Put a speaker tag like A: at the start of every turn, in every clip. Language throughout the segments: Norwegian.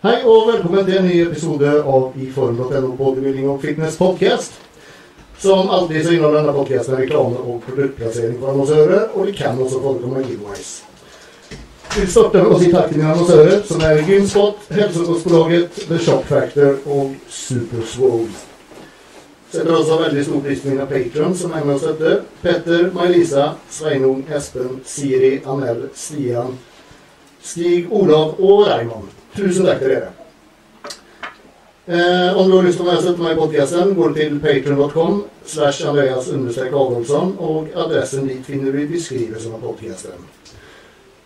A: Hei og velkommen til en ny episode av iform.no bodybuilding og fitness podcast. Som alltid så inneholder denne podcasten reklame og produktplassering for annonsører, og vi kan også forekomme giveaways. Vi starter med å si takk til mine annonsører, som er Gymspot, Helsekostbolaget, The Shop Factor og Superswole. Setter også veldig stor pris på mine patrons som er med og støtter. Petter, May-Lisa, Sveinung, Espen, Siri, Anel, Stian, Stig, Olav og Raymond. Tusen takk til dere. Eh, om du har lyst til å være støtte meg i podcasten, går du til patreon.com slash Andreas Adolfsson, og adressen dit finner du i beskrivelsen av podcasten.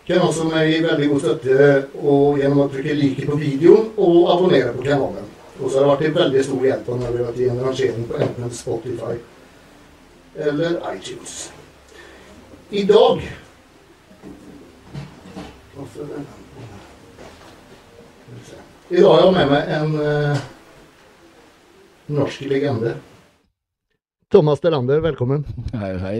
A: Kan også i veldig god støtte og gjennom å trykke like på videoen og abonnere på kanalen. Og så har det vært til veldig stor hjelp når vi har vært i en rangering på enten Spotify eller iTunes. I dag I dag har jeg med meg en uh, norsk legende. Thomas Delander, velkommen.
B: Hei, hei.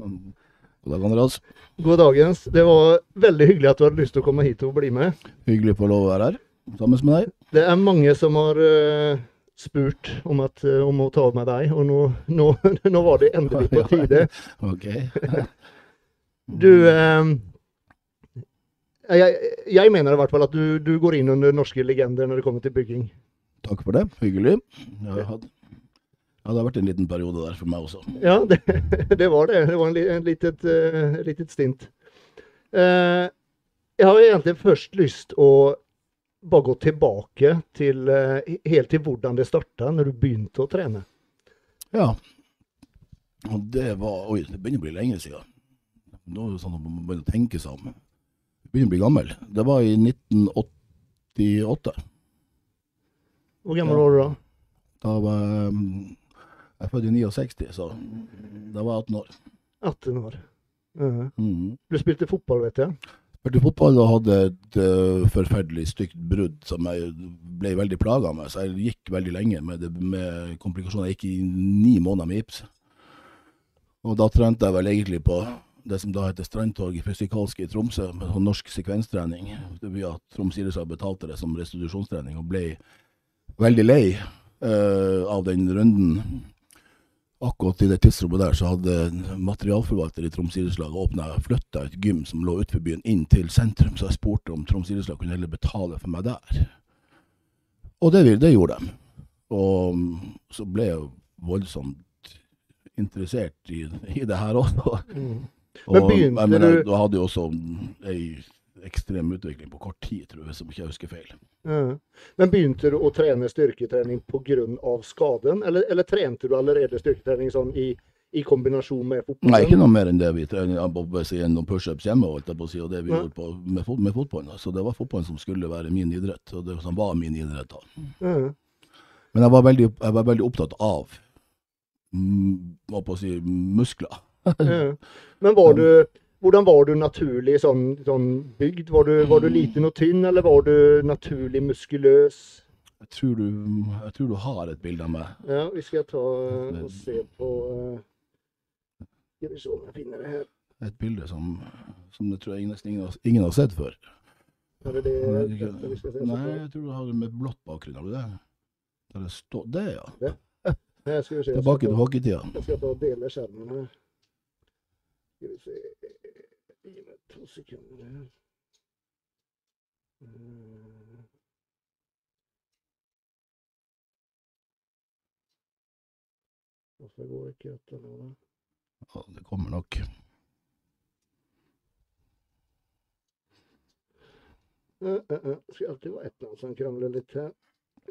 B: God dag, Andreas.
A: God dagens. Det var veldig hyggelig at du hadde lyst til å komme hit og bli med.
B: Hyggelig å få lov å være her sammen med deg.
A: Det er mange som har uh, spurt om, at, uh, om, å ta med deg, og nå, nå, nå var det endelig på tide.
B: ok.
A: du uh, jeg, jeg, mener i hvert fall at du, du, går inn under norske legender når det kommer til bygging.
B: Takk for det. Hyggelig. Jeg hadde, ja, det har vært en liten periode der for meg også.
A: Ja, det, det var det. Det var en, en litet, uh, litet stint. Uh, jeg har egentlig først lyst å bare gå tilbake til uh, helt til hvordan det starta, når du begynte å trene.
B: Ja. Og det var Oi, det begynner å bli lenge siden. Nå er det sånn at man begynner å tenke seg om begynner å bli gammel. Det var i 1988.
A: Hvor gammel var du da?
B: Da var jeg, jeg er født i 69, så da var jeg 18 år.
A: 18 år. Uh -huh.
B: mm.
A: Du spilte fotball, vet jeg?
B: Spilte fotball og hadde et uh, forferdelig stygt brudd som jeg ble veldig plaga med. Så jeg gikk veldig lenge med, det, med komplikasjoner. Jeg gikk i ni måneder med gips. Og da trente jeg vel egentlig på det som da heter Strandtorget fysikalske i Tromsø, med sånn norsk sekvenstrening. Det var at Troms idrettslag betalte det som restitusjonstrening, og ble veldig lei uh, av den runden. Akkurat i det tidsrommet der så hadde materialforvalter i Troms idrettslag åpna flytta et gym som lå utenfor byen, inn til sentrum, så jeg spurte om Troms idrettslag kunne heller betale for meg der. Og det, det gjorde de. Og så ble jeg voldsomt interessert i, i det her også. Mm.
A: Men
B: og, jeg,
A: du
B: Du hadde jo også ei ekstrem utvikling på kort tid, tror jeg, som ikke jeg husker feil.
A: Ja. Men begynte du å trene styrketrening pga. skaden, eller, eller, trente du allerede styrketrening sånn i, i kombinasjon med fotballen?
B: Nei, ikke noe mer enn det vi trener gjennom pushups hjemme, og, si, og det vi ja. gjorde på, med, fot, med fotballen. Så det var fotballen som skulle være min idrett, og det som var min idrett da.
A: Ja.
B: Men jeg var, veldig, jeg var veldig opptatt av å si, muskler.
A: Men var du, hvordan var du naturlig sånn, sånn bygd? Var du, var du, liten og tynn, eller var du naturlig muskuløs?
B: Jeg tror, du, jeg tror du har et bilde av meg.
A: Ja, vi skal ta og se på Skal vi se om jeg finner det her.
B: Et bilde som, som jeg tror jeg nesten ingen, ingen har sett før.
A: Er det det,
B: det vi skal se Nei, jeg tror du har det med blått bakgrunn. Har du det? Der det står Det, ja.
A: Det? Jeg skal se,
B: Tilbake til hockeytida.
A: Jeg skal ta og dele skjermen her. Skal vi se Gi meg to sekunder her. Hvorfor går ikke dette nå, da?
B: Ja, det kommer nok.
A: Uh, uh, uh. Det skal alltid være et annet som krangler litt her.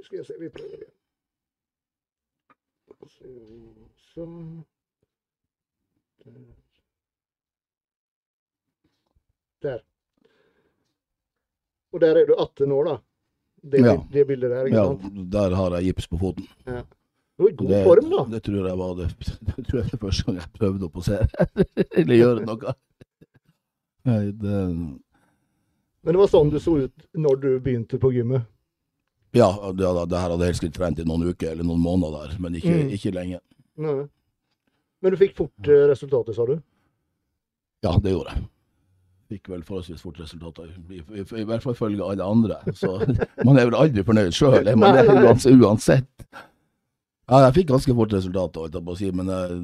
A: Skal jeg se, vi prøver igjen. Sånn. Der. Og der er du 18 år, da. Det,
B: Ja.
A: det bildet der. ikke
B: Ja,
A: sant?
B: der har jeg gips på foten.
A: Du er i god
B: Det,
A: form, da.
B: det tror jeg var det, det tror jeg det første gang jeg prøvde å posere, eller gjøre noe. Nei, det,
A: Men det var sånn du så ut når du begynte på gymmet?
B: ja, det, det her hadde jeg helst trent i noen uker eller noen måneder der, men ikke,
A: Mm.
B: ikke lenge.
A: Nei. Men du fikk fort resultatet, sa du?
B: Ja, det gjorde jeg. Fikk vel forholdsvis fort resultater. I, i, i hvert fall følge alle andre. Så man er vel aldri fornøyd sjøl, man det uans- uansett. Ja, jeg fikk ganske fort å si, men jeg,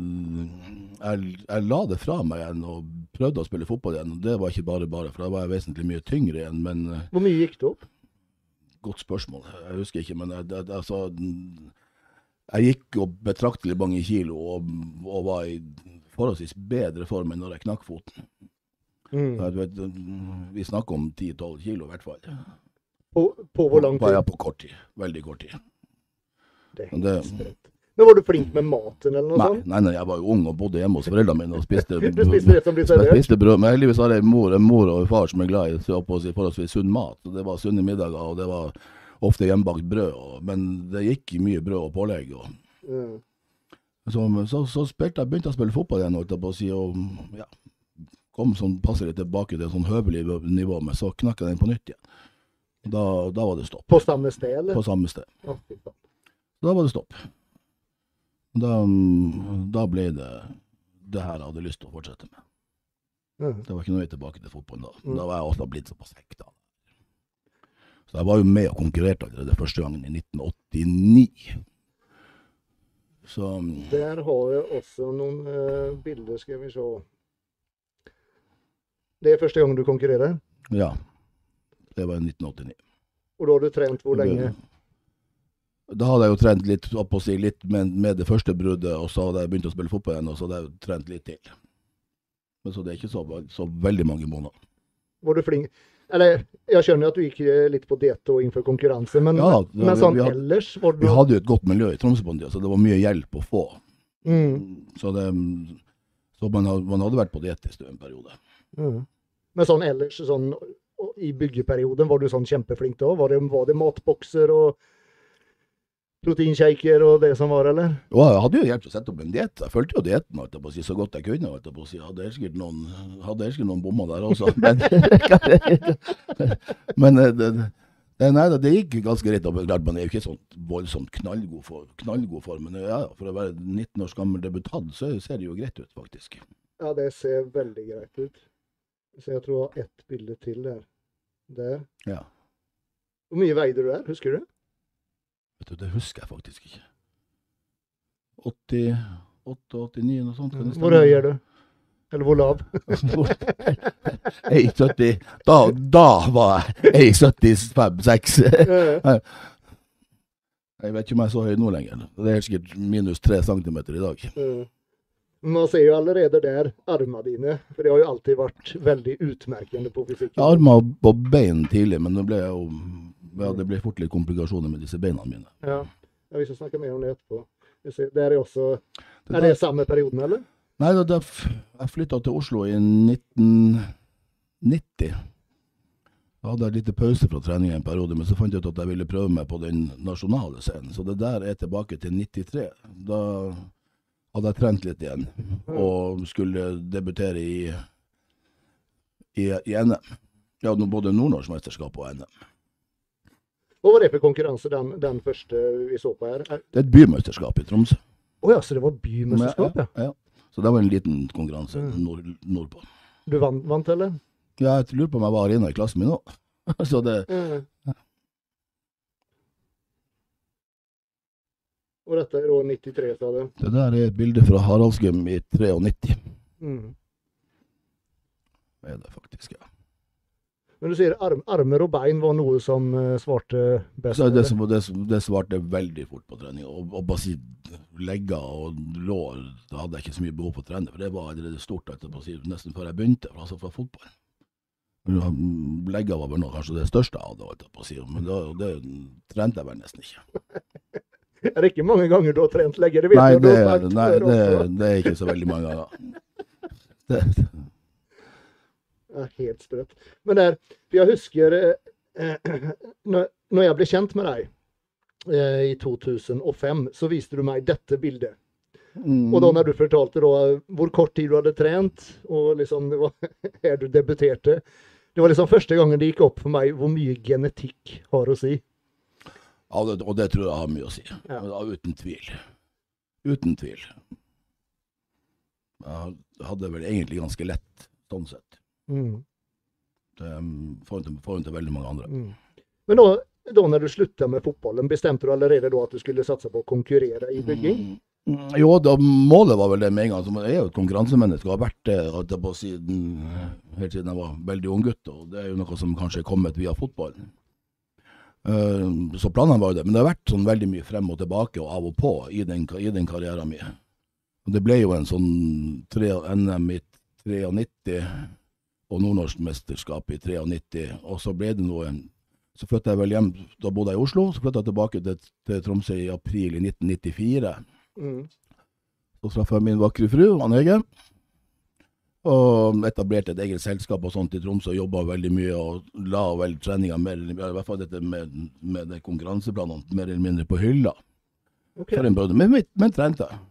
B: jeg, jeg la det fra meg igjen og prøvde å spille fotball igjen. Det var ikke bare bare, for da var jeg vesentlig mye tyngre igjen. Men eh,
A: Hvor mye gikk det opp?
B: godt spørsmål. Jeg husker ikke, men jeg, altså Jeg gikk opp betraktelig mange kilo og, og var i forholdsvis bedre form enn når jeg knakk foten.
A: Mm.
B: Vet, vi snakker om 10-12 kilo i hvert fall.
A: På, på hvor lang tid?
B: ja, på kort tid. Veldig kort tid.
A: Det
B: Men det-
A: er sprøtt. Men var du flink med maten eller noe
B: Nei,
A: sånt?
B: nei, nei, jeg var jo ung og bodde hjemme hos foreldrene mine og spiste
A: Du spiste det som
B: Jeg
A: servert?
B: spiste brød, men heldigvis har jeg en mor, en mor og en far som er glad i si, forholdsvis sunn mat. Og Det var sunne middager, og det var ofte hjemmebakt brød. Og, men det gikk mye brød og pålegg. Og,
A: mm.
B: så, så, så spilte jeg, begynte jeg å spille fotball igjen, holdt jeg på å si, og ja, kom sånn passelig tilbake til sånn høvelig nivå, men så knakk jeg den på nytt igjen. Da, da var det stopp.
A: På samme sted, eller?
B: På samme sted. Da var det stopp. Da, da ble det det her jeg hadde lyst til å fortsette med. Det var ikke noe vei tilbake til fotballen da.
A: Mm.
B: Da var jeg også blitt såpass hekta. Så jeg var jo med og konkurrerte allerede første gangen i 1989. Så mm,
A: Der har jeg også noen uh, bilder, skal vi se. Det er første gang du konkurrerer?
B: ja. Det var i 1989.
A: Og da har du trent hvor lenge?
B: Da hadde jeg jo trent litt, opp og si, litt med, med det første bruddet, og så hadde jeg begynt å spille fotball igjen, og så hadde jeg trent litt til. Men så det er ikke så, så veldig mange måneder.
A: Var du flink? Eller, jeg skjønner at du gikk eh, litt på diett og innenfor konkurranse, men,
B: Ja, det-
A: men sånn
B: hadde-
A: ellers var du
B: Vi hadde jo et godt miljø i Tromsø på den tida, så det var mye hjelp å få.
A: mm.
B: Så, det, så man, hadde, man hadde vært på diett en periode.
A: Mm. Men sånn ellers, sånn i byggeperioden, var du sånn kjempeflink da? Var det, var det matbokser og proteinshaker og det som var, eller?
B: Og jeg hadde jo hjelp til å sette opp en diett. Jeg fulgte jo dietten jeg si, så godt jeg kunne. Holdt jeg si. Hadde helt sikkert noen, hadde noen bommer der også. Men, men eh, det, det, nei, det gikk ganske greit. men Klart, man er jo ikke sånn voldsomt knallgod for, knallgod for men ja, for å være 19 års gammel debutant, så ser det jo greit ut, faktisk.
A: Ja, det ser veldig greit ut. Så jeg tror jeg har ett bilde til der. Der.
B: Ja.
A: Hvor mye veide du der, husker du?
B: Vet du, det husker jeg faktisk ikke. 88-89, noe sånt. kan det
A: Hvor høy er du? Eller hvor lav?
B: 1,70 da, da var jeg 1,75-6.
A: Eh,
B: Jeg vet ikke om jeg er så høy nå lenger. Det er sikkert minus 3 cm i dag.
A: eh. Man ser jo allerede der armene dine, for det har jo alltid vært veldig utmerkende på fysikken.
B: Jeg armer og bein tidlig, men det ble jo ja, det ble fort litt komplikasjoner med disse beina mine.
A: Ja. ja, Vi skal snakke mer om det etterpå. Ser, Der er også Er det samme perioden, eller?
B: Nei, da, jeg flytta til Oslo i 1990. Da hadde jeg litt pause fra trening en periode, men så fant jeg ut at jeg ville prøve meg på den nasjonale scenen. Så det der er tilbake til 93. Da hadde jeg trent litt igjen, og skulle debutere i, i, i NM. Ja, hadde både Nordnorsk-mesterskap og NM.
A: Hva var det for konkurranse, den, den første vi så på her?
B: Det er et bymesterskap i Tromsø.
A: ja, så det var bymesterskap, ja.
B: ja. Så det var en liten konkurranse
A: Mm.
B: nord, nordpå.
A: Du vant, vant eller?
B: Ja, jeg lurer på om jeg var inne i klassen min òg. Så det
A: Ja. Og dette er år 93, sa du?
B: Det der er et bilde fra Haraldsgym i 93.
A: Mm.
B: Det er det faktisk, ja.
A: Men du sier arm, armer og bein var noe som eh, svarte best?
B: Det,
A: det,
B: som, det, det svarte veldig fort på trening. Og, og bare si legger og lår, da hadde jeg ikke så mye behov for å trene, for det var allerede stort etterpå, nesten før jeg begynte, altså fra fotball. Legger var vel kanskje det største jeg hadde, holdt jeg på å si, men da, det trente jeg vel nesten ikke.
A: Er det ikke mange ganger du har trent legger? Det
B: Nei, det,
A: sagt
B: nei det, det er ikke så veldig mange ganger. Det,
A: Ja, helt sprøtt. Men der, jeg husker eh, når, når jeg ble kjent med deg eh, i 2005, så viste du meg dette bildet.
B: mm,
A: Og da når du fortalte da, hvor kort tid du hadde trent, og liksom det var her du debuterte Det var liksom første gangen det gikk opp for meg hvor mye genetikk har å si.
B: Ja, det, og det tror jeg har mye å si.
A: Ja.
B: Da, uten tvil. Uten tvil. Jeg hadde vel egentlig ganske lett, sånn sett.
A: Mm.
B: Det um, til, får til veldig mange andre.
A: Mm. Men da, da når du slutta med fotballen, bestemte du allerede da at du skulle satse på å konkurrere i bygging?
B: Mm, Jo, da, målet var vel det med en gang. Jeg er jo et konkurransemenneske og har vært det siden, helt siden jeg var veldig ung gutt. Og det er jo noe som kanskje er kommet via fotballen. Eh, så planene var jo det. Men det har vært sånn veldig mye frem og tilbake og av og på i den, i den karrieren min. Og det ble jo en sånn tre, NM i 93 og nordnorsk mesterskap i 93. Og så ble det noe Så flytta jeg vel hjem, da bodde jeg i Oslo. Så flytta jeg tilbake til, til Tromsø i april i 1994.
A: Mm.
B: Så traff jeg min vakre fru, Ann Hege. Og etablerte et eget selskap og sånt i Tromsø og jobba veldig mye. Og la vel treninga mer i hvert fall dette med, med det konkurranseplanene mer eller mindre på hylla.
A: Ok.
B: For en periode. Men, men, men trente. jeg.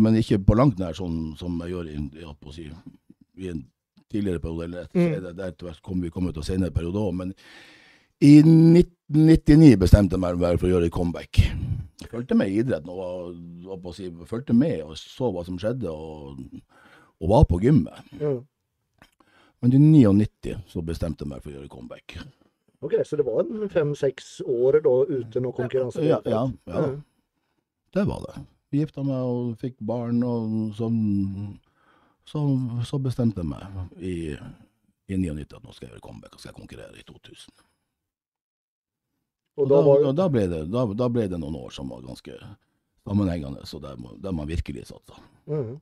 B: men ikke på langt nær sånn som jeg gjør i, i, i en tidligere periode. Eller etter,
A: Mm.
B: Der kom vi kommet til senere periode òg. Men i 1999 bestemte jeg meg for å gjøre et comeback. Jeg fulgte med i idretten og og, å si, fulgte med og så hva som skjedde. og og var på gymmet.
A: Mm.
B: Men i 99 så bestemte jeg meg for å gjøre comeback.
A: Ok, så det var en fem-seks år da uten noe konkurranse?
B: Ja, ja, ja.
A: Mm.
B: Det var det. Vi gifta meg og fikk barn, og så, Så, så bestemte jeg meg i, i 99 at nå skal jeg gjøre comeback og skal konkurrere i 2000.
A: Og
B: Og
A: da
B: da,
A: var
B: og da, ble det, da, da ble det noen år som var ganske sammenhengende, så der, der man virkelig satsa.
A: Mhm.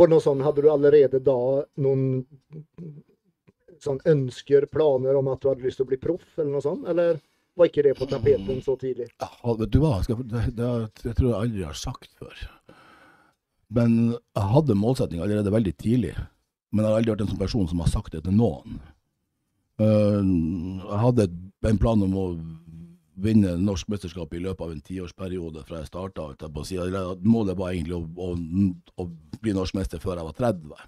A: Var det noe sånn, hadde du allerede da noen sånn ønsker, planer om at du hadde lyst til å bli proff, eller noe sånt? Eller var ikke det på tapeten så tidlig?
B: Ja, du hva, det, det tror jeg aldri har sagt før. Men jeg hadde målsetting allerede veldig tidlig. Men jeg har aldri vært en sånn person som har sagt det til noen. Eh, jeg hadde en plan om å vinne norsk mesterskap i løpet av en tiårsperiode fra jeg starta. Målet var egentlig å, å, å bli norsk mester før jeg var 30.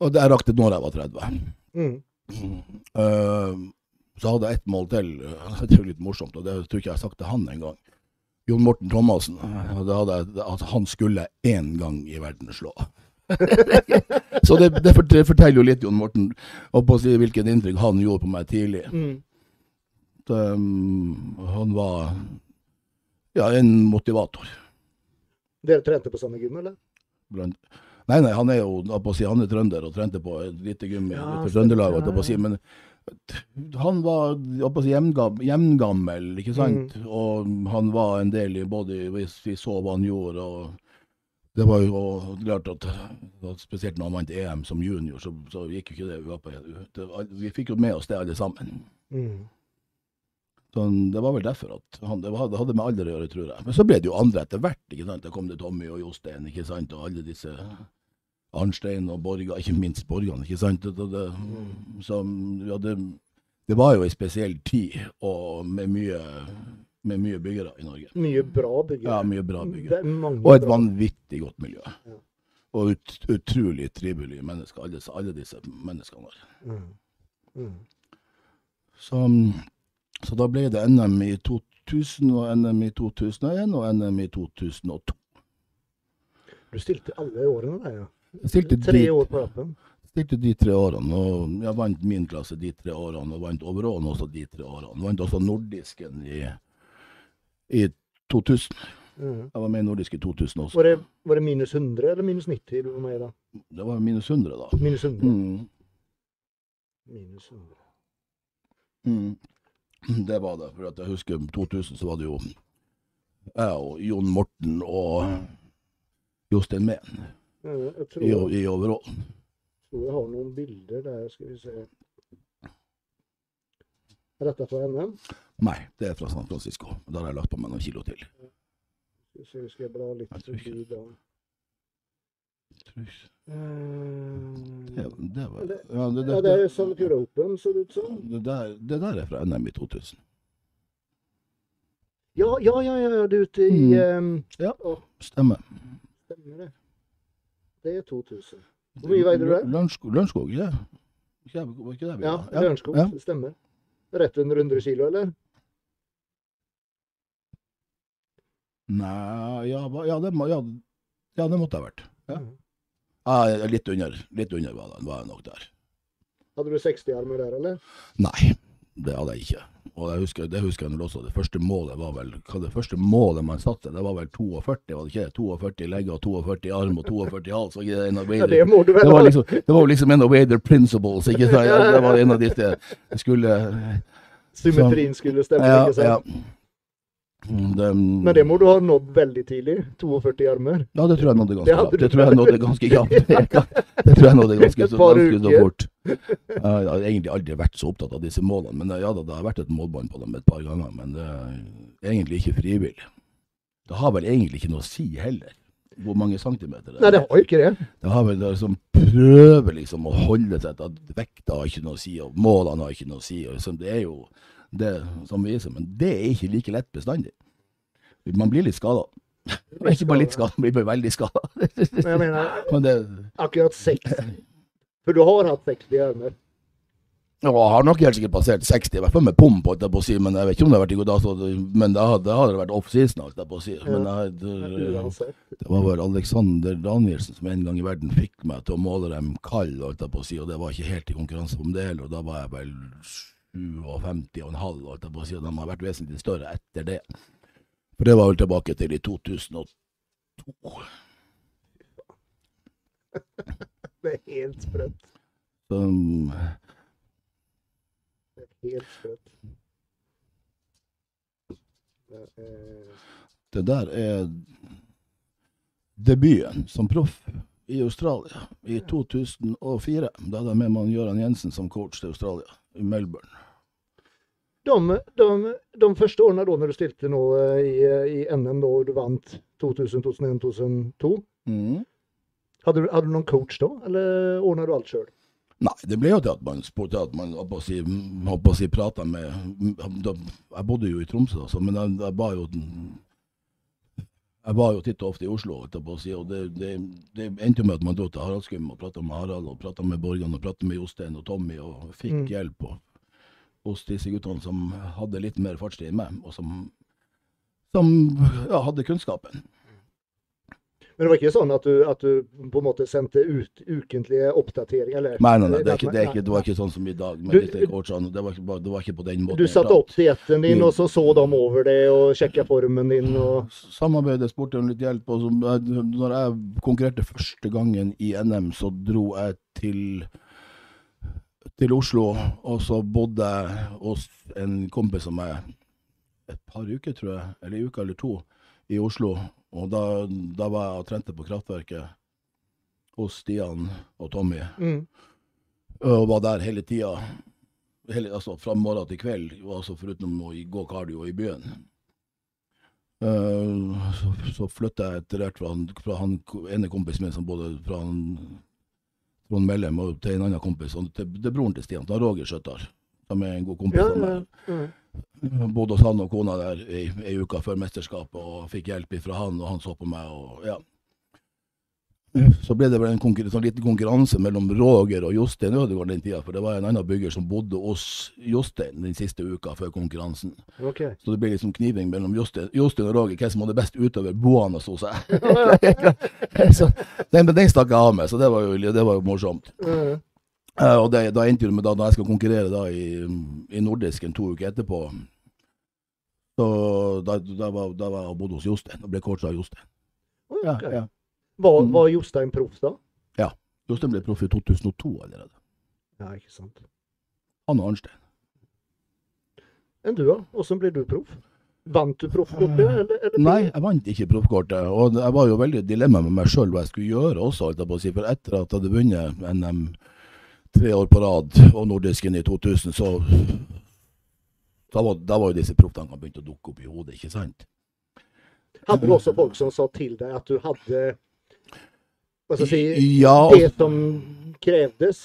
B: Og det jeg rakk det når jeg var 30.
A: Mm.
B: Uh, så hadde jeg ett mål til. Det er litt morsomt, og det tror jeg ikke jeg har sagt til han engang. Jon Morten Thomassen. at han skulle én gang i verden slå. så det, det det forteller jo litt, Jon Morten, og på å si hvilket inntrykk han gjorde på meg tidlig.
A: Mm.
B: Um, han var ja, en motivator.
A: Dere trente på samme gym, eller?
B: Blant, nei, nei, han er jo på si, han er trønder og trente på et lite gym i
A: Ja,
B: Trøndelag.
A: Ja,
B: ja, på si. Men han var si, jevngammel, ikke sant?
A: Mm.
B: Og han var en del i både Hvis vi så hva han gjorde og det var jo klart at, at spesielt når han vant EM som junior, så, så gikk jo ikke det, opp. det Vi fikk jo med oss det alle sammen.
A: Mm.
B: Så det var vel derfor at han, det, var, det hadde med alder å gjøre, tror jeg. Men så ble det jo andre etter hvert. ikke sant? Det kom det Tommy og Jostein ikke sant? og alle disse Arnstein og Borga, ikke minst Borgan. ikke sant? Det, det, som, ja, det, det var jo ei spesiell tid og med mye, med mye byggere i Norge.
A: Mye bra byggere.
B: Ja, mye bra byggere.
A: er
B: Og et vanvittig godt miljø.
A: Ja.
B: Og ut, utrolig trivelige mennesker, alle, alle disse menneskene der.
A: Mm. Mm.
B: Så, så da ble det NM i 2000 og NM i 2001 og NM i 2002.
A: Du stilte alle årene der, ja.
B: Jeg stilte
A: Tre
B: de,
A: år på rappen.
B: stilte de tre årene, og jeg vant min klasse de tre årene, og vant overall også de tre årene. Vant også nordisken i, i 2000.
A: Mm.
B: Jeg var med i nordisk i 2000 også.
A: Var, det, var det minus 100 eller minus 90 du var med i da?
B: Det var minus 100 da.
A: Minus 100.
B: Mm.
A: Minus 100.
B: Mm. Det var det. For at jeg husker 2000 så var det jo jeg og Jon Morten og Jostein Mehn
A: i,
B: i, i Jeg
A: tror jeg har noen bilder der, skal vi se. Er dette fra NM?
B: Nei, det er fra San Francisco. Da har jeg lagt på meg noen kilo til.
A: Skal vi se, skal jeg bla litt forbi da.
B: Det,
A: Eh,
B: det var Ja, det, det,
A: Ja, det er Sandefjord Open, ser det ut som.
B: det, der, det der er fra NM i 2000.
A: Ja, ja, ja, ja, det er ute i
B: Mm.
A: um,
B: Ja.
A: å,
B: Stemmer.
A: Stemmer det. Det er 2000. Hvor mye veide du der?
B: Lørenskog, ja. ikke det? Ikke, var ikke det vi
A: Ja. Lørenskog.
B: Ja.
A: Stemmer. Rett under 100 kilo, eller?
B: Nei, ja, ja, det, ja, ja, det måtte ha vært. Ja. Ja, litt under. Litt under var, det, var jeg nok der.
A: Hadde du 60-armer der, eller?
B: Nei, det hadde jeg ikke. Og jeg husker, det husker jeg også. Det første målet var vel hva det første målet man satte, det var vel 42, var det ikke? 42 legger, 42 arm og 42 hals. Ikke det en av
A: Ja, det
B: Det var liksom, det var liksom en av Wader principles. ikke sant? Det var en av disse skulle
A: Symmetrien skulle stemme,
B: Ja,
A: ikke sant?
B: ja. Mm, Det,
A: Men det må du ha nådd veldig tidlig. 42 armer.
B: ja, det tror jeg nådde ganske kjapt. Det tror jeg nådde ganske kjapt. Det tror jeg nådde ganske, så, ganske så fort. Jeg har egentlig aldri vært så opptatt av disse målene. Men ja da, det har vært et målbånd på dem et par ganger. Men det er egentlig ikke frivillig. Det har vel egentlig ikke noe å si heller, hvor mange centimeter det er.
A: Nei, det har jo ikke det.
B: Det har vel det som prøver liksom å holde seg til at vekta har ikke noe å si, og målene har ikke noe å si. Og liksom, det er jo det som viser, men det er ikke like lett bestandig. Man blir litt skada. Ikke bare litt skada, man blir veldig skada.
A: Men jeg mener, akkurat 60. For du har hatt 60 armer.
B: ja, har nok helt sikkert passert 60, i hvert fall med pom, holdt jeg på å si. Men jeg vet ikke om det har vært i god dag, men det hadde, det vært off-season, holdt jeg på å si. Men jeg, det, det var vel Alexander Danielsen som en gang i verden fikk meg til å måle dem kald, holdt jeg på å si, og det var ikke helt i konkurranse om det heller. Og da var jeg vel 57,5, holdt jeg på å si, og de har vært vesentlig større etter det. For det var vel tilbake til i 2002.
A: Det er helt sprøtt.
B: Um,
A: Det er helt sprøtt. Det er...
B: det der er debuten som proff i Australia i 2004. Da hadde jeg med meg Gøran Jensen som coach til Australia, i Melbourne.
A: De, de, de første årene da når du stilte nå eh, i, i NM, da du vant 2000, 2001, 2002,
B: Mm.
A: hadde du, hadde du noen coach da, eller ordna du alt sjøl?
B: Nei, det ble jo til at man spurte at man holdt på å si, på å si prata med de, Jeg bodde jo i Tromsø, altså, men jeg, jeg var jo jeg var jo titt og ofte i Oslo, etterpå, og det, det, det endte jo med at man dro til Haraldsgym og prata med Harald og prata med Borgan og prata med Jostein og Tommy og fikk
A: Mm.
B: hjelp og, hos disse guttene som hadde litt mer fartstid enn meg, og som, som ja, hadde kunnskapen.
A: Men det var ikke sånn at du, at du på en måte sendte ut ukentlige oppdateringer? Eller?
B: Nei, nei, nei, det, ikke, det, ikke, det var ikke sånn som i dag Men
A: Du-.
B: Det var ikke, det var ikke på den måten.
A: Du satte opp dietten din,
B: Mm.
A: og så så de over det og sjekka formen din. og...
B: Samarbeidet spurte om litt hjelp. Og så, når jeg konkurrerte første gangen i NM, så dro jeg til, til Oslo. Og så bodde jeg hos en kompis av meg et par uker, tror jeg, eller en uke eller to, i Oslo. Og da, da var jeg og trente på kraftverket hos Stian og Tommy.
A: Mm.
B: Og var der hele tida. Hele, altså fra morgen til kveld, altså foruten å gå cardio i byen. Uh, så, så flytta jeg etter hvert fra, han, fra han ene kompisen min som bodde fra han, Trond Mellem og til en annen kompis, og til, til broren til Stian, til Roger Skjøttar. Som er en god kompis
A: Ja,
B: av
A: ja,
B: meg.
A: ja.
B: Bodde hos han og kona der ei, ei uke før mesterskapet og fikk hjelp fra han, og han så på meg. og ja. Så ble det vel en konkur sånn liten konkurranse mellom Roger og Jostein Ødegaard den tida, for det var en annen bygger som bodde hos Jostein den siste uka før konkurransen.
A: Okay.
B: Så det ble liksom kniving mellom Jostein, og Roger, hvem som hadde best utover boende hos seg. så den, den stakk jeg av med, så det var jo, det var jo morsomt.
A: Eh,
B: Eh, og det, da endte det med da, da jeg skal konkurrere da i, i Nordisken to uker etterpå, så da, da, var, da var jeg og bodde hos Jostein, og ble coacha av Jostein. Ja, ja.
A: Var,
B: Mm.
A: var Jostein proff da? Ja.
B: Jostein ble proff i 2002 allerede.
A: Ja, ikke sant.
B: Han og Arnstein.
A: Enn du, da? Åssen ble du proff? Vant du proffkortet, eller? eller
B: Nei, jeg vant ikke proffkortet. Og jeg var jo veldig i dilemma med meg sjøl hva jeg skulle gjøre også, holdt jeg på å si. For etter at jeg hadde vunnet NM tre år på rad og Nordisken i 2000, så da var, da var jo disse profftankene begynt å dukke opp i hodet, ikke sant?
A: Hadde du også folk som sa til deg at du hadde hva skal jeg si,
B: Ja,
A: det som krevdes?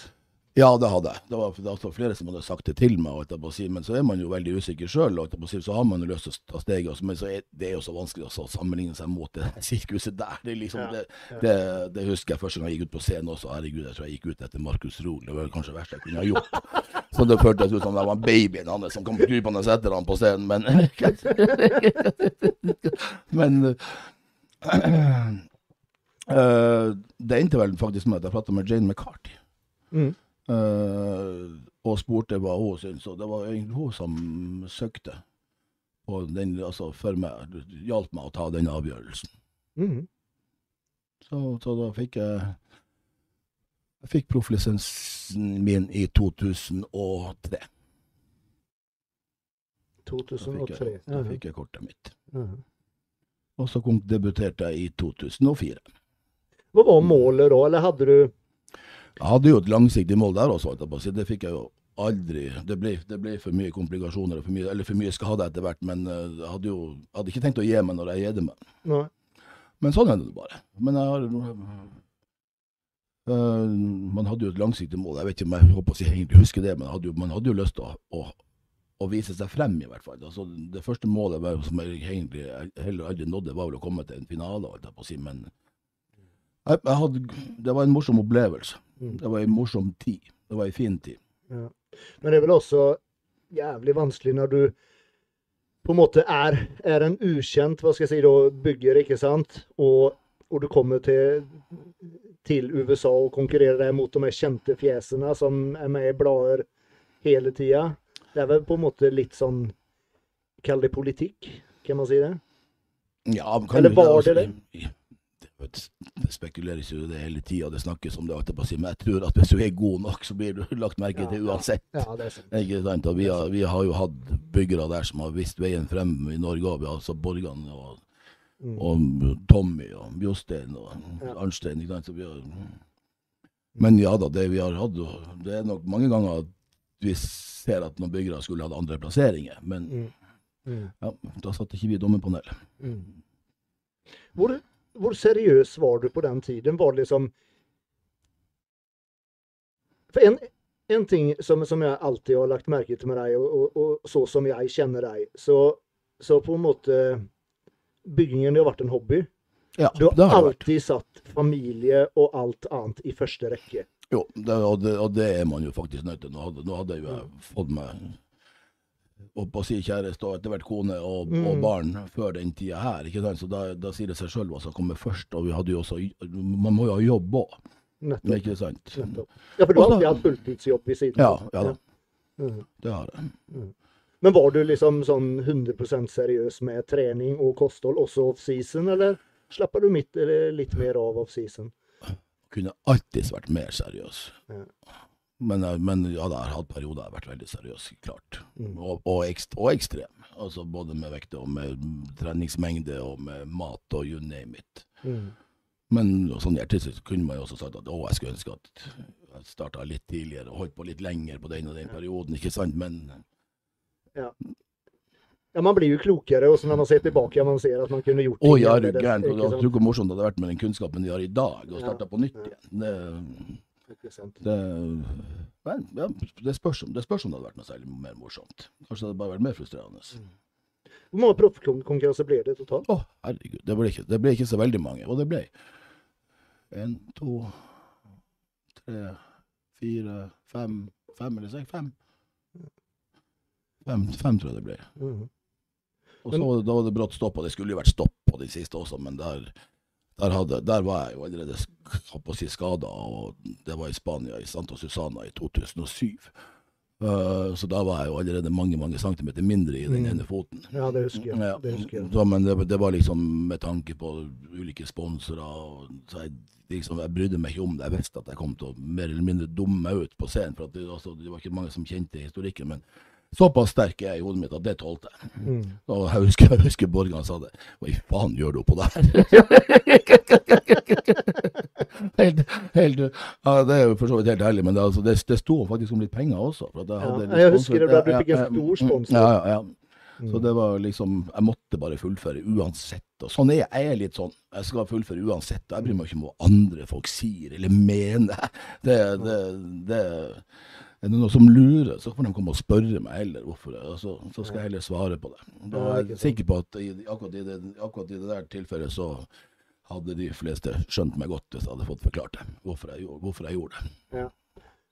B: Ja, det hadde jeg. Det var det var altså flere som hadde sagt det til meg, si, men så er man jo veldig usikker sjøl. Si, så har man jo lyst til å ta steget, men så er det er jo så vanskelig å sammenligne seg mot det sirkuset der. Det, liksom, det, det, det husker jeg første gang jeg gikk ut på scenen også. Herregud, jeg tror jeg gikk ut etter Markus Rohl. Det var kanskje det verste jeg kunne ha gjort. Så det føltes ut som det var babyen hans som kom krypende etter ham på scenen, men Men uh, det endte vel faktisk med at jeg prata med Jane McCarthy.
A: Mm.
B: Eh, og spurte hva hun syntes, og det var egentlig hun som søkte på den, altså for meg, hjalp meg å ta den avgjørelsen.
A: Mhm.
B: Så, så da fikk jeg Jeg fikk profflisensen min i 2003.
A: 2003.
B: Da fikk jeg kortet mitt.
A: Mhm.
B: Og så kom, debuterte jeg i 2004.
A: Hva var målet da, eller hadde du
B: Jeg hadde jo et langsiktig mål der også, jeg på. Det fikk jeg jo aldri. Det ble, det ble for mye komplikasjoner, for mye, eller for mye skade etter hvert. Men eh, jeg hadde jo hadde ikke tenkt å gi meg når jeg gjedde meg.
A: Nei.
B: Men sånn er det bare. Men jeg har øh, Man hadde jo et langsiktig mål. Jeg vet ikke om jeg håper si, egentlig husker det, men hadde jo, man hadde jo lyst til å, å, å vise seg frem, i hvert fall. Altså, det første målet var, som jeg egentlig heller aldri nådde, var vel å komme til en finale, holdt jeg på å si. Men jeg, jeg hadde, det var en morsom opplevelse.
A: Mm.
B: Det var en morsom tid. Det var en fin tid.
A: Ja. Men det er vel også jævlig vanskelig når du på en måte er, er en ukjent hva skal jeg si da, bygger, ikke sant? Og, og du kommer til, til USA og konkurrerer mot de kjente fjesene som er med i blader hele tida. Det er vel på en måte litt sånn Kall det politikk, kan man si det?
B: Ja, kan
A: Eller var
B: altså,
A: det
B: i- Det, det spekuleres jo det hele tida, det snakkes om det, holdt jeg på å men jeg tror at hvis du er god nok, så blir du lagt merke
A: Ja,
B: til uansett.
A: Ja, det sant.
B: Ikke sant? Og vi har, vi har jo hatt byggere der som har vist veien frem i Norge òg. Altså Borgan og,
A: Mm.
B: og Tommy og Bjostein og
A: Ja.
B: Arnstein. Ikke sant? Har, men ja da, det vi har hatt Det er nok mange ganger at vi ser at noen byggere skulle hatt andre plasseringer. Men
A: Mm. Mm.
B: ja, da satt ikke vi i dommerpanelet.
A: Mm. Hvor, hvor seriøs var du på den tiden? Var det liksom For en, en ting som, som jeg alltid har lagt merke til med deg, og, og, og så som jeg kjenner deg, så, så på en måte Byggingen har vært en hobby.
B: Ja,
A: Du har
B: det har alltid vært.
A: satt familie og alt annet i første rekke.
B: Jo, det, og, det, og det er man jo faktisk nødt til. Nå hadde, nå hadde jo fått meg opp å si kjæreste og etter hvert kone og,
A: Mm.
B: og barn før den tida her. ikke sant? Så da, da sier det seg sjøl hva som kommer først. Og vi hadde jo også Man må jo ha jobb òg,
A: Nettopp.
B: ikke sant?
A: Nettopp. Ja, for du har
B: Og
A: alltid hatt fulltidsjobb ved siden av.
B: ja da.
A: Mm.
B: Det har jeg.
A: Men var du liksom sånn 100% seriøs med trening og kosthold også off-season, eller slapper du midt, eller litt mer av off-season?
B: Kunne alltids vært mer seriøs.
A: Ja.
B: Men, jeg- men ja, jeg har hatt perioder jeg har vært veldig seriøs, klart.
A: Mm.
B: Og, og, ekst, og ekstrem. Altså både med vekt og med treningsmengde og med mat og you name it.
A: Mm.
B: Men sånn så kunne man jo også sagt at å, jeg skulle ønske at jeg starta litt tidligere og holdt på litt lenger på den og den perioden, ikke sant? Men
A: Ja, man blir jo klokere, også når man ser tilbake, man ser at man kunne gjort
B: å
A: ting
B: ja, er du gæren? Og? Tror hvor morsomt det hadde vært med den kunnskapen de har i dag, og
A: Ja,
B: på nytt
A: ja.
B: igjen. Det? Det, men, ja, det, spørs om, det spørs om det hadde vært noe særlig mer morsomt. Kanskje det hadde bare vært mer frustrerende.
A: Hvor mange proffkonkurranser ble det totalt?
B: Å, herregud. Det ble, ikke, det ble ikke så veldig mange. Og det ble en, to, tre, fire, fem Fem eller seks? Fem. Fem, fem tror jeg det ble.
A: Mhm.
B: Og så det, da var det brått stopp, og det skulle jo vært stopp på de siste også, men der, der, hadde, der var jeg jo allerede si skada, og det var i Spania, i Santa Susana i 2007. Uh, så da var jeg jo allerede mange mange centimeter mindre i den
A: Mm.
B: ene foten.
A: Ja, det husker jeg.
B: Ja,
A: Det husker jeg.
B: så, men det, det var liksom med tanke på ulike sponsorer. og Så jeg, liksom, jeg brydde meg ikke om det. Jeg visste at jeg kom til å mer eller mindre dumme meg ut på scenen. for det, altså, det var ikke mange som kjente historikken. Men såpass sterk er jeg i hodet mitt at det tålte jeg.
A: Mm.
B: Og jeg husker, jeg husker Borgan sa det. Hva i faen gjør du oppå der? helt, helt, ja, det er jo for så vidt helt ærlig, men det, altså, det, det sto faktisk om litt penger også. Jeg,
A: Ja, jeg husker det fikk en
B: Ja, ja,
A: stor
B: mm,
A: sponsor.
B: Ja, ja, ja.
A: Mm.
B: Så det var liksom Jeg måtte bare fullføre uansett. Og sånn er jeg. Jeg er litt sånn. Jeg skal fullføre uansett. og Jeg bryr meg ikke om hva andre folk sier eller mener. Det, det, det Er det noen som lurer, så får de komme og spørre meg heller hvorfor. Og så, så skal jeg heller svare på det. Da er jeg sikker på at i, akkurat, i det, akkurat i det der tilfellet så hadde de fleste skjønt meg godt hvis jeg hadde fått forklart det. Hvorfor jeg, hvorfor jeg gjorde det.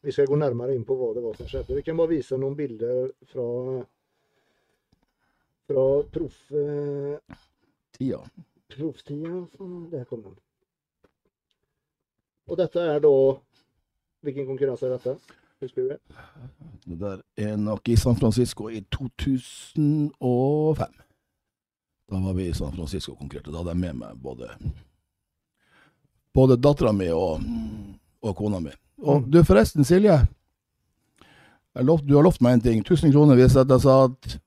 A: Vi skal gå nærmere inn på hva det var som skjedde. Vi kan bare vise noen bilder fra fra proff... Eh,
B: Tida.
A: Profftida Der kom den. Og dette er da Hvilken konkurranse er dette? Husker du det?
B: Det der er nok i San Francisco i 2005. Da var vi i San Francisco konkret, og. Da hadde jeg med meg både, både dattera mi og, og kona mi. Og
A: Mm.
B: du forresten, Silje. Jeg lovt, du har lovt meg en ting. 1000 kroner hvis jeg sa at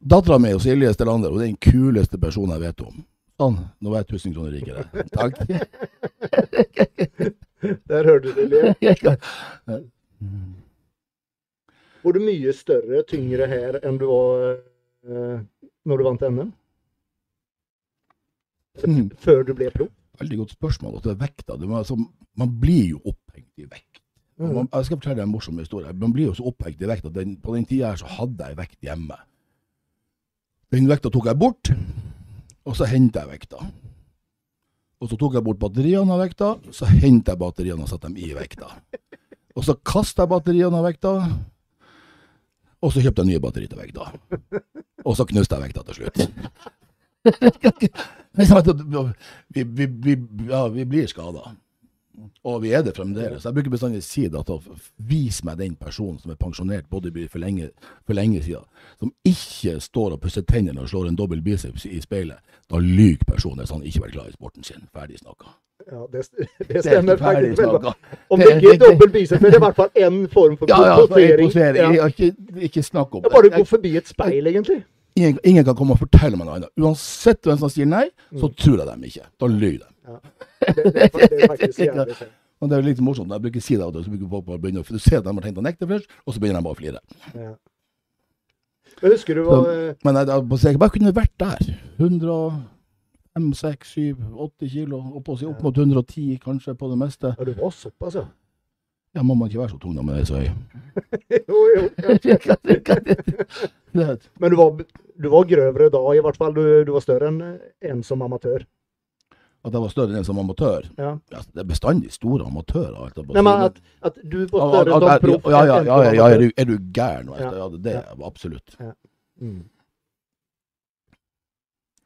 B: dattera mi Silje Stelander hun er den kuleste personen jeg vet om. Sånn, nå er jeg 1000 kroner rikere. Takk.
A: Der hørte du det, Liv. Var du mye større, tyngre her enn du var eh, når du vant NM?
B: Mm.
A: Før du ble pro?
B: Veldig godt spørsmål. Vekta. Det var, altså, man blir jo opphengt i vekt. Og Man, jeg skal fortelle deg en morsom historie. Man blir jo så opphengt i vekt at den, på den tida her så hadde jeg vekt hjemme. Den vekta tok jeg bort, og så hentet jeg vekta. Og så tok jeg bort batteriene av vekta, så hentet jeg batteriene og satte dem i vekta. Og så kastet jeg batteriene av vekta, og så kjøpte jeg nye batteri til vekta. Og så knuste jeg vekta til slutt. vi, vi, vi, ja, vi blir skada. Og vi er det fremdeles. Jeg bruker bestandig si det at å vis meg den personen som er pensjonert bodybuilder for lenge, for lenge siden, som ikke står og pusser tennene og slår en dobbel biceps i speilet. Da lyver personen hvis han ikke var glad i sporten sin. Ferdig snakka.
A: Ja, det, det stemmer
B: Ferdig snakka.
A: Om
B: Det-
A: ikke er dobbel biceps, men det er i hvert fall én form for
B: Ja, ja,
A: posering. Ja.
B: Ikke, ikke snakk om
A: Det bare å gå forbi et speil, egentlig.
B: Ingen, ingen kan komme og fortelle meg noe annet. Uansett hvem som sier nei, så
A: Mm.
B: tror jeg dem ikke. Da lyver de.
A: Det, det, er fa- det er faktisk jævlig.
B: Og det er litt morsomt. Jeg bruker si det, av og så bruker folk bare begynne, for du ser at de har tenkt å nekte først, og så begynner de bare å flire.
A: Ja. Men husker du hva så,
B: Men jeg, jeg, bare kunne vært der. 105, 6, 7, 80 kilo. Opp, opp, opp mot 110 kanskje på det meste.
A: Ja, du var såpass, ja.
B: Ja, må man ikke være så tung da med er så høy.
A: Jo, jo.
B: Det-
A: Men du var, du var grøvere da, i hvert fall. Du, du var større enn en som amatør.
B: At jeg var større enn en som amatør.
A: Ja.
B: Ja, det er bestandig store amatører.
A: Nei, men at, at du var større
B: ja,
A: som
B: ja,
A: proff
B: ja, ja, ja, ja, er du, er du gæren?
A: Ja.
B: Ja, det, det er absolutt.
A: Mm.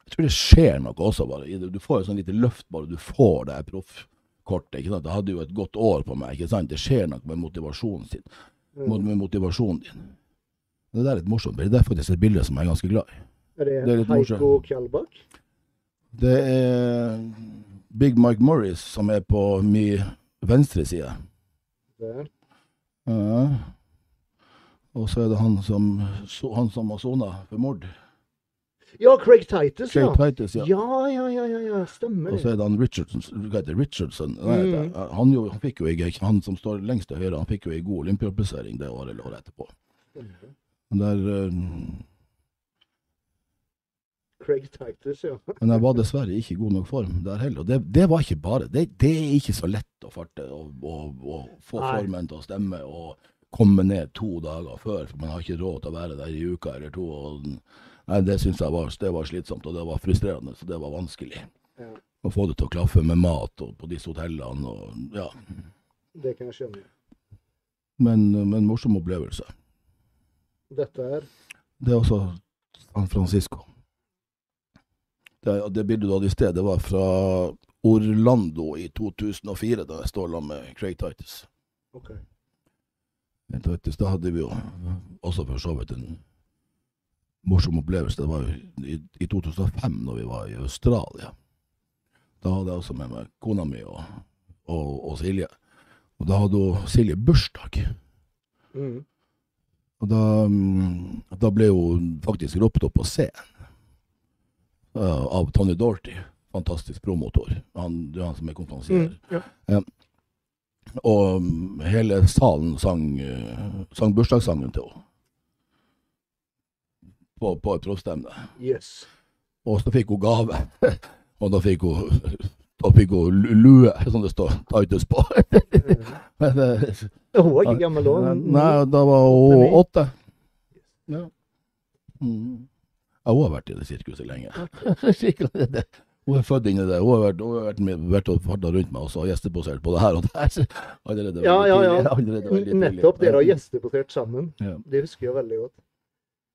B: Jeg tror det skjer noe også, bare. Du får et sånn lite løft bare du får det proffkortet. ikke sant? Jeg hadde jo et godt år på meg. ikke sant? Det skjer noe med motivasjonen sin. Med,
A: Mm.
B: med motivasjonen din. Det der er et morsomt. Det er faktisk et bilde som jeg er ganske glad i.
A: Er det,
B: Det er
A: Heiko Kjellbakk?
B: Det er Big Mike Morris som er på min venstre side.
A: Der.
B: Ja. Og så er det han som, han som har sona for mord.
A: Ja, Craig Titus,
B: Craig
A: ja.
B: Titus, ja.
A: Ja, ja, ja, ja. Stemmer
B: Og så er det han Richardson, Richardson. Nei,
A: Mm.
B: han, jo, han fikk jo ikke, han som står lengst til høyre, han fikk jo ei god olympiaplassering det året eller året etterpå.
A: Stemmer.
B: Der, eh,
A: Craig Titus, ja.
B: men jeg var dessverre ikke i god nok form der heller. Og det, det var ikke bare det, det er ikke så lett å farte og, og, og få
A: Nei.
B: formen til å stemme og komme ned to dager før, for man har ikke råd til å være der i uka eller to. Og, nei, det syns jeg var, det var slitsomt, og det var frustrerende, så det var vanskelig.
A: ja.
B: Å få det til å klaffe med mat og på disse hotellene og ja.
A: Det kan jeg skjønne.
B: Men, men morsom opplevelse.
A: Dette er
B: Det er også San Francisco. Det, det bildet du hadde i sted, det var fra Orlando i 2004, da jeg står sammen med Craig Titus.
A: OK.
B: Craig Titus, Da hadde vi jo også for så vidt en morsom opplevelse. Det var jo i, i 2005, når vi var i Australia. Da hadde jeg også med meg kona mi og, og, og Silje. Og da hadde hun Silje bursdag.
A: Mm.
B: Og da, mm, da ble hun faktisk ropt opp på scenen eh, av Tony Dorty. Fantastisk promotor. Han, det er han som er konferansier.
A: Mm. Ja.
B: Og mm, hele salen sang, uh, sang bursdagssangen til henne. På, på et proffstevne.
A: Yes.
B: Og så fikk hun gave. Og da fikk hun, da fikk hun lue, som det står Titus på. Men, eh,
A: Hun var ikke gammel da.
B: Nei, da var hun åtte. Ja. Mm. Har vært i det sirkuset lenge. hun er født inn i det. Hun har vært, hun har vært, med, vært og farta rundt meg også, og gjesteposert på det her og der. Allerede
A: Ja, ja, ja.
B: tidlig.
A: Nettopp. Dere har gjesteposert sammen.
B: Ja.
A: Det husker jeg veldig godt.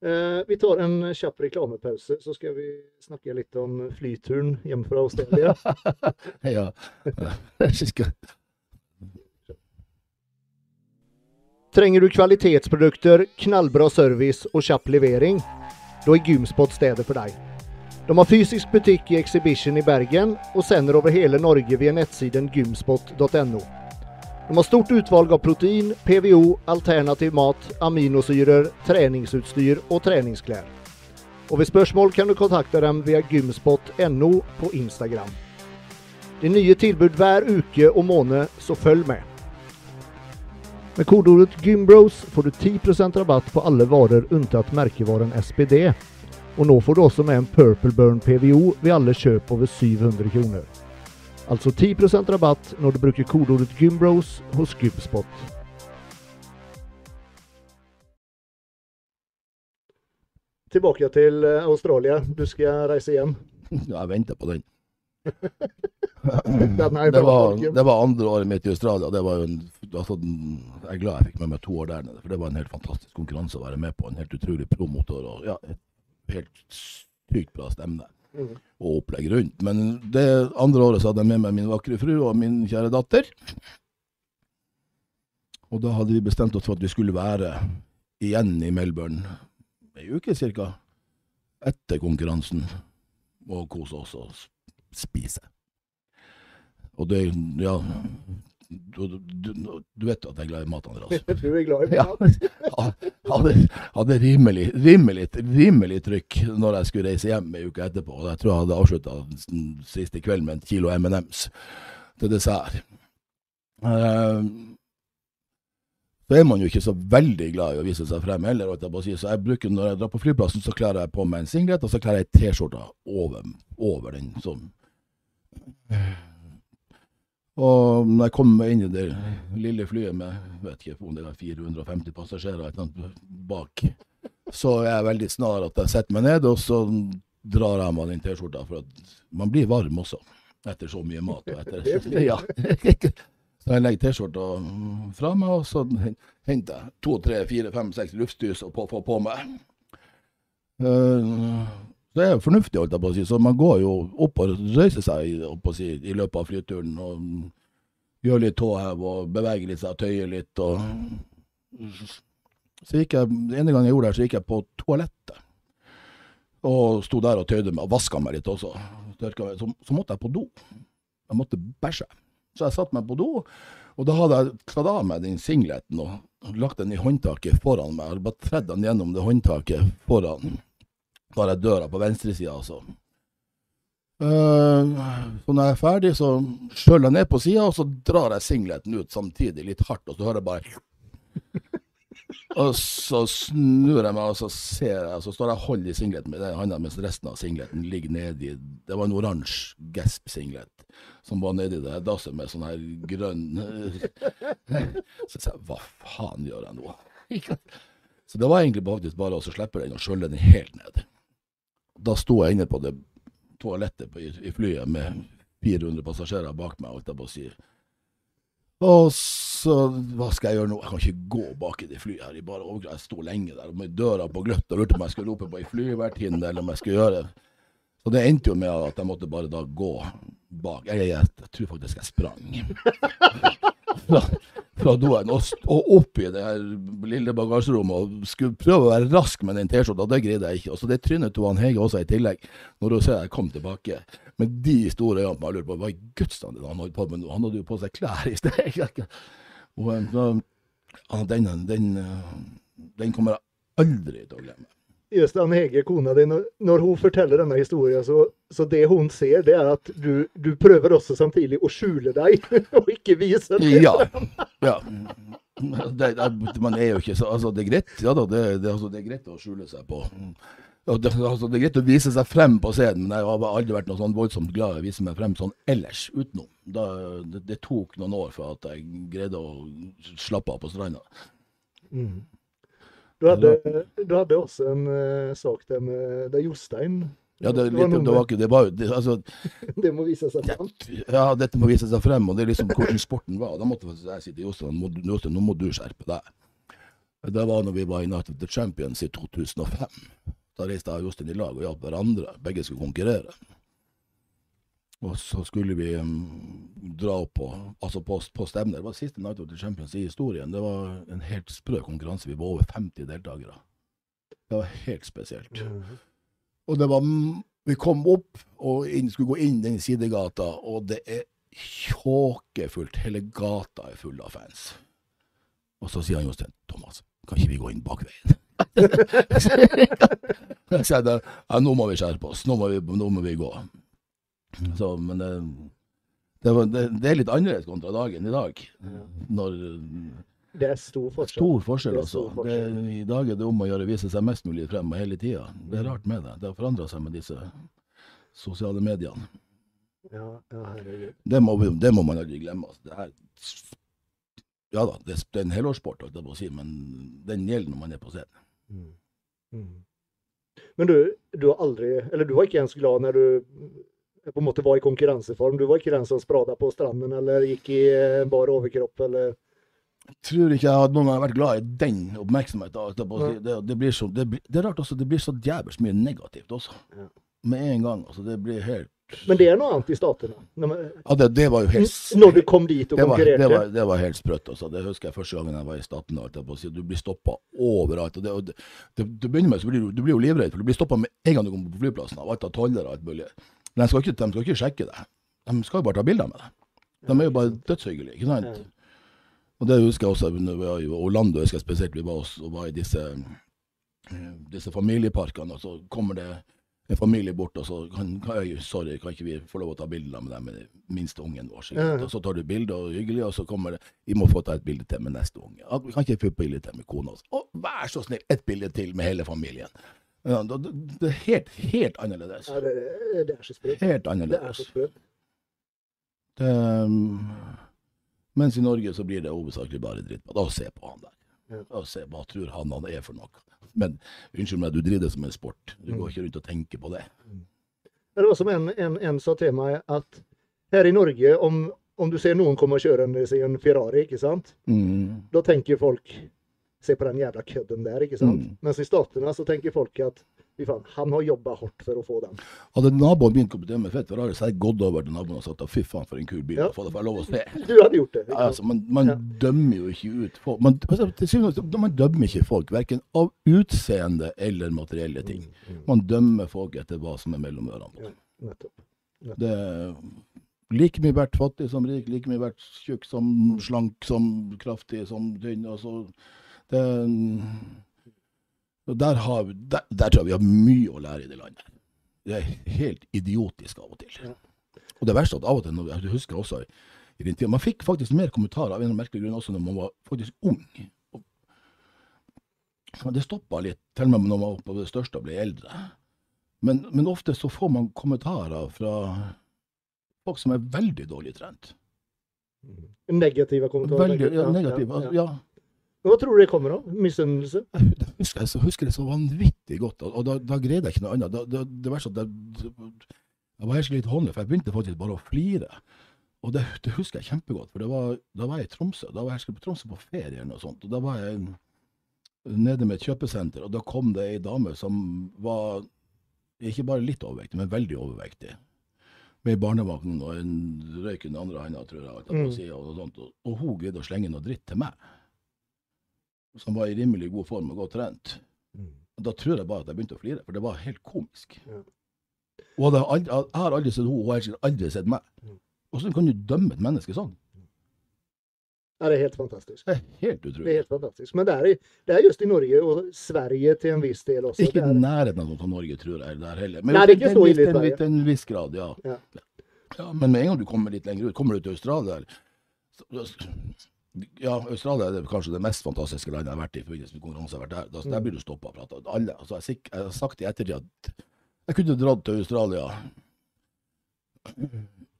A: Eh, vi tar en kjapp reklamepause, så skal vi snakke litt om flyturen hjem fra Australia.
B: ja.
A: Trenger du kvalitetsprodukter, knallbra service og kjapp levering? Da er Gymspot stedet for deg. De har fysisk butikk i Exhibition i Bergen og sender over hele Norge via nettsiden gymspot.no. De har stort utvalg av protein, PVO, alternativ mat, aminosyrer, treningsutstyr og treningsklær. Og ved spørsmål kan du kontakte dem via gymspot.no på Instagram. Det er nye tilbud hver uke og måned, så følg med. Med kodeordet GYMBROS får du 10% rabatt på alle varer unntatt merkevaren SPD. Og nå får du også med en Purple Burn PVO ved alle kjøp over 700 kroner. Altså 10% rabatt når du bruker kodeordet GYMBROS hos Gymspot. Tilbake til eh, Australia. Du skal reise hjem.
B: Jeg venter på den. Det var, det var andre året mitt i Australia. Det var jo en, altså, jeg er glad jeg fikk med meg to år der nede, for det var en helt fantastisk konkurranse å være med på. En helt utrolig promotor og ja, et helt sykt bra stemme
A: Mhm.
B: og opplegg rundt. Men det andre året så hadde jeg med meg min vakre fru og min kjære datter. Og da hadde vi bestemt oss for at vi skulle være igjen i Melbourne ei uke cirka etter konkurransen og kose oss og spise. Og det Ja. Du, du, du vet at jeg er glad i mat, Andreas.
A: jeg er glad i
B: Ja.
A: mat?
B: Hadde, hadde rimelig, rimelig, rimelig trykk når jeg skulle reise hjem ei uke etterpå. Jeg tror jeg hadde avslutta siste kvelden med en kilo M&M's til dessert. Eh, så er man jo ikke så veldig glad i å vise seg frem heller. jeg. Så jeg bruker, når jeg drar på flyplassen, så kler jeg på meg en singlet, og så kler jeg T-skjorta over, over den. sånn. Og når jeg kom inn i det lille flyet med vet ikke om det var 450 passasjerer eller bak, så er jeg veldig snar at jeg setter meg ned, og så drar jeg meg den T-skjorta. For at man blir varm også, etter så mye mat. Og etter, ja. Så jeg legger T-skjorta fra meg, og så henter jeg to, tre, fire, fem, seks luftdys og på, får på meg. Eh, det er jo fornuftig, holdt jeg på å si. Så man går jo opp og reiser seg opp og si, i løpet av flyturen. og Gjør litt tåhev og beveger litt seg, tøyer litt. og så gikk jeg, ene gangen jeg gjorde det, så gikk jeg på toalettet. Og sto der og tøyde meg og vaska meg litt også. Så, så måtte jeg på do. Jeg måtte bæsje. Så jeg satte meg på do, og da hadde jeg tatt av meg den singleten og lagt den i håndtaket foran meg. og Bare tredd den gjennom det håndtaket foran. Jeg døra på venstresida, altså. Uh, så når jeg er ferdig, så skjøller jeg ned på sida, og så drar jeg singleten ut samtidig, litt hardt, og så hører jeg bare Og så snur jeg meg, og så ser jeg, og så står jeg og holder i singleten med den hånda mens resten av singleten ligger nedi Det var en oransje Gasp-singlet som var nedi det dasset med sånn her grønn Så jeg sa hva faen gjør jeg nå? Så det var egentlig faktisk bare å slippe den og skjølle den helt ned. Da sto jeg inne på det toalettet på, i, i flyet med 400 passasjerer bak meg, holdt jeg på å si. Og så, hva skal jeg gjøre nå? Jeg kan ikke gå bak i det flyet her. Jeg bare Jeg sto lenge der med døra på gløtt og lurte på om jeg skulle rope på ei flyvertinne, eller om jeg skulle gjøre Så det endte jo med at jeg måtte bare da gå bak. Jeg, jeg, jeg tror faktisk jeg sprang. Fra, doen og, og opp i det her lille bagasjerommet og skulle prøve å være rask med den T-skjorta. Det greide jeg ikke. Og så det trynet til Hege også i tillegg, når hun ser jeg kom tilbake med de store øynene. Jeg lurer på hva i Guds navn han holdt på med nå? Han hadde jo på seg klær i sted. Og eh, så, den, den, eh, den kommer jeg aldri til å glemme.
A: Just Ann Hege, kona di, når, hun forteller denne historien, så, så det hun ser, det er at du, du prøver også samtidig å skjule deg, og ikke vise det.
B: Ja. ja. Det, det, man er jo ikke så Altså, det er greit, ja da, det, det, altså, det er greit å skjule seg på det, altså, det er greit å vise seg frem på scenen, men jeg har aldri vært noe sånn voldsomt glad i å vise meg frem sånn ellers, utenom. Da, det, det tok noen år for at jeg greide å slappe av på stranda.
A: Mm. Du, hadde, du hadde også en uh, sak der med der Jostein.
B: Ja, det, litt, det var ikke Det var det, altså,
A: Det må vise seg frem?
B: ja, dette må vise seg frem, og det er liksom hvordan sporten var. Da måtte jeg si til Jostein Jostein, nå må du skjerpe deg. Det var når vi var i Night of the Champions i 2005. Da reiste jeg og Jostein i lag og hjalp hverandre. Begge skulle konkurrere. Og så skulle vi um, dra opp på, altså på, på stevner. Det var siste Night of the Champions i historien. Det var en helt sprø konkurranse. Vi var over 50 deltakere. Det var helt spesielt. Og det var Vi kom opp og inn, skulle gå inn den sidegata, og det er tjåkefullt. Hele gata er full av fans. Og så sier han Jostein Thomas, kan ikke vi gå inn bakveien? jeg sa ja, nå må vi skjerpe oss. Nå må vi, nå må vi gå. Så, men det, det, var, det, det, er litt annerledes kontra dagen i dag. Når,
A: det er stor forskjell.
B: Stor forskjell, altså. Forskjell. I dag er det om å gjøre å vise seg mest mulig frem hele tida. Det er rart med det. Det har forandra seg med disse sosiale mediene.
A: Ja, ja.
B: Det må, det må man aldri glemme. Altså. Det er, ja da, det, er en helårssport, si, men den gjelder når man er på scenen. Mm.
A: Mm. Men du, du har aldri Eller du var ikke ens glad når du på en måte var i konkurranseform? Du var ikke den som sprada på stranden eller gikk i bar overkropp, eller?
B: Jeg tror ikke jeg hadde noen gang vært glad i den oppmerksomheten. Det, det, blir så, det, det, er rart også, det blir så djevelsk mye negativt også. Ja. Med en gang. altså Det blir helt
A: Men det er noe annet i statene?
B: Ja, det, det, var helt
A: Når du kom dit og
B: det
A: konkurrerte?
B: Det, var, det var helt sprøtt. altså. Det husker jeg første gangen jeg var i statene. Du blir stoppa overalt. og det, og det, Du begynner med så blir du, du blir jo livredd, for du blir stoppa med en gang du kommer på flyplassen av alt av toller og alt mulig. De skal, ikke, de skal ikke sjekke deg. De skal jo bare ta bilder med deg. De er jo bare dødshyggelige. ikke sant? Og det husker jeg også når vi var i Orlando, husker jeg spesielt vi var, og var i disse, disse familieparkene. Og så kommer det en familie bort, og så kan, kan, sorry, kan ikke vi få lov å ta bilder med dem med den minste ungen vår? Ja. Og så tar du bilde, og hyggelig, og så kommer det Vi må få ta et bilde til med neste unge. Vi kan ikke få et bilde til med kona. Å, vær så snill, et bilde til med hele familien. Ja, det, det, er helt, helt annerledes.
A: Ja, det, det, er så sprøtt.
B: Helt annerledes. Det er så sprøtt. Um, mens i Norge så blir det hovedsakelig bare dritt. Da se på han der. Ja. se Hva tror han han er for noe? Men unnskyld meg, du driver det som en sport. Du går mm. ikke rundt og tenker på det.
A: Det var som en, en, en sa til meg, at her i Norge, om, om du ser noen komme kjørende i en Ferrari, ikke sant? Mm. da tenker folk Se på den jævla kødden der, ikke sant? Mm. Mens i Statene så tenker folk at fy faen, han har jobba hardt for å få den.
B: Hadde naboen begynt å med fett Ferrari, så hadde jeg gått over til naboen og sagt fy faen for en kul bil, ja. få det få lov å se.
A: Du hadde gjort det.
B: Ja, altså, man, man ja. dømmer jo ikke ut folk. Man, man dømmer ikke folk, verken av utseende eller materielle ting. Mm, mm. Man dømmer folk etter hva som er mellom ørene på dem. Ja, nettopp. nettopp. Det like mye verdt fattig som rik, like mye verdt tjukk som slank, som kraftig som tynn. Altså, det, der, har, der, der, tror jeg vi har mye å lære i det landet. Det er helt idiotisk av og til. Og det verste er at av og til, når, jeg husker også i din tid, man fikk faktisk mer kommentarer av en merkelig grunn også når man var faktisk ung. Og det stoppa litt, til og med når man var på det største og ble eldre. Men, men, ofte så får man kommentarer fra folk som er veldig dårlig trent.
A: Negative kommentarer?
B: Veldig, ja, negative, ja. ja.
A: Hva tror du det kommer av? Misunnelse?
B: Jeg husker, jeg husker det så vanvittig godt, og da, da greide jeg ikke noe annet. Da, da, det var sånn jeg var helt litt håndlig, for jeg begynte faktisk bare å flire. Og det, det, husker jeg kjempegodt, for var, da var jeg i Tromsø. Da var jeg på Tromsø på ferie eller noe sånt. og Da var jeg nede med et kjøpesenter, og da kom det ei dame som var ikke bare litt overvektig, men veldig overvektig. Med barnevogn og en røyk i den andre hånda, tror jeg. Mm. Og, sånt, og, og hun greide å slenge noe dritt til meg som var i rimelig god form og godt trent. Mm. Da tror jeg bare at jeg begynte å flire, for det var helt komisk. Ja. Og jeg har aldri sett henne, og hun har aldri sett meg. Mm. Hvordan kan du dømme et menneske sånn?
A: Ja, det er helt fantastisk.
B: Det er helt utrolig.
A: Det er helt fantastisk. Men det er, det er just i Norge, og Sverige til en viss del også.
B: Ikke i nærheten av Norge, tror jeg. der heller.
A: Men Nei, det er ikke så ille i
B: Sverige. Til en viss grad, ja. Ja. ja. Men med en gang du kommer litt lenger ut, kommer du til Australia så, ja, Australia er det kanskje det mest fantastiske landet jeg har vært i. forbindelse med konkurranse. Der, der, der blir du stoppa. Alle, altså, jeg, jeg, har sagt i ettertid at jeg kunne dratt til Australia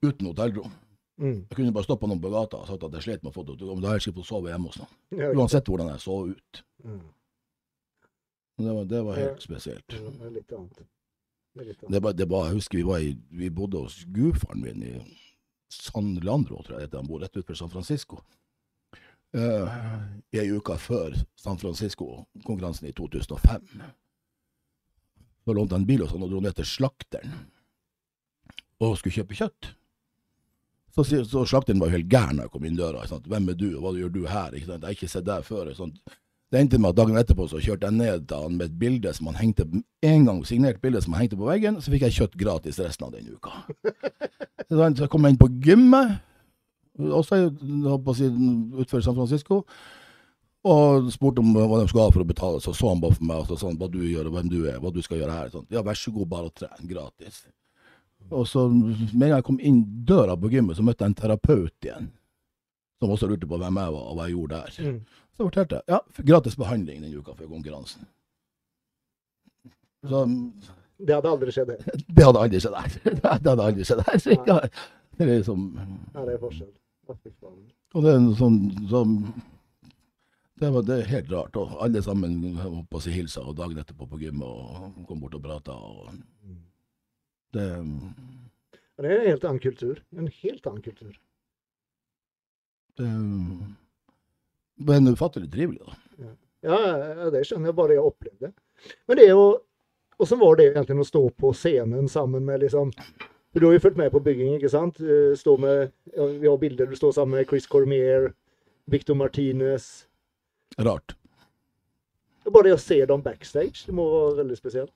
B: uten hotellrom. Mm. Jeg kunne bare stoppa noen på gata og sagt at jeg slet med å få det om da jeg ikke fått sove hjemme hos noen. Uansett hvordan jeg så ut. Mm. Det, var, det, var, helt spesielt. Det var litt annet. Det var, det var, jeg husker vi, var i, vi bodde hos gudfaren min i San Leandro, tror jeg det han bor, rett utenfor San Francisco uh, ei uke før San Francisco-konkurransen i 2005. Så lånte han bil og sånn og dro ned til slakteren. og skulle kjøpe kjøtt. Så, så slakteren var jo helt gæren da jeg kom inn døra. Sant? 'Hvem er du, og hva gjør du her?' Ikke sant? Jeg har ikke sett deg før. Sant? Det endte med at dagen etterpå så kjørte jeg ned til han med et bilde som han hengte en gang signert bilde som han hengte på veggen, så fikk jeg kjøtt gratis resten av den uka. Så kom jeg inn på gymmet, også utenfor San Francisco, og spurte om hva de skulle ha for å betale. Så så han bare for meg og så sa han, hva du gjør og hvem du er, hva du skal gjøre her. Sånn. Ja, vær så god, bare tren gratis. Og så med en gang jeg kom inn døra på gymmet, så møtte jeg en terapeut igjen. Som også lurte på hvem jeg var og hva jeg gjorde der.
A: Mm.
B: Så fortalte jeg ja, gratis behandling den uka før konkurransen. Så
A: Det hadde aldri skjedd, det.
B: det hadde aldri skjedd her. Det hadde aldri skjedd her. Så det er liksom,
A: Ja, det er forskjell.
B: Og det er noe sånn, som det, var, det er helt rart. Og alle sammen holdt på å si hilsa og dagen etterpå på gymmet og kom bort og prata. Og det
A: Det er en helt annen kultur. En helt annen kultur.
B: Det Men ufattelig trivelig, da.
A: Ja, ja, det skjønner jeg bare jeg opplevde. Men det å Åssen var det egentlig å stå på scenen sammen med liksom du har jo fulgt med på bygging, ikke sant? Eh, Stå med, vi har bilder du står sammen med Chris Cormier, Victor Martinez.
B: Rart.
A: Bare det å se dem backstage, det må være veldig spesielt.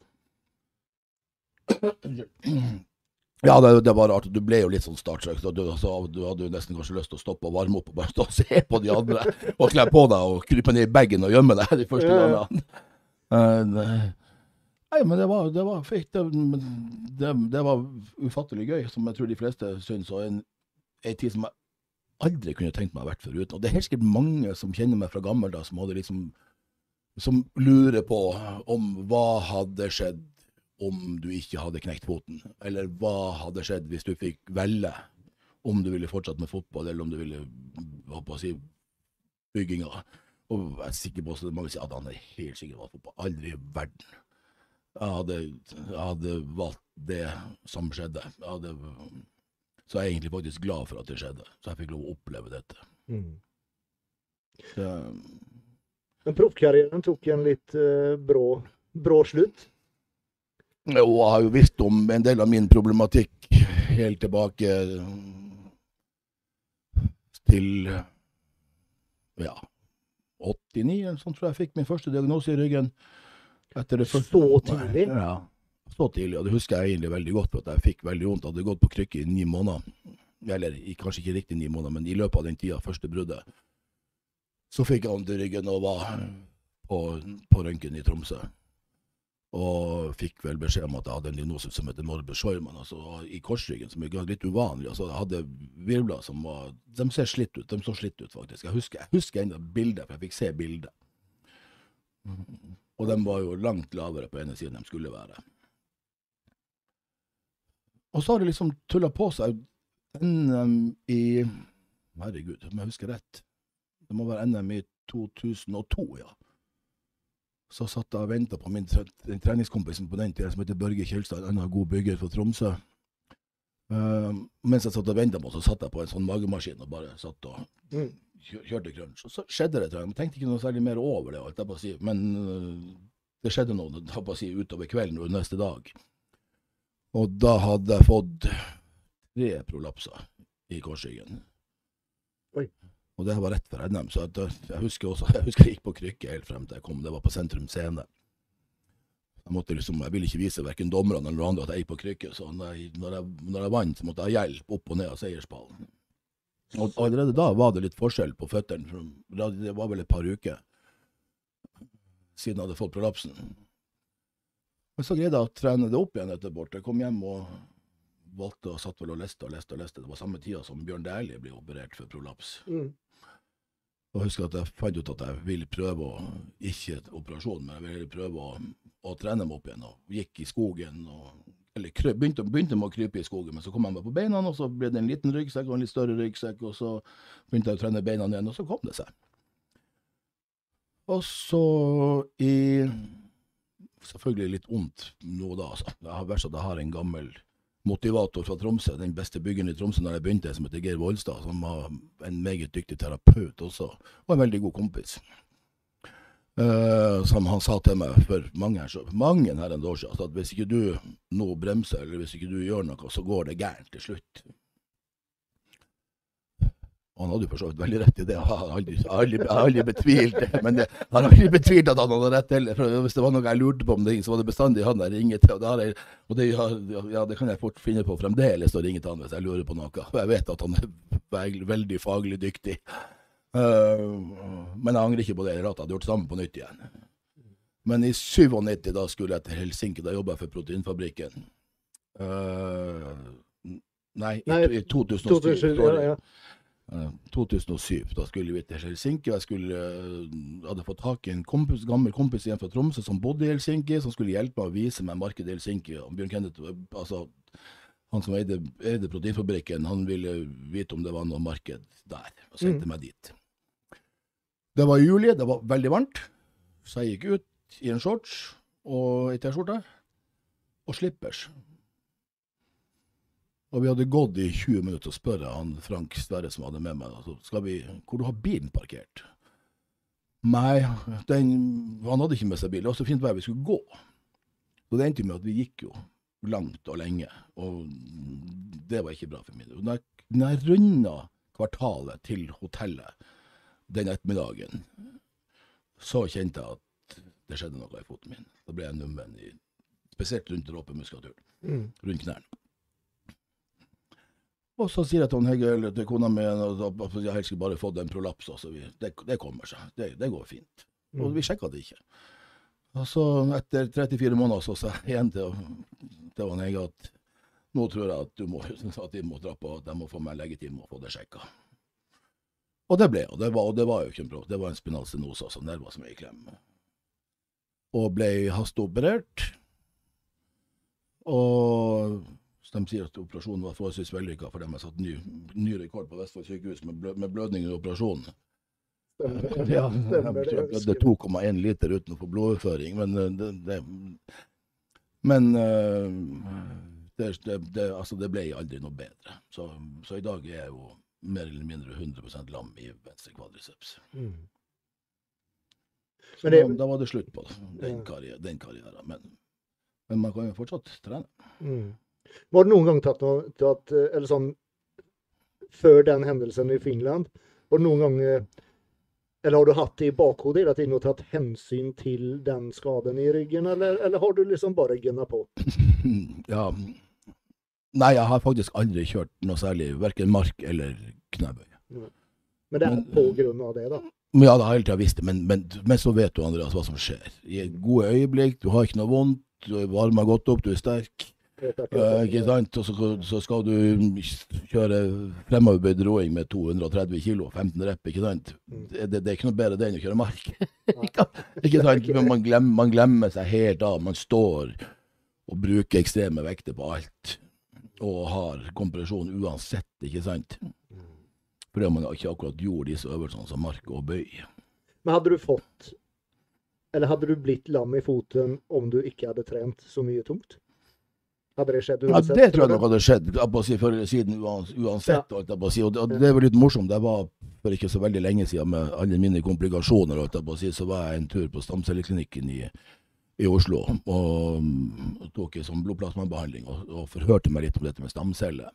B: Ja, det, det var rart. Du ble jo litt sånn startstruck. så Du, så du hadde jo nesten kanskje lyst til å stoppe og varme opp og bare stå og se på de andre. Og kle på deg og krype ned i bagen og gjemme deg de første
A: ja.
B: gangene. Nei, men det var, det var. Det, det, det var ufattelig gøy, som jeg tror de fleste syns. Og en, en tid som jeg aldri kunne tenkt meg å vært foruten. Og det er helt sikkert mange som kjenner meg fra gammel da, som liksom som lurer på om hva hadde skjedd om du ikke hadde knekt foten? Eller hva hadde skjedd hvis du fikk velge om du ville fortsatt med fotball, eller om du ville hva på å si, bygginga? Og jeg er sikker på at mange sier at han er helt sikker på fotball. Aldri i verden. Jeg hadde, jeg hadde valgt det som skjedde. Hadde, så jeg er egentlig faktisk glad for at det skjedde, så jeg fikk lov å oppleve dette. Det,
A: Men proffkarrieren tok en litt uh, brå, brå slutt.
B: Jo, jeg har jo visst om en del av min problematikk helt tilbake til ja, 89, eller sånn tror jeg jeg fikk min første diagnose i ryggen. Etter det første,
A: Så tidlig?
B: Ja, så tidlig. Og det husker jeg egentlig veldig godt, for at jeg fikk veldig vondt. Jeg hadde gått på krykke i ni måneder. Eller kanskje ikke riktig ni måneder, men i løpet av den tida, første bruddet, så fikk jeg vondt i ryggen og var på, på røntgen i Tromsø. Og fikk vel beskjed om at jeg hadde en diagnose som heter Morbus Schormann, altså i korsryggen, som er litt uvanlig. Altså, jeg hadde virvler som var De ser slitt ut, de så slitt ut, faktisk. Jeg husker, jeg husker ennå bildet, for jeg fikk se bildet. Og de var jo langt lavere på ene siden de skulle være. Og så har det liksom tulla på seg NM i Herregud, om jeg husker rett. Det må være NM i 2002, ja. Så satt jeg og venta på min treningskompis på den tida, som heter Børge Kjelstad, en annen god bygger fra Tromsø. Uh, mens jeg satt og venta på, så satt jeg på en sånn magemaskin og bare satt og
A: Mm.
B: Kjør- kjørte crunch. Og så skjedde det, jeg. Tenkte ikke noe særlig mer over det, si. men øh, det skjedde noe si, utover kvelden og neste dag. Og da hadde jeg fått tre prolapser i korsryggen. Og det var rett før NM, så øh, jeg husker også, jeg husker jeg gikk på krykke helt frem til jeg kom. Det var på Sentrum Scene. Jeg liksom, jeg ville ikke vise hverken dommerne eller andre at jeg gikk på krykke, så når jeg, når jeg, når jeg vant, så måtte jeg ha hjelp opp og ned av seierspallen. Og allerede da var det litt forskjell på føttene. Det var vel et par uker siden jeg hadde fått prolapsen. Men så greide jeg å trene det opp igjen etterpå. Jeg kom hjem og valgte og satt vel og leste og leste. og leste. Det var samme tida som Bjørn Dæhlie ble operert for prolaps.
A: Mm.
B: Og husker at jeg fant ut at jeg ville prøve å Ikke operasjon, men jeg ville prøve å, å trene meg opp igjen. Og gikk i skogen. og eller krøp, begynte, begynte med å krype i skogen, men så kom jeg meg på beina, og så ble det en liten ryggsekk og en litt større ryggsekk, og så begynte jeg å trene beina igjen, og så kom det seg. Og så i Selvfølgelig litt vondt nå da, altså. Det har vært så at jeg har en gammel motivator fra Tromsø, den beste byggeren i Tromsø da jeg begynte, som heter Geir Volstad, som var en meget dyktig terapeut også, og en veldig god kompis. Uh, som han sa til meg for mange, mange herrens år siden, at hvis ikke du nå bremser, eller hvis ikke du gjør noe, så går det gærent til slutt. Og han hadde jo for så vidt veldig rett i det. Jeg har aldri, aldri, aldri betvilt det. Men jeg har aldri betvilt at han hadde rett heller. For hvis det var noe jeg lurte på om det, så var det bestandig han jeg ringer til. Og, det, jeg, og det, ja, det, kan jeg fort finne på fremdeles å ringe til han hvis jeg lurer på noe. For jeg vet at han er veldig faglig dyktig. Uh, men jeg angrer ikke på det. Jeg hadde gjort det samme på nytt igjen. Men i 97, da skulle jeg til Helsinki. Da jobba jeg for Proteinfabrikken. Uh, nei, i, i 2007. 2007 ja, ja. 2007. Eh, da skulle vi til Helsinki. Jeg skulle, hadde fått tak i en kompis, gammel kompis igjen fra Tromsø som bodde i Helsinki, som skulle hjelpe meg å vise meg markedet i Helsinki. Og Bjørn Kenneth, altså, han som eide, eide proteinfabrikken, han ville vite om det var noe marked der, og sendte mm. meg dit. Det var juli, det var veldig varmt, så jeg gikk ut i en shorts og ei T-skjorte og slippers. Og vi hadde gått i 20 minutter og spør han Frank Sverre som hadde med meg, altså, skal vi, hvor du har bilen parkert. Nei, den, han hadde ikke med seg bil. Det var så fint vær vi skulle gå. Så det endte med at vi gikk jo langt og lenge, og det var ikke bra for min del. Når jeg runda kvartalet til hotellet den ettermiddagen, så kjente jeg at det skjedde noe i foten min. Da ble jeg nummen, i, spesielt rundt dråpemuskulaturen, mm. rundt knærne. Og så sier jeg til Hegge til kona mi at jeg helst skulle bare fått en prolaps. Altså, det, det, kommer seg. Det, det går fint. Mm. Og vi sjekka det ikke. Og så etter 34 måneder så sa jeg igjen til, til Hegge at nå tror jeg at, må, at de må dra på, at jeg må få meg leggetime og få det sjekka. Og det ble hun. det var, det var jo ikke en bråk, Det var en spinal stenose, altså nerver som er i klem. Og ble hasteoperert. Og de sier at operasjonen var forholdsvis vellykka, for de har satt ny, ny rekord på Vestfold sykehus med, blø, med blødning under operasjonen. Stemmer, ja, stemmer det. Jeg blødde 2,1 liter uten å få blodoverføring, men eh, det, det Men uh, det, det, altså det, ble aldri noe bedre. Så, så, i dag er jeg jo mer eller mindre 100% lam i venstre kvadriceps. Mm. Så da, da, var det slutt på den, karrieren. Den karrieren. Men, men, man kan jo fortsatt trene. Mm.
A: Var det noen gang tatt noe tatt, Eller sånn Før den hendelsen i Finland, var det noen gang Eller har du hatt det i bakhodet hele tiden og tatt hensyn til den skaden i ryggen, eller, eller har du liksom bare gunna på?
B: ja. Nei, jeg har faktisk aldri kjørt noe særlig, verken mark eller knebøy.
A: Men det er på grunn av det, da?
B: Ja, det har jeg hele tida visst det, men, men, men, så vet du Andreas hva som skjer. I gode øyeblikk, du har ikke noe vondt, du varmer godt opp, du er sterk. Uh, ikke sant? Og så, så, skal du kjøre fremoverbøyd roing med 230 kg, 15 rep, ikke sant? Mm. Det, det, det, er ikke noe bedre det enn å kjøre mark. ikke sant? Men man glemmer, man glemmer, seg helt av. Man står og bruker ekstreme vekter på alt. Og har kompresjon uansett, ikke sant? Fordi man ikke akkurat gjorde disse øvelsene som mark og bøy.
A: Men hadde du fått Eller hadde du blitt lam i foten om du ikke hadde trent så mye tungt? Hadde det skjedd
B: uansett? Ja, det tror jeg nok hadde skjedd si, før eller siden uansett. Ja. Si. Og, det, det var litt morsomt. Det var for ikke så veldig lenge siden med alle mine komplikasjoner. Si, så var jeg en tur på stamcelleklinikken i, i Oslo og, og tok en sånn blodplasmabehandling og, og, forhørte meg litt om dette med stamceller.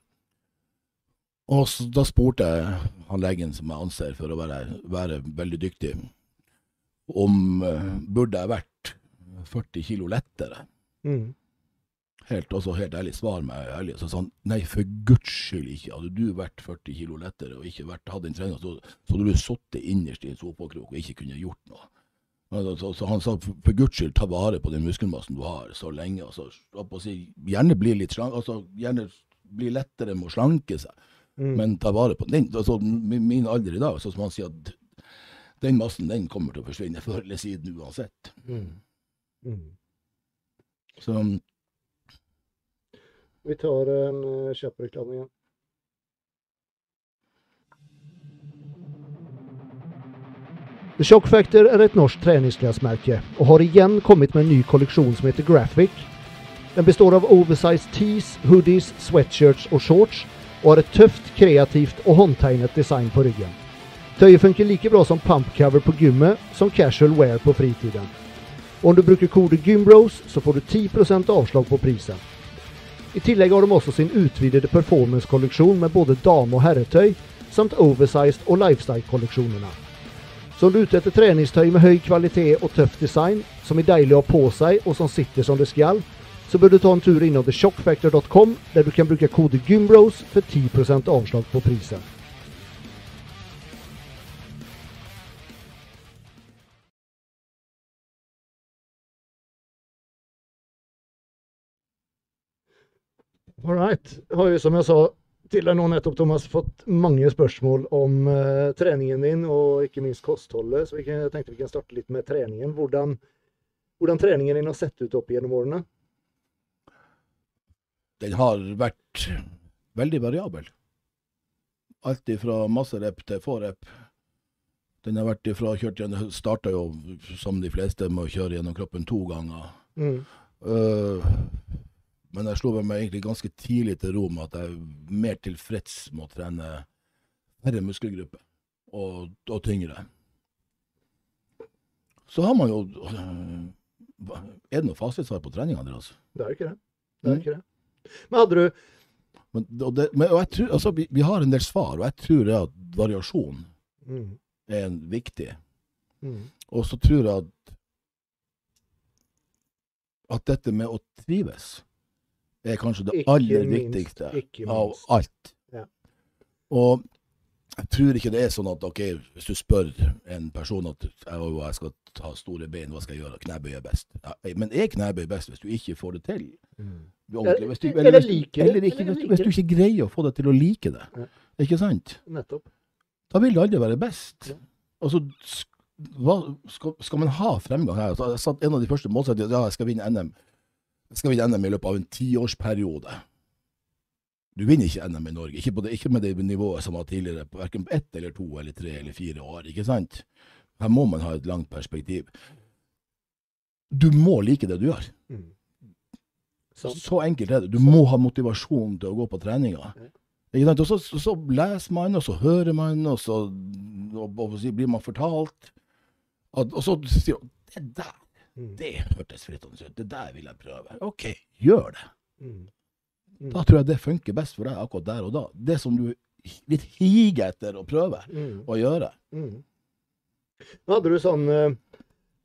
B: Og så, da spurte jeg han legen som jeg anser for å være, være veldig dyktig, om uh, burde jeg vært 40 kilo lettere. Mm helt, også helt ærlig, svar meg ærlig. Så sa han nei, for guds skyld ikke. Hadde du vært 40 kilo lettere og ikke vært, hatt en trening, så, så hadde du sittet innerst i en sofakrok og ikke kunne gjort noe. Så, han sa for guds skyld, ta vare på den muskelmassen du har så lenge. Altså, si, gjerne bli litt slank, altså, gjerne bli lettere med å slanke seg, mm. men ta vare på den. Altså, min alder i dag, så som han sier at den massen den kommer til å forsvinne før eller siden uansett. Mm. Mm. Så
A: vi tar en uh, kjapp reklame igjen. The Shock Factor er et norsk treningsklesmerke og har igjen kommet med en ny kolleksjon som heter Graphic. Den består av oversized tees, hoodies, sweatshirts og shorts og har et tøft, kreativt og håndtegnet design på ryggen. Tøyet funker like bra som pumpcover på gymmet som casual wear på fritiden. Og om du bruker kode GYMBROS så får du 10% avslag på prisen. I tillegg har de også sin utvidede performance-kolleksjon med både dame- og herretøy, samt oversized og lifestyle-kolleksjonene. Så om du er ute etter treningstøy med høy kvalitet og tøff design, som er deilig å ha på seg og som sitter som det skal, så bør du ta en tur innom theshockfactor.com, der du kan bruke kode GYMBROS for 10% avslag på prisen. All right. Har ju som jeg sa til deg nå nettopp, Thomas, fått mange spørsmål om uh, treningen din, og ikke minst kostholdet. Så vi kan, jeg tenkte vi kan starte litt med treningen. Hvordan, hvordan treningen din har sett ut opp gjennom årene?
B: Den har vært veldig variabel. Alt fra masse rep til få rep. Den har vært ifra kjørt gjennom Starta jo som de fleste med å kjøre gjennom kroppen to ganger.
A: Mm.
B: Øh, men jeg slo meg egentlig ganske tidlig til ro med at jeg er mer tilfreds med å trene færre muskelgrupper og, og tyngre. Så har man jo øh, Er det noe fasitsvar på treninga deres?
A: Det er jo ikke det. Det er
B: Mm.
A: ikke det. Men hadde du
B: Men, og det, men, og jeg tror, altså, vi, vi har en del svar, og jeg tror det at variasjon
A: mm.
B: er en viktig.
A: Mm.
B: Og så tror jeg at at dette med å trives er kanskje det
A: Ikke
B: aller
A: minst,
B: viktigste av alt.
A: Ja.
B: Og jeg tror ikke det er sånn at ok, hvis du spør en person at jeg, skal ha store bein, hva skal jeg gjøre? Knebøy er best. Ja, men er knebøy best hvis du ikke får det til? ordentlig? Hvis du,
A: Eller
B: eller,
A: liker
B: eller ikke,
A: Eller
B: hvis, du, hvis du ikke greier å få det til å like det.
A: Ja.
B: Ikke sant?
A: Nettopp.
B: Da vil det aldri være best.
A: Ja.
B: Altså, hva, skal, skal man ha fremgang her? Altså, jeg satt en av de første målsettingene ja, jeg skal vinne NM. Skal vinne NM i løpet av en tiårsperiode. Du vinner ikke NM i Norge, ikke, på det, ikke med det nivået som var tidligere, på hverken på ett eller to eller tre eller fire år. ikke sant? Her må man ha et langt perspektiv. Du må like det du gjør.
A: Mm.
B: Så enkelt er det. Du må ha motivasjon til å gå på treninga. Ikke sant? Og så, så, så leser man, og så hører man, og så og, og så blir man fortalt. og, og så sier man det der,
A: Mm.
B: det hørtes frittende ut. Det der vil jeg prøve. OK, gjør det.
A: Mm. Mm.
B: Da tror jeg det funker best for deg akkurat der og da. Det som du litt higer etter å prøve
A: Mm.
B: å gjøre.
A: Mm. Hadde du sånn eh,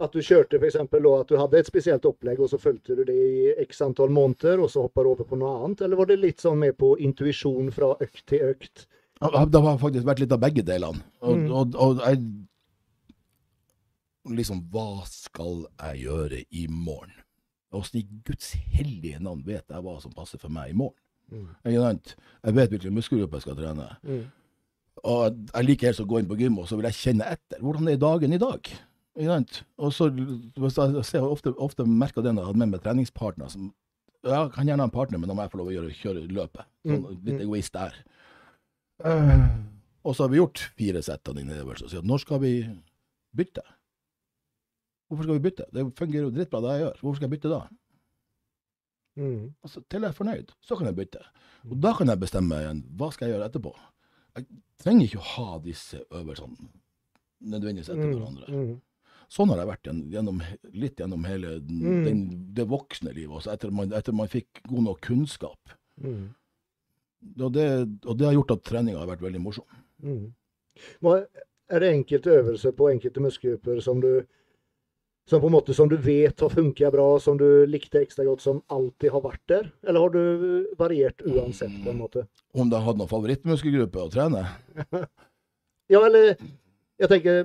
A: at du kjørte f.eks. at du hadde et spesielt opplegg, og så fulgte du det i x antall måneder, og så hoppa du over på noe annet? Eller var det litt sånn med på intuisjon fra økt til økt?
B: Det har faktisk vært litt av begge delene. Og, og, og jeg Liksom, hva skal jeg gjøre i morgen? Åssen i Guds hellige navn vet jeg hva som passer for meg i morgen?
A: Mm.
B: Jeg vet hvilken muskelgruppe jeg skal trene.
A: Mm.
B: Og jeg liker helst å gå inn på gym, og så vil jeg kjenne etter. Hvordan er dagen i dag? Og så jeg ofte, ofte merker den jeg hadde med meg treningspartner som ja, kan gjerne ha en partner, men da må jeg få lov å gjøre, kjøre løpet. Sånn,
A: Mm,
B: litt
A: mm.
B: egoist der. Uh. og så har vi gjort fire sett av dine øvelser. At når skal vi bytte? Hvorfor skal vi bytte? Det fungerer jo drittbra det jeg gjør. Hvorfor skal jeg bytte da?
A: Mm.
B: Altså, til jeg er fornøyd, så kan jeg bytte. Og da kan jeg bestemme igjen hva skal jeg gjøre etterpå. Jeg trenger ikke å ha disse øvelsene nødvendigvis etter
A: Mm.
B: hverandre.
A: Mm.
B: Sånn har jeg vært gjennom, litt gjennom hele den,
A: Mm.
B: den, det voksne livet også, etter man, etter man fikk god nok kunnskap.
A: Mm.
B: Og det, og det har gjort at treninga har vært veldig morsom.
A: Mm. Er det enkelte øvelser på enkelte muskelgrupper som du som på en måte som du vet har funka bra, som du likte ekstra godt, som alltid har vært der? Eller har du variert uansett, på en måte?
B: Om de hadde noen favorittmuskelgruppe å trene?
A: Ja, eller jeg tenker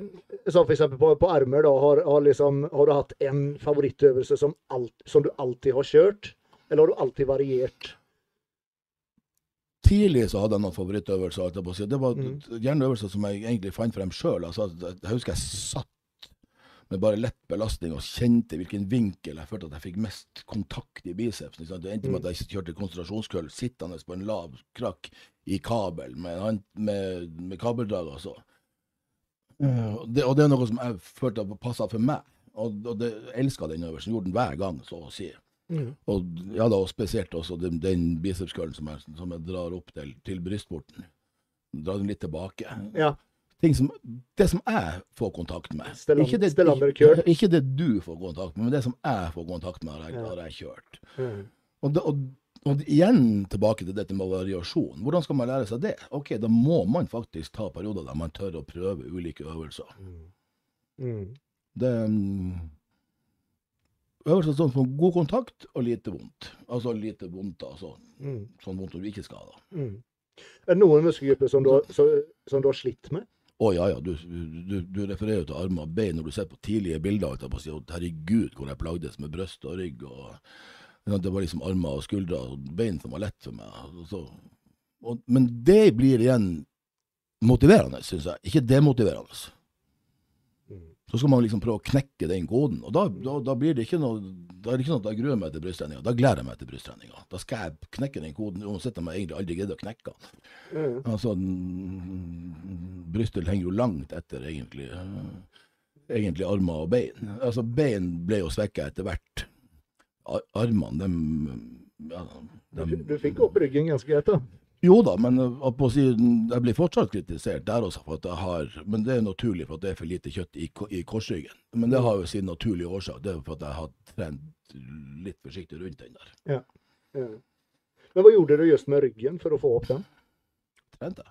A: sånn eksempel på, på armer, da. Har, har, liksom, har du hatt en favorittøvelse som, alt, som du alltid har kjørt? Eller har du alltid variert?
B: Tidlig så hadde jeg noen favorittøvelser. Det var
A: Mm.
B: gjerne øvelser som jeg egentlig fant frem sjøl. Altså, jeg husker jeg satt med bare lett belastning og kjente hvilken vinkel jeg følte at jeg fikk mest kontakt i bicepsen. Det endte med at jeg kjørte konsentrasjonskøll sittende på en lav krakk i kabel med, med, med kabeldrag og så. Eh, og det, og det er noe som jeg følte passa for meg. Og, og det, elska den øvelsen. Gjorde den hver gang, så å si.
A: Mm.
B: Og ja da, og spesielt også den, den bicepskøllen som, som jeg drar opp til, til brystporten. Dra den litt tilbake.
A: Ja.
B: Ting som, det som jeg får kontakt med.
A: Stellan-
B: ikke, det, ikke, ikke det du får kontakt med, men det som jeg får kontakt med, har jeg, har jeg kjørt.
A: Mm.
B: Og, det, og, og igjen tilbake til dette med variasjon. Hvordan skal man lære seg det? Ok, Da må man faktisk ta perioder der man tør å prøve ulike øvelser.
A: Mm.
B: Det mm, Øvelser sånn som god kontakt og lite vondt. Altså lite vondt, altså.
A: Mm.
B: Sånn vondt når du ikke skal da.
A: Mm. Er det noen muskelgrupper som du har slitt med?
B: Å ja, ja, du, du, du refererer jo til armer og bein når du ser på tidlige bilder. Og sier, Herregud, hvor jeg plagdes med bryst og rygg. og Det var liksom armer og skuldre og bein som var lett for meg. Så, og, men det blir igjen motiverende, syns jeg. Ikke demotiverende. Så skal man liksom prøve å knekke den koden. Og da, da, da blir det ikke noe da er det ikke sånn at jeg gruer meg til brysttreninga. Da gleder jeg meg til brysttreninga. Da skal jeg knekke den koden, uansett om jeg egentlig aldri gidder å knekke den.
A: Mm.
B: Altså, brystet henger jo langt etter egentlig, egentlig armer og bein. Altså, bein ble jo svekka etter hvert. Ar- Armene, dem, ja,
A: Du, du fikk opp ryggen ganske greit, da.
B: Jo da, men eh, jeg blir fortsatt kritisert der også for at jeg har Men det er naturlig for at det er for lite kjøtt i, i korsryggen. Men det har jo sin naturlige årsak. Det er for at jeg har trent litt forsiktig rundt den der.
A: Ja. Men hva gjorde du just med ryggen for å få opp den?
B: Trente.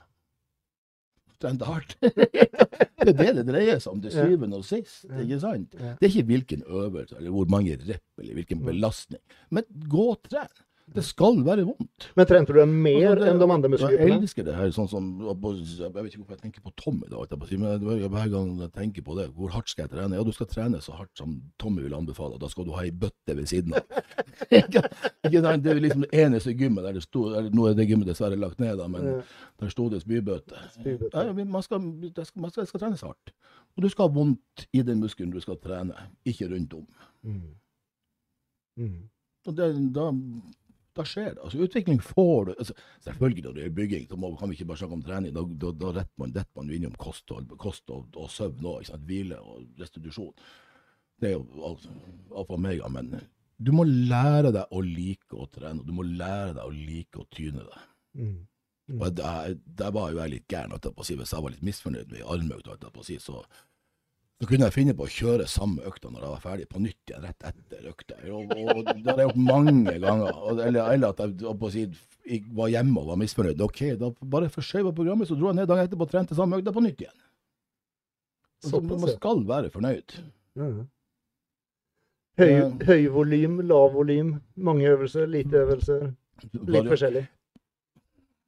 B: Trente hardt. det er det det dreier seg om til syvende og sist.
A: Ja.
B: ikke sant?
A: Ja.
B: Det er ikke hvilken øvelse eller hvor mange rep eller hvilken
A: Mm.
B: belastning. Men gå og tren. Det skal være vondt.
A: Men trente du dem mer
B: Altså, det-
A: enn de andre
B: Jeg elsker det her. sånn som, Jeg vet ikke hvorfor jeg tenker på Tommy, da, men hver gang jeg tenker på det, hvor hardt skal jeg trene? Ja, du skal trene så hardt som Tommy vil anbefale, da skal du ha ei bøtte ved siden av. Det er liksom det eneste gymmet der det sto Nå er det gymmet dessverre lagt ned, da, men der sto det spybøtte. Ja, man skal, man skal, skal trenes hardt. Og du skal ha vondt i den muskelen du skal trene, ikke rundt om.
A: Mm. Mm.
B: Og det, da, da skjer det. Altså, utvikling får du altså, Selvfølgelig når det er bygging, så må, kan vi ikke bare snakke om trening. Da, da, da retter man, detter man innom kost og, kost og, og søvn òg. Hvile og restitusjon. Det er jo alfa og omega. Men du må lære deg å like å trene. og Du må lære deg å like å tyne deg.
A: Mm. Mm.
B: Og der, der var jo jeg litt gæren. holdt jeg på å Si. Hvis jeg var litt misfornøyd med armøkt, holdt jeg på å si, så, så kunne jeg finne på å kjøre samme økta når jeg var ferdig, på nytt igjen rett etter økta. Og, og, det har jeg gjort mange ganger. Og, eller, eller at jeg å si, jeg var hjemme og var misfornøyd. Ok, da bare forskjøv jeg programmet, så dro jeg ned dagen etterpå og trente samme økta på nytt igjen. Så
A: Såpass,
B: man skal være fornøyd.
A: Ja. Høy, høy volym, lav volym, mange øvelser, lite øvelser. Litt forskjellig.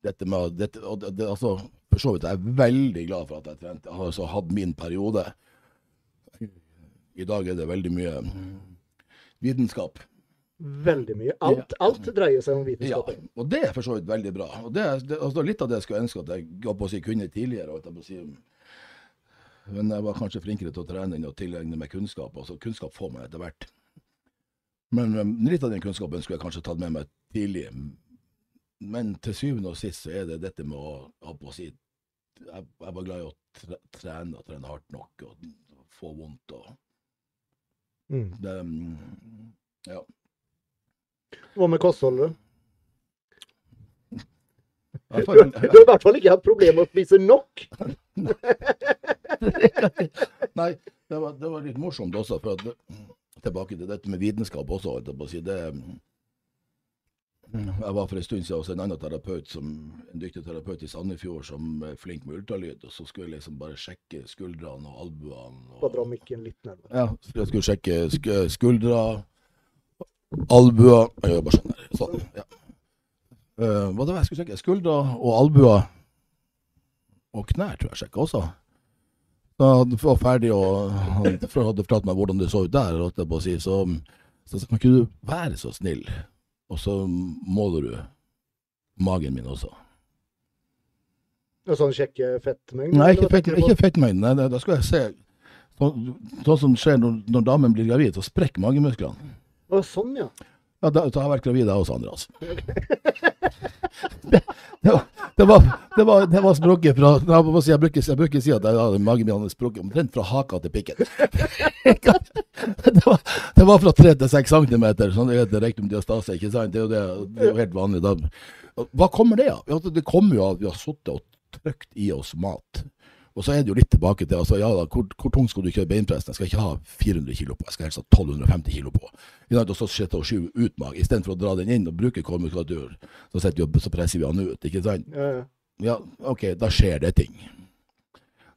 B: dette med dette, det, altså, For så vidt er jeg veldig glad for at jeg trente. Jeg har altså hatt min periode. I dag er det veldig mye vitenskap.
A: Veldig mye. Alt, alt dreier seg om
B: vitenskap.
A: Ja,
B: og det er for så vidt veldig bra. Og det, er- det, altså, litt av det jeg skulle ønske at jeg si, kunne tidligere. jeg si. Men jeg var kanskje flinkere til å trene enn å tilegne meg kunnskap. Altså, kunnskap får man etter hvert. Men men litt av den kunnskapen skulle jeg kanskje tatt med meg tidlig. Men til syvende og sist så er det dette med å, ha på å si, jeg, jeg var glad i å trene og trene hardt nok og få vondt. og
A: Mm.
B: det, um, ja.
A: Hva med kostholdet? Du, har i hvert fall ikke hatt problemer med å spise nok.
B: Nei, det var, det var litt morsomt også. For at, tilbake til dette med vitenskap også. det, jeg var for en stund siden hos en annen terapeut, som, en dyktig terapeut i Sandefjord som er flink med ultralyd. Og så skulle jeg liksom bare sjekke skuldrene og albuene.
A: Bare dra
B: Og,
A: mikken litt nærmere.
B: ja, så jeg skulle sjekke sk skuldre, albuer Jeg gjør bare sånn der. Sånn, ja. Uh, hva det var jeg skulle sjekke? Skuldra og albuer. Og knær tror jeg sjekka også. Da jeg var ferdig og han hadde fortalt meg hvordan det så ut der, jeg på å si, så, så han, kan ikke du være så snill, og så måler du magen min også.
A: Og sånn sjekke fettmengden?
B: Nei, ikke, fett, ikke fettmengden. Da skal jeg se. Sånn, sånn som skjer når, når damen blir gravid, så sprekker magemusklene.
A: Å, sånn, ja.
B: Ja, da, da har jeg vært gravid, jeg også, Andreas. Det, det, var, det, var, det, var, det var språket fra Jeg, må si, jeg, bruker, jeg bruker si at jeg hadde magen min hadde sprukket omtrent fra haka til pikken. Det var, det var fra tre til seks centimeter, sånn det heter rektum diastase, ikke sant? Det er jo, det, det er helt vanlig. Da. Hva kommer det av? Det kommer jo av at vi har sittet og trykt i oss mat. Og så er det jo litt tilbake til altså, ja da, hvor, hvor tung skal du kjøre beinpressen? Jeg skal ikke ha 400 kilo på, jeg skal helst ha 1250 kilo på. Og så sitte og ut mag, istedenfor å dra den inn og bruke kormuskulatur. Så, vi, så presser vi han ut, ikke sant?
A: Ja, ja.
B: ja, OK, da skjer det ting.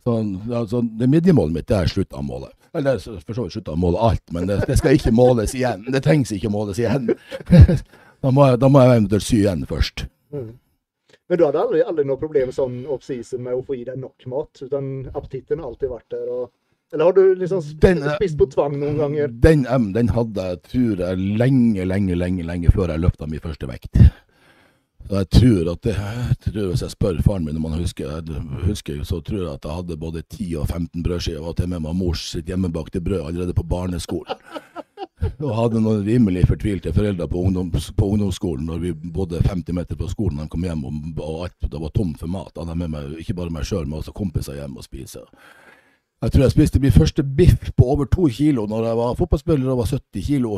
B: Så, altså, det midjemålet mitt det er målet. Eller for så vidt slutta å måle alt, men det, det, skal ikke måles igjen. Det trengs ikke måles igjen. da, må jeg, da må jeg eventuelt sy igjen først. Mm.
A: Men du hadde aldri, aldri noe problem sånn off-season med å få i deg nok mat? Utan appetitten har alltid vært der? Og, eller har du liksom den, eh, spist på tvang noen ganger?
B: Den den hadde jeg, tror jeg, lenge, lenge, lenge lenge før jeg løfta min første vekt. Så jeg tror at det, jeg tror Hvis jeg spør faren min om han husker, husker, så tror jeg at jeg hadde både 10 og 15 brødskiver og til med meg mors sitt hjemmebakte brød allerede på barneskolen. Og hadde noen rimelig fortvilte foreldre på, ungdoms, på, ungdomsskolen når vi bodde 50 meter fra skolen. De kom hjem og, og alt det var tomt for mat. Hadde med meg ikke bare meg sjøl, men også kompiser hjem og spise. Jeg tror jeg spiste min første biff på over to kilo når jeg var fotballspiller og var 70 kilo.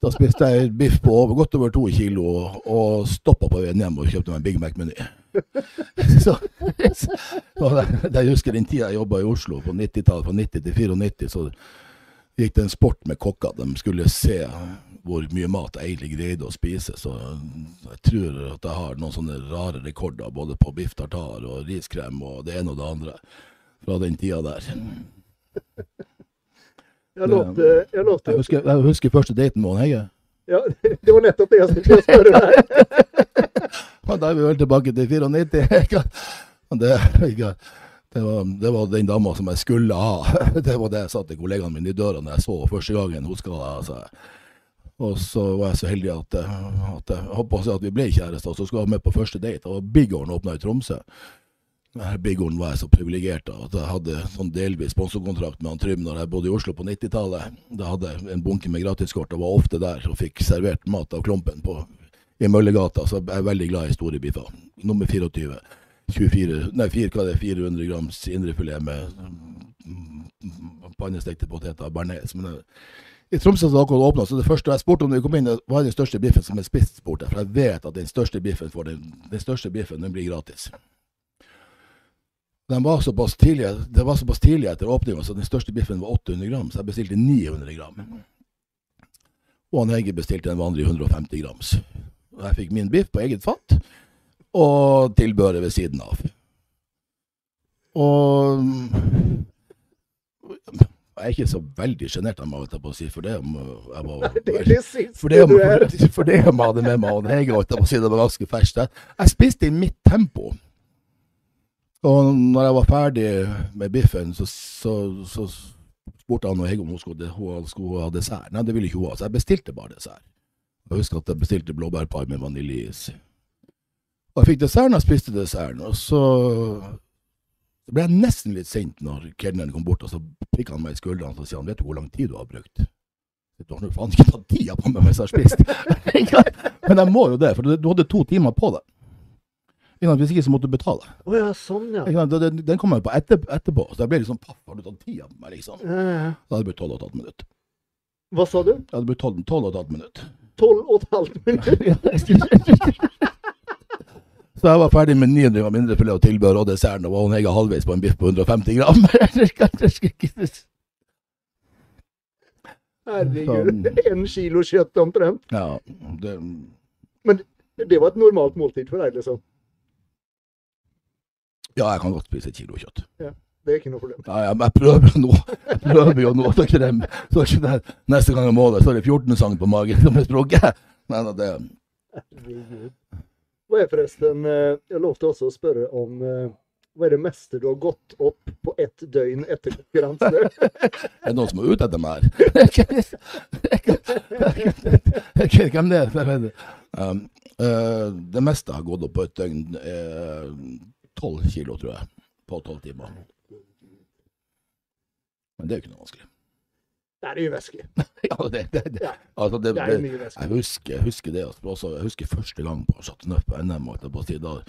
B: Da spiste jeg biff på over, godt over to kilo og, og stoppa på veien hjem og kjøpte meg en Big Mac-meny. jeg husker den tida jeg jobba i Oslo på 90-tallet, fra 90 til 94. så gikk det en sport med kokker. De skulle se hvor mye mat jeg egentlig greide å spise. Så jeg tror at jeg har noen sånne rare rekorder både på biff tartar og riskrem og det ene og det andre fra den tida der.
A: Jeg lovte, jeg lovte.
B: Jeg husker, jeg husker første daten med Heie.
A: Ja, det var nettopp det jeg skulle spørre deg.
B: da er vi vel tilbake til 94. det, det var, det var, den dama som jeg skulle ha. Det var det jeg sa til kollegaene mine i døra når jeg så første gangen hun skal altså. Og så var jeg så heldig at, at jeg håpa at vi ble kjærester, så skulle jeg med på første date. Og Bighorn åpna i Tromsø. Bighorn var jeg så privilegert av at jeg hadde sånn delvis sponsorkontrakt med han Trym når jeg bodde i Oslo på 90-tallet. Da hadde jeg en bunke med gratiskort og var ofte der og fikk servert mat av Klumpen på, i Møllergata. Så jeg er veldig glad i store biffer. Nummer 24. 24, nei, 4, hva det er, 400 grams indrefilet med mm, pannestekte poteter bearnés. Men eh, i Tromsø så akkurat åpna, så det første jeg spurte om da vi kom inn, var den største biffen som er spist, spurte. For jeg vet at den største biffen, den, den største biffen den blir gratis. Den var såpass tidlig, det var såpass tidlig etter åpninga, så den største biffen var 800 gram, så jeg bestilte 900 gram. Og han Hege bestilte en vanlig 150 grams. Og jeg fikk min biff på eget fat og tilbehøret ved siden av. Og jeg er ikke så veldig sjenert av meg, på å si, for det om jeg var For det om, jeg hadde med meg han Hege, holdt jeg på å si, det var ganske ferskt. Jeg spiste i mitt tempo. Og når jeg var ferdig med biffen, så, så, så spurte han Hege om hun skulle ha dessert. Nei, det ville ikke hun ha, så jeg bestilte bare dessert. Jeg husker at jeg bestilte blåbærpai med vaniljeis. Og jeg fikk desserten og spiste desserten. Og så ble jeg nesten litt sint når kelneren kom bort og så pikka han meg i skuldrene og sa han, vet du hvor lang tid du har brukt? Du har faen ikke tatt tida på meg mens jeg har spist. Men jeg må jo det, for du hadde to timer på det. Hvis ikke så måtte du betale.
A: Oh, ja, sånn, ja.
B: Den, den kom jo på etter, etterpå, så jeg ble liksom paff. Har du tatt tida på meg, liksom? Ja, ja. Da hadde det blitt tolv og minutter.
A: Hva sa du?
B: Det hadde blitt tolv og et halvt minutt.
A: Tolv og et halvt minutt?
B: Så jeg var ferdig med 900 gram indrefilet og tilbehør og desserten, og var hun Hege halvveis på en biff på 150 gram.
A: Herregud. En kilo kjøtt omtrent.
B: Ja, det...
A: Men det var et normalt måltid for deg, liksom?
B: Ja, jeg kan godt spise et kilo kjøtt.
A: Ja, Det er ikke noe problem.
B: Ja, ja, men jeg prøver jo nå. Jeg prøver jo nå. Så ikke det, så ikke det neste gang jeg måler, så er det 14 sang på magen som er sprukket. Nei det
A: Herregud. Hva er forresten eh, Jeg lovte også å spørre om eh, hva er det meste du har gått opp på ett døgn etter konkurransen?
B: er det noen som er ute etter meg her? Hvem det er? Um, uh, det meste har gått opp på et døgn. Tolv uh, kilo, tror jeg. På tolv timer. Men det er jo ikke noe vanskelig.
A: Det er mye væske.
B: ja, det, det, det, ja. Altså, det, det er mye væske. Jeg husker, jeg husker det. Altså, jeg husker første gang på Chateau Neuf på NM. På tid, da,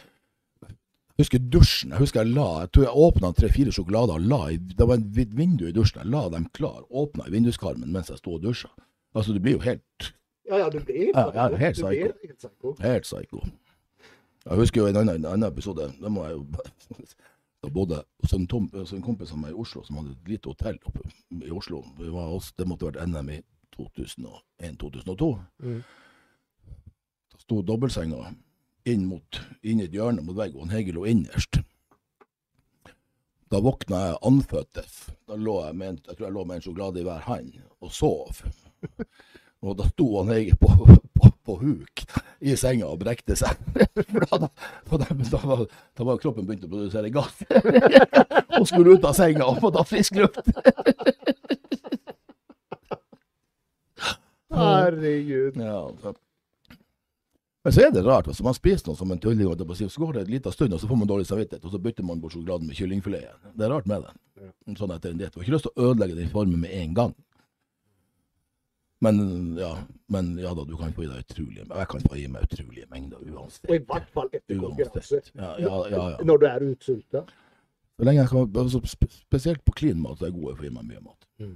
B: jeg husker dusjen. Jeg husker jeg la Jeg tror jeg åpna tre-fire sjokolader. La det var et vindu i dusjen. Jeg la dem klar, åpna i vinduskarmen mens jeg sto og dusja. Altså, du blir jo helt
A: Ja, ja, du blir
B: ja, ja, helt, psyko. Helt psyko. Jeg husker jo en annen, en annen episode. Det må jeg jo Da bodde hos en, tom, hos en kompis av meg i Oslo som hadde et lite hotell oppe i Oslo. Også, det måtte vært NM i 2001-2002.
A: Mm.
B: Da sto dobbeltsenga inn mot inn i et hjørne mot veggen, og Hege lå innerst. Da våkna jeg anføttes. Da lå jeg med en, jeg tror jeg lå med en sjokolade i hver hånd og sov. Og da sto han Hege på, på, på huk i senga og brekte seg. For da, da, da, var, da var kroppen begynt å produsere gass. Hun skulle ut av senga og få ta frisk luft.
A: Herregud.
B: Ja, så. Men så er det rart. Hvis man spiser noe som en tulling, si, så går det en liten stund, og så får man dårlig samvittighet, og så bytter man bort sjokoladen med kyllingfilet igjen. Det er rart med det. Sånn etter en diett. Du har ikke lyst til å ødelegge den formen med en gang. Men ja, men ja da, du kan få i deg utrolige Jeg kan få i meg utrolige mengder uansett.
A: Og i hvert fall etter konkurranse.
B: Ja, ja, ja.
A: Når du er utsulta.
B: Så lenge jeg kan, altså, Spesielt på clean mat så er jeg god til å gi meg mye mat.
A: Mm.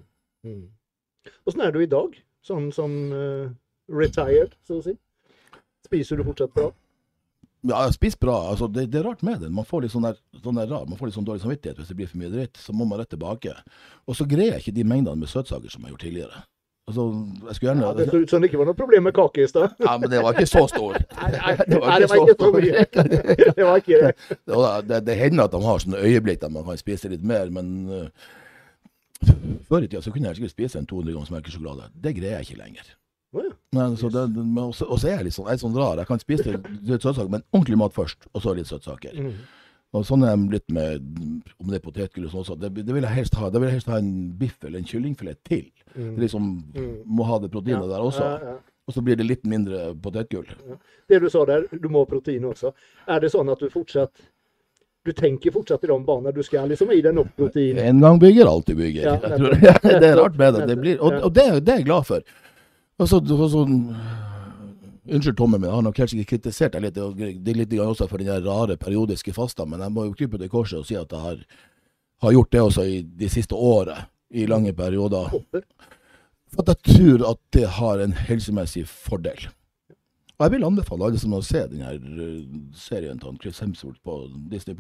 A: mm. er du i dag? Sånn som uh, retired, så å si? Spiser du fortsatt bra?
B: Ja, jeg spiser bra. Altså, det, det er rart med det. Man får litt sånn der, sånn der rar, man får litt sånn dårlig samvittighet hvis det blir for mye dritt. Så må man rett tilbake. Og så greier jeg ikke de mengdene med søtsaker som jeg har gjort tidligere. Altså, jeg skulle
A: Ja, det så ut som det ikke var noe problem med kake i stad.
B: Ja, men det var ikke så stor.
A: Nei, nei, nei, det var ikke så mye. Det var ikke det.
B: Det, det hender at de har sånne øyeblikk der man kan spise litt mer, men uh, før i tida så kunne jeg sikkert spise en 200 grams melkesjokolade. Det greier jeg ikke lenger.
A: Ja.
B: Men, så det, det- og så er jeg litt sånn, jeg er sånn rar. Jeg kan spise litt søtsaker, men ordentlig mat først, og så litt søtsaker.
A: Mm.
B: Og sånn er jeg blitt med om det er potetgull og sånn også. Det, det vil jeg helst ha. Da vil jeg helst ha en biff eller en kyllingfilet til.
A: Mm.
B: Liksom
A: Mm.
B: må ha det proteinet der også.
A: Ja, ja.
B: Og så blir det litt mindre potetgull.
A: Det du sa der, du må ha protein også. Er det sånn at du fortsatt Du tenker fortsatt i de baner? Du skal liksom i deg nok protein?
B: En gang bygger, alltid bygger.
A: Ja,
B: det er rart med det. det blir, og og det, det er jeg glad for. Og så, og så, unnskyld Tommy, men jeg har helt sikkert kritisert deg litt, det er litt også for den rare periodiske fasta, men jeg må jo krype til korset og si at jeg har, har gjort det også i de siste året, i lange perioder. For jeg tror at det har en helsemessig fordel. Og jeg vil anbefale alle som har sett denne serien til Chris Hemsworth på Disney+.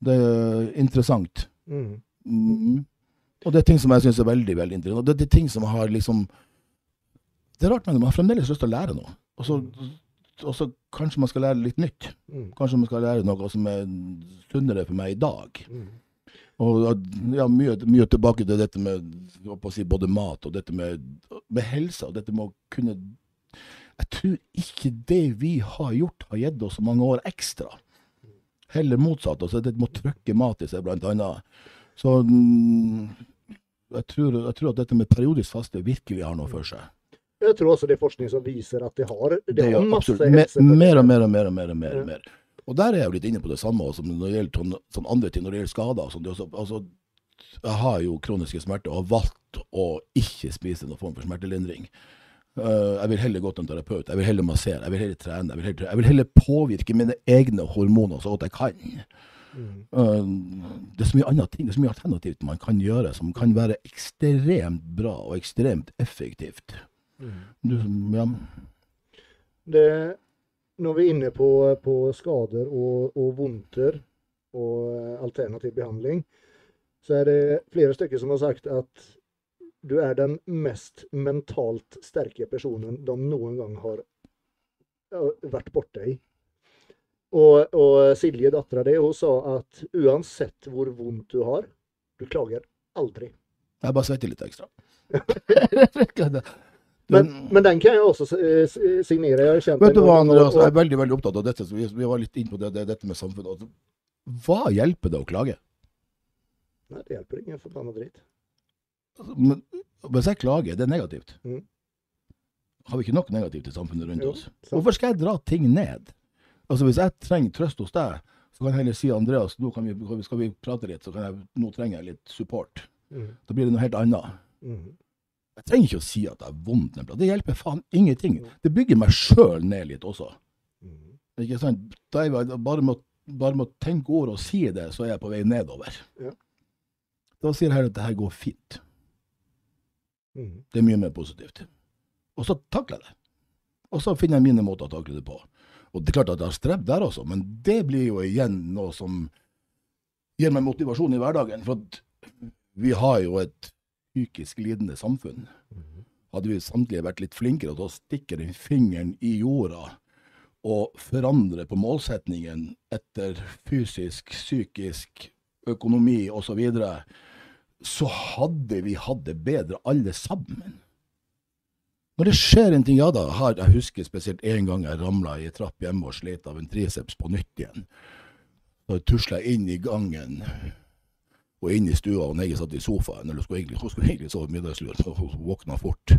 B: Det er interessant.
A: Mm.
B: Mm. Og det er ting som jeg syns er veldig veldig interessant. Og det, det er ting som har liksom Det er rart, men man har fremdeles lyst til å lære noe. Og så, og så kanskje man skal lære litt nytt.
A: Mm.
B: Kanskje man skal lære noe som er sunnere for meg i dag.
A: Mm.
B: Og ja, mye, mye tilbake til dette med si, både mat og dette med, med helse. Og dette med å kunne Jeg tror ikke det vi har gjort, har gitt oss så mange år ekstra. Heller motsatt. Altså det med å trykke mat i seg, blant annet. Så mm, jeg, tror, jeg tror at dette med periodisk faste virkelig har noe for seg.
A: Jeg tror også det er forskning som viser at det har, det
B: Det
A: har masse
B: absolutt mer,
A: og
B: mer og mer og mer og mer. og mer,
A: Ja.
B: og der er jeg jo litt inne på det samme også, når det gjelder sånn, sånn andre ting, når det gjelder skader. sånn. Det også, altså, jeg har jo kroniske smerter og har valgt å ikke spise noen form for smertelindring. Uh, jeg vil heller gå til en terapeut, jeg vil heller massere, jeg vil heller trene. Jeg vil heller, jeg vil heller påvirke mine egne hormoner så godt jeg kan.
A: Mm.
B: Uh, det er så mye andre ting, det er så mye alternativt man kan gjøre, som kan være ekstremt bra og ekstremt effektivt. Du, ja,
A: Det, når vi er inne på, på skader og, og vondter og eh, alternativ behandling, så er det flere stykker som har sagt at du er den mest mentalt sterke personen de noen gang har vært borte i. Og, og Silje, dattera di, hun sa at uansett hvor vondt du har, du klager aldri.
B: jeg bare svetter litt ekstra.
A: Men, men den kan jeg også eh, signere. Jeg
B: Vet du hva, Andreas, jeg er veldig veldig opptatt av dette. så Vi, vi var litt inn på det, det, dette med samfunnet. Altså, Hva hjelper det å klage?
A: Nei, det hjelper ingen forbanna dritt.
B: Altså, Men, hvis jeg klager, det er negativt.
A: Mm.
B: Har vi ikke nok negativt i samfunnet rundt
A: Jo,
B: oss? Hvorfor skal jeg dra ting ned? Altså Hvis jeg trenger trøst hos deg, så kan jeg heller si Andreas, nå kan vi, skal vi prate litt, så kan jeg, nå trenger jeg litt support.
A: Mm.
B: Da blir det noe helt annet.
A: Mm.
B: Jeg trenger ikke å si at jeg har vondt. en. Det hjelper faen ingenting. Det bygger meg sjøl ned litt også.
A: Mm.
B: Ikke sant? Er jeg, bare, med, å- bare med å tenke ord og si det, så er jeg på vei nedover.
A: Ja.
B: Da sier jeg at det her går fint.
A: Mm.
B: Det er mye mer positivt. Og så takler jeg det. Og så finner jeg mine måter å takle det på. Og det er klart at jeg har strevd der også, men det blir jo igjen noe som gir meg motivasjon i hverdagen. For vi har jo et psykisk lidende samfunn. Hadde vi samtlige vært litt flinkere til å stikke den fingeren i jorda og forandre på målsetningen etter fysisk, psykisk, økonomi osv., så, videre, så hadde vi hatt det bedre alle sammen. Når det skjer en ting, ja da, har, jeg husker spesielt en gang jeg ramla i ei trapp hjemme og slet av en triceps på nytt igjen. Da tusla jeg inn i gangen og inn i stua, og Nege satt i sofaen, eller skulle egentlig, hun skulle egentlig sove middagslur, så hun våkna fort.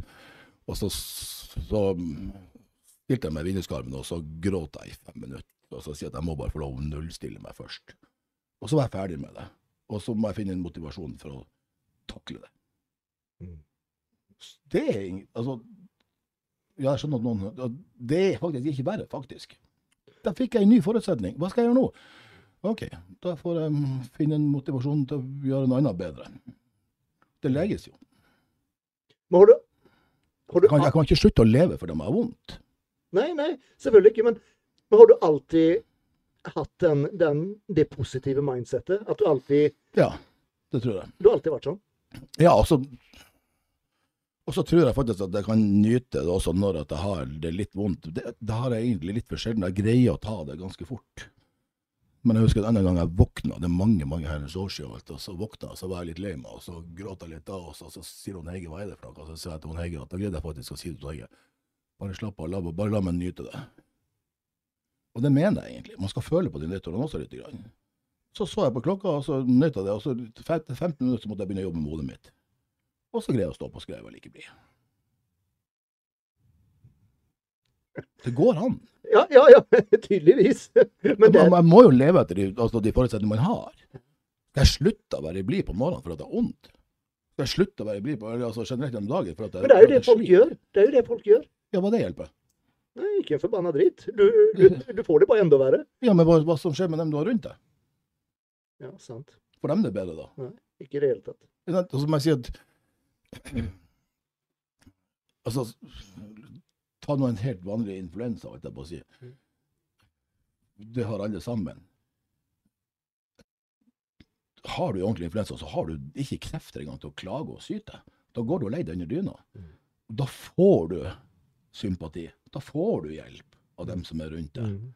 B: Og så, så stilte jeg meg i vinduskarmen, og så gråt jeg i fem minutter. Og så sier jeg at jeg må bare få lov å nullstille meg først. Og så var jeg ferdig med det. Og så må jeg finne en motivasjon for å takle det.
A: Mm.
B: Det er Altså, ja, jeg skjønner at noen Det er faktisk ikke verre, faktisk. Da fikk jeg en ny forutsetning. Hva skal jeg gjøre nå? OK, da får jeg mm, finne en motivasjon til å gjøre noe annet bedre. Det leges jo.
A: Men har du, har du
B: Jeg kan, jeg kan ikke slutte å leve fordi jeg har vondt.
A: Nei, nei, selvfølgelig ikke. Men, men har du alltid hatt den, den, det positive mindsettet? At du alltid
B: Ja, det tror jeg.
A: Du har alltid vært sånn?
B: Ja, og så og så tror jeg faktisk at jeg kan nyte det også når jeg har det litt vondt. Det, det har jeg egentlig litt for sjelden. Jeg greier å ta det ganske fort. Men jeg husker en gang jeg våkna, det er mange mange herrens år siden, og så våkna jeg, så var jeg litt lei meg, og så gråt jeg litt da, og så, så sier hun Hege hva er det for noe? Og så sier jeg til hun Hege at da gleder jeg faktisk å si det til Hege. Bare slapp av, la, bare la meg nyte det. Og det mener jeg egentlig. Man skal føle på de nyttårene også litt. Grann. Så så jeg på klokka, og så nøt jeg det, og så etter 15 minutter så måtte jeg begynne å jobbe med hodet mitt. Og så greier jeg å stå opp og like vel ikke bli. Det går an.
A: Ja, ja, ja, tydeligvis. Men
B: Man,
A: det,
B: man må jo leve etter de, altså de forutsetningene man har. Jeg slutta å være blid på morgenen for at det er vondt? Jeg slutta å være blid på, altså generelt gjennom dagen for at jeg,
A: men det er jo
B: for
A: det folk gjør. Det er jo det folk gjør.
B: Ja, hva det hjelper?
A: Nei, ikke en forbanna dritt. Du, du, du får det bare enda verre.
B: Ja, men hva, hva som skjer med dem du har rundt deg?
A: Ja, sant.
B: Får dem det bedre da?
A: Nei, Ikke i det hele tatt.
B: Og så må jeg si at Altså, ta nå en helt vanlig influensa, holdt jeg på å si. Det har alle sammen. Har du ordentlig influensa, så har du ikke krefter engang til å klage og syte. Da går du og legger deg under dyna.
A: Mm.
B: Da får du sympati. Da får du hjelp av dem som er rundt deg.
A: Mm.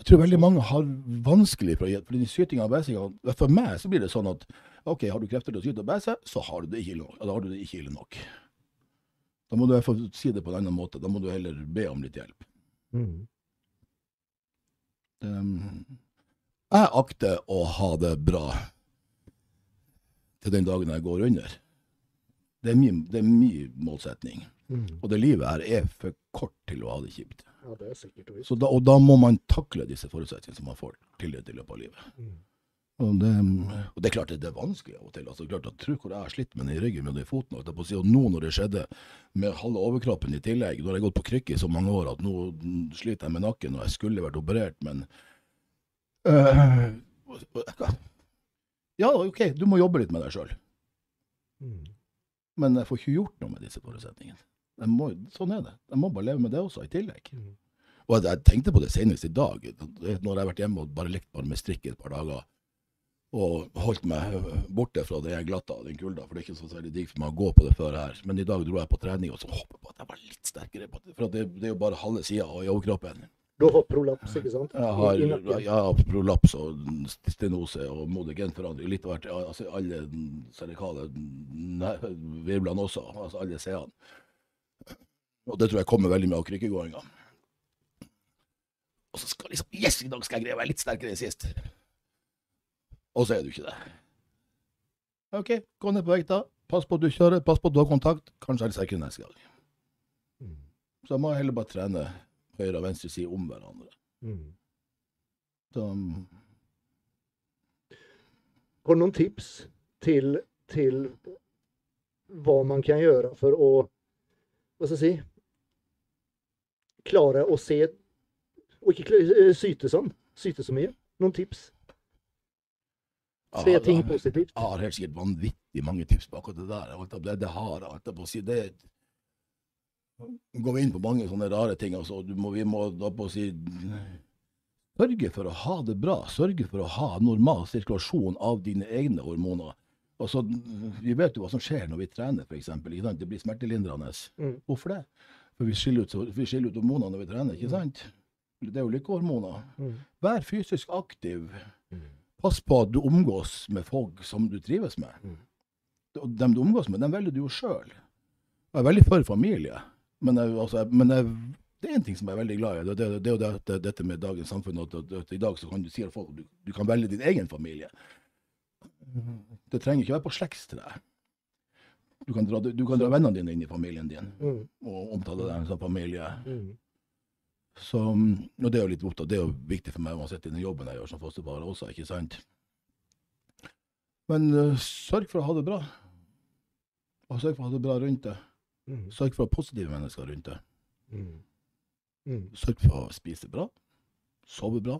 B: Jeg tror veldig mange har vanskelig for å hjelpe. For den sytinga og bæsinga For meg så blir det sånn at OK, har du krefter til å syte og bæse, så har du det ikke ille nok. Da må du i hvert fall si det på en annen måte. Da må du heller be om litt hjelp.
A: Mm.
B: Um, jeg akter å ha det bra til den dagen jeg går under. Det er min, det er min målsetning.
A: Mm.
B: Og det livet her er for kort til å ha det kjipt.
A: Ja, det er sikkert.
B: Så da, og da må man takle disse forutsetningene som man får tillit i løpet av livet.
A: Mm.
B: Og det, og det er klart det, det er vanskelig av og til. altså klart at Tro hvor jeg har slitt med den i ryggen den i foten. Og på å si, Og nå når det skjedde med halve overkroppen i tillegg, nå har jeg gått på krykke i så mange år at nå mm, sliter jeg med nakken, og jeg skulle vært operert, men øh, Ja, OK, du må jobbe litt med deg sjøl,
A: Mm.
B: men jeg får ikke gjort noe med disse forutsetningene. Jeg må, sånn er det. Jeg må bare leve med det også, i tillegg.
A: Mm.
B: Og jeg, jeg tenkte på det senest i dag, når jeg har vært hjemme og bare lekt bare med strikk i et par dager. Og holdt meg borte fra det glatta og den kulda, for det er ikke så særlig digg for meg å gå på det før her. Men i dag dro jeg på trening og så håpet på at jeg var litt sterkere. på det, For det, det er jo bare halve sida i overkroppen.
A: Du har prolaps, ikke sant?
B: Jeg har, jeg har prolaps og stenose og monogenforandring. Litt av hvert. Altså alle cervikale virblene virvlene også. Altså alle C-ene. Og det tror jeg kommer veldig med av krykkegåinga. Og så skal liksom Yes, i dag skal jeg greie å være litt sterkere enn sist. Og så er du ikke det. OK, gå ned på vekta. Pass på at du kjører, pass på at du har kontakt. Kanskje er det sterkere neste gang.
A: Mm.
B: Så jeg må heller bare trene høyre og venstre side om hverandre.
A: Mm.
B: Så,
A: Har du noen tips til, til hva man kan gjøre for å hva skal jeg si klare å se Og ikke eh, syte sånn. Syte så mye. Noen tips? Se
B: Ja,
A: ting positivt.
B: Jeg har helt sikkert vanvittig mange tips på akkurat det der. Det, det har jeg. på å si. Det går vi inn på mange sånne rare ting. Altså. Du må, vi må da på å si Sørge for å ha det bra. Sørge for å ha normal sirkulasjon av dine egne hormoner. Altså, vi vet jo hva som skjer når vi trener, f.eks. Det blir smertelindrende.
A: Mm.
B: Hvorfor det? For vi skiller ut, vi skiller ut hormoner når vi trener, ikke sant? Det er jo lykkehormoner.
A: Mm.
B: Vær fysisk aktiv.
A: Mm.
B: Pass på at du omgås med folk som du trives med.
A: Mm.
B: Dem du omgås med, dem velger du jo sjøl. Jeg er veldig for familie, men, jeg, altså, jeg- men jeg, det er en ting som jeg er veldig glad i. Det, det, det er jo det, dette med dagens samfunn. At, at, at I dag så kan du si at folk, du, du kan velge din egen familie. Det trenger ikke være på slektstreet. Du kan dra, du kan dra vennene dine inn i familien din
A: Mm.
B: og omtale dem som familie.
A: Mm.
B: Så, og det er jo litt opptatt, det er jo viktig for meg uansett i den jobben jeg gjør som fosterfar også, ikke sant. Men uh, sørg for å ha det bra. Og sørg for å ha det bra rundt deg.
A: Mm.
B: Sørg for å ha positive mennesker rundt deg.
A: Mm. Mm.
B: Sørg for å spise bra, sove bra,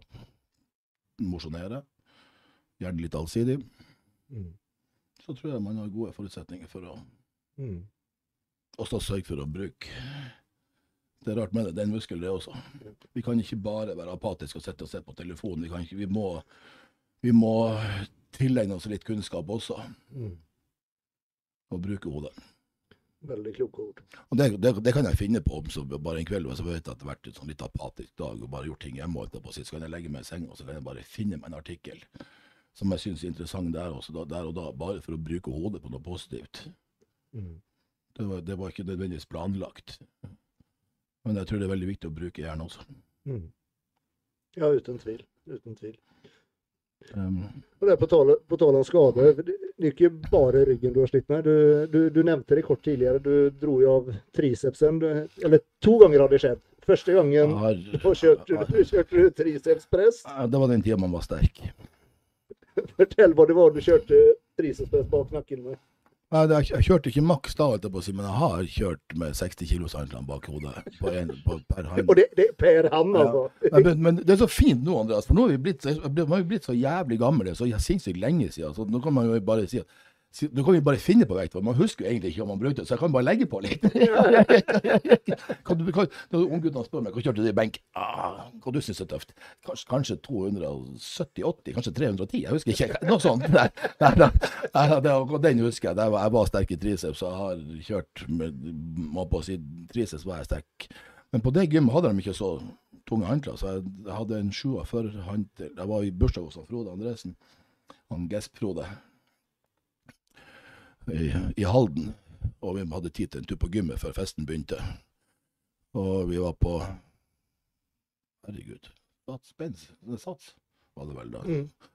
B: mosjonere, gjerne litt allsidig.
A: Mm.
B: Så tror jeg man har gode forutsetninger for å
A: Mm.
B: også sørge sørg for å bruke Det er rart med det, det er en muskel, det også. Vi kan ikke bare være apatiske og sitte og se på telefonen. Vi, kan ikke, vi, må, vi må tilegne oss litt kunnskap også,
A: Mm.
B: og bruke hodet.
A: Veldig kloke ord.
B: Og det, det, det kan jeg finne på så bare en kveld hvis jeg vet at det har vært en sånn litt apatisk dag og bare gjort ting hjemme. og etterpå, Så kan jeg legge meg i senga og så kan jeg bare finne meg en artikkel som jeg syns er interessant der, også, da, der og da, bare for å bruke hodet på noe positivt.
A: Mm.
B: Det var, det var ikke nødvendigvis planlagt. Men jeg tror det er veldig viktig å bruke hjernen også.
A: Mm. Ja, uten tvil. Uten tvil.
B: Um,
A: Og det er på tale, på tale om skade. det er ikke bare ryggen du har slitt med. Du, du, du nevnte det kort tidligere. Du dro jo av tricepsen. Eller to ganger har det skjedd. Første gangen
B: har,
A: kjørte du, kjørte du tricepspress.
B: Det var den tida man var sterk.
A: Fortell hva det var du kjørte tricepspress bak nakken med.
B: Nei, jeg kjørte ikke maks da, men jeg har kjørt med 60 kilos håndklam bak hodet på en, på, per hand.
A: Og det, det er per hand, altså.
B: Ja. men, men det er så fint nå, Andreas, for nå har vi blitt, så- vi blitt så jævlig gamle, så sinnssykt lenge siden. Så nå kan man jo bare si at nå kan vi bare finne på vekt, for man husker jo egentlig ikke om man brukte det, så jeg kan bare legge på litt. kan du, kan, når ungguttene spør meg hva kjørte du i benk, ah, hva du syns er tøft, kanskje, kanskje 270-80, kanskje 310, jeg husker ikke, noe sånt. Nei, nei, nei, nei, det, den husker jeg, var, jeg var sterk i triceps, jeg har kjørt med, må på å si, triceps var jeg sterk. Men på det gymmet hadde de ikke så tunge håndklær, så jeg, jeg hadde en 47 håndtel. Jeg var i bursdag hos Frode Andresen, han Gesp-Frode, i, i Halden. Og vi hadde tid til en tur på gymmet før festen begynte. Og vi var på Herregud. Sats, Benz, Sats, var det vel da.
A: Mm.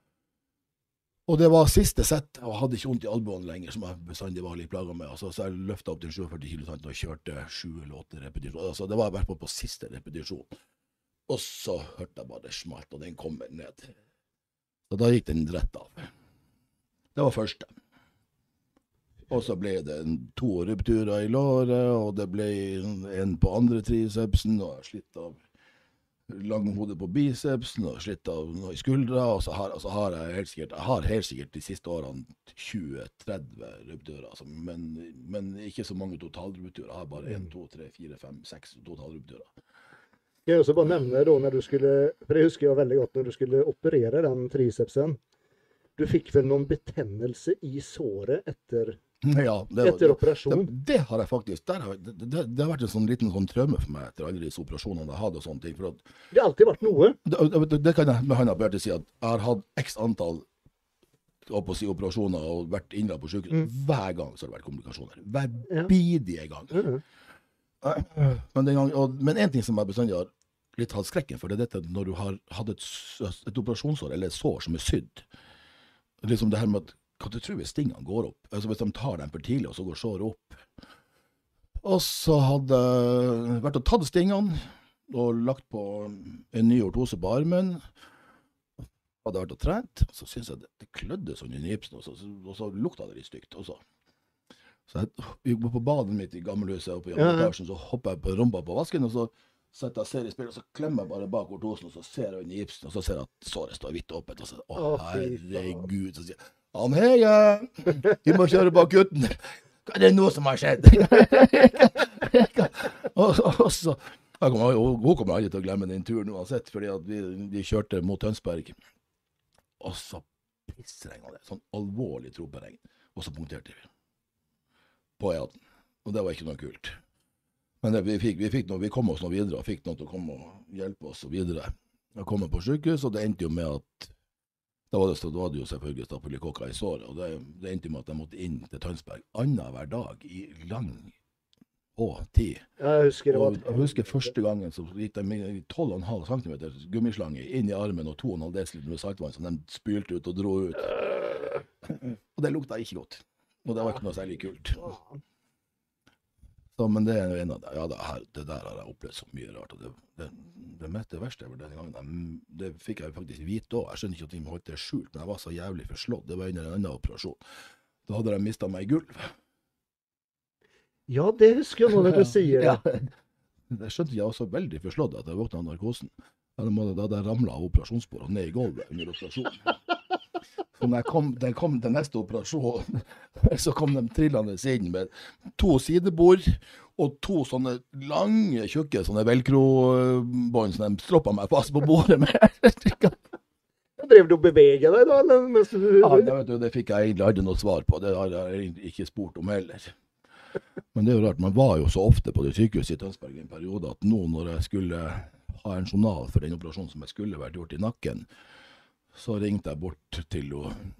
B: Og det var siste sett, og hadde ikke vondt i albuen lenger, som jeg bestandig var litt plaga med. Altså, så jeg løfta opp til 47 kilo og kjørte sju eller åtte repetisjoner. Altså, det var i hvert fall på siste repetisjon. Og så hørte jeg bare det smalt, og den kommer ned. Så da gikk den rett av. Det var første. Og så ble det en, to rupturer i låret, og det ble en på andre tricepsen, og jeg slitt av langhodet på bicepsen og slitt av noe i skuldra. Og så har, så har jeg helt sikkert jeg har helt sikkert de siste årene 20-30 rupturer. Altså, men, men ikke så mange totalrupturer. Jeg har bare 1, 2, 3, 4, 5, 6 totalrupturer.
A: Skal jeg også bare nevne da når du skulle, for Jeg husker jeg veldig godt, når du skulle operere den tricepsen. Du fikk vel noen betennelse i såret etter,
B: Ja, det,
A: etter
B: det,
A: operasjon?
B: det har jeg faktisk. Har, det, det, det har vært en sånn liten sånn traume for meg etter alle disse operasjonene jeg har hatt. og sånne ting. At,
A: Det har alltid vært noe.
B: det, det, det kan jeg med hånda på hjertet si at jeg har hatt x antall på å si, operasjoner og vært innlagt på sykehus.
A: Mm.
B: Hver gang så har det vært komplikasjoner. Hver
A: Ja.
B: bidige gang.
A: Mm.
B: Men, gang, og, men en ting som jeg bestandig har litt hatt skrekken for, det er dette når du har hatt et, et operasjonsår eller et sår som er sydd. Liksom det her med at Hva du tror hvis stingene går opp? Altså Hvis de tar dem for tidlig, og så går såret opp. Og så hadde jeg vært og tatt stingene og lagt på en ny ortose på armen. Hadde vært og trent, og så syntes jeg det, det klødde sånn i gipsen, og så, og så lukta det litt stygt også. Så jeg gikk på badet mitt i gammelhuset oppe i andre etasjen, så hopper jeg på rumpa på vasken, og så setter jeg ser i spillet, og så klemmer jeg bare bak ortosen, og så ser jeg inn i gipsen, og så ser jeg at såret står vidt åpent, og så å, herregud, så sier jeg han Heie, vi må kjøre bak gutten! Hva er det nå som har skjedd? og, og, så, Jeg kommer, hun kommer aldri til å glemme den turen uansett, fordi vi, vi kjørte mot Tønsberg. Og så pissregna det. Sånn alvorlig troperegn. Og så punkterte vi. På E18. Og det var ikke noe kult. Men det, vi, fikk, vi, fikk noe, vi kom oss nå videre og fikk noen til å komme og hjelpe oss og videre. Jeg kom på sykehus, og det endte jo med at da var det, da var det jo selvfølgelig stafylokokker i såret. og det, det endte med at jeg måtte inn til Tønsberg annenhver dag i lang og tid.
A: Jeg husker,
B: Og jeg husker første gangen så gikk de med 12,5 cm gummislange inn i armen og 2,5 dl med saltvann som de spylte ut og dro ut. Og det lukta ikke godt. Og det var ikke noe særlig kult. Så, men det er jo en av dem Ja, det, her, det der har jeg opplevd så mye rart. Og det, det, det, mest, det verste var den gangen jeg- Det fikk jeg faktisk vite òg. Jeg skjønner ikke at de holdt det skjult, men jeg var så jævlig forslått. Det var under en annen operasjon. Da hadde de mista meg i gulv.
A: ja, det husker jeg nå når du sier det.
B: Jeg skjønte jeg var så veldig forslått at jeg våkna av narkosen. Da hadde da jeg ramla av operasjonsbordet ned i gulvet under operasjonen. Kom, den kom til neste operasjon, så kom de trillende inn med to sidebord og to sånne lange, tjukke sånne velcro-bånd som de stroppa meg fast på bordet med.
A: Drev du og bevega deg da? Mens du,
B: Ja, det, vet du, det fikk jeg egentlig aldri noe svar på. Det har jeg ikke spurt om heller. Men det er jo rart, man var jo så ofte på det sykehuset i Tønsberg i en periode at nå når jeg skulle ha en journal for den operasjonen som jeg skulle vært gjort i nakken, så ringte jeg bort til henne.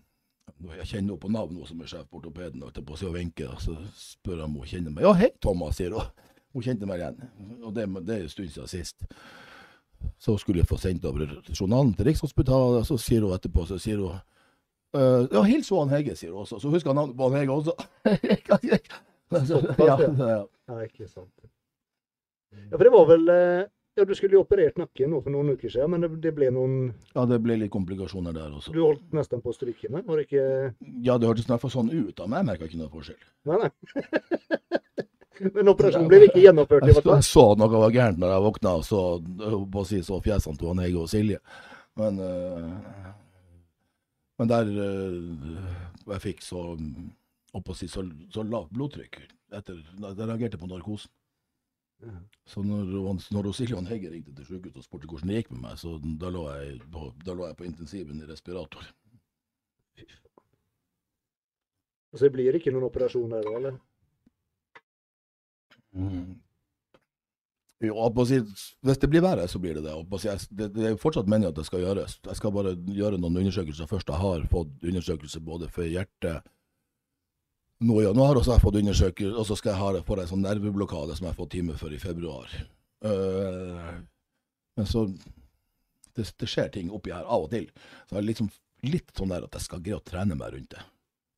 B: Jeg kjenner henne på navn, hun som er sjef på ortopeden, på si og Wenche, så spør jeg om hun kjenner meg. Ja, hei, Thomas, sier hun. Hun kjente meg igjen. Og det, det er en stund siden sist. Så skulle jeg få sendt over journalen til Rikshospitalet, og så sier hun etterpå, så sier hun Uh, ja, hils han Hege, sier hun også. Så husker han navnet på han Hege også. Så, ja, ja.
A: ja, ikke sant. Ja, for det var vel eh, Ja, du skulle jo operert nakken nå for noen uker siden, men det, det ble noen
B: ja, det ble litt komplikasjoner der også.
A: Du holdt nesten på å stryke meg, Var det ikke
B: Ja, det hørtes i hvert fall sånn ut, Av men jeg merka ikke noe forskjell.
A: Nei, nei. men operasjonen ble ikke gjennomført, i hvert
B: så,
A: fall.
B: jeg så noe var gærent når jeg våkna, så, på å si, så fjesene til Hege og Silje. Men, øh, men der øh, jeg fikk så, å si, så, så lavt blodtrykk etter Jeg reagerte på narkosen. Så når, når Siljan Hegge ringte til sykehuset og spurte hvordan det gikk med meg, så da lå jeg da lå jeg på intensiven i respirator.
A: Så det blir ikke noen operasjon der da, eller?
B: Mm. Jo, hvis det blir verre, så blir det det. Jeg jeg- det. Det fortsatt meningen at det skal gjøres. Jeg skal bare gjøre noen undersøkelser først. Jeg har fått undersøkelse både for hjertet nå i januar, og så har jeg fått undersøkelse, og så skal jeg ha det for en sånn nerveblokade som jeg har fått time for i februar. Uh, men så det, det skjer ting oppi her av og til. Så jeg er liksom litt sånn der at jeg skal greie å trene meg rundt det.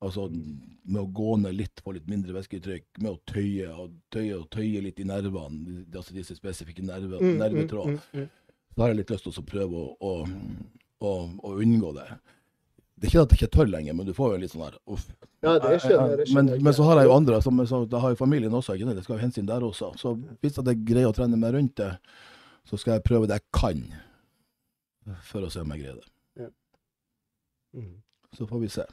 B: Altså med å gå ned litt, få litt mindre væsketrykk, med å tøye og tøye og tøye litt i nervene, altså disse spesifikke nerve,
A: Mm, mm, mm, mm.
B: Da har jeg litt lyst til å prøve å, å, å, å unngå det. Det er ikke at jeg ikke tør lenger, men du får jo litt sånn her uff.
A: Ja, det skjønner det skjønner men,
B: men så har jeg jo andre, som så, da har jo familien også, ikke det? Det skal jo hensyn der også. Så hvis jeg greier å trene meg rundt det, så skal jeg prøve det jeg kan, for å se om jeg greier det.
A: Mm.
B: Så får vi se.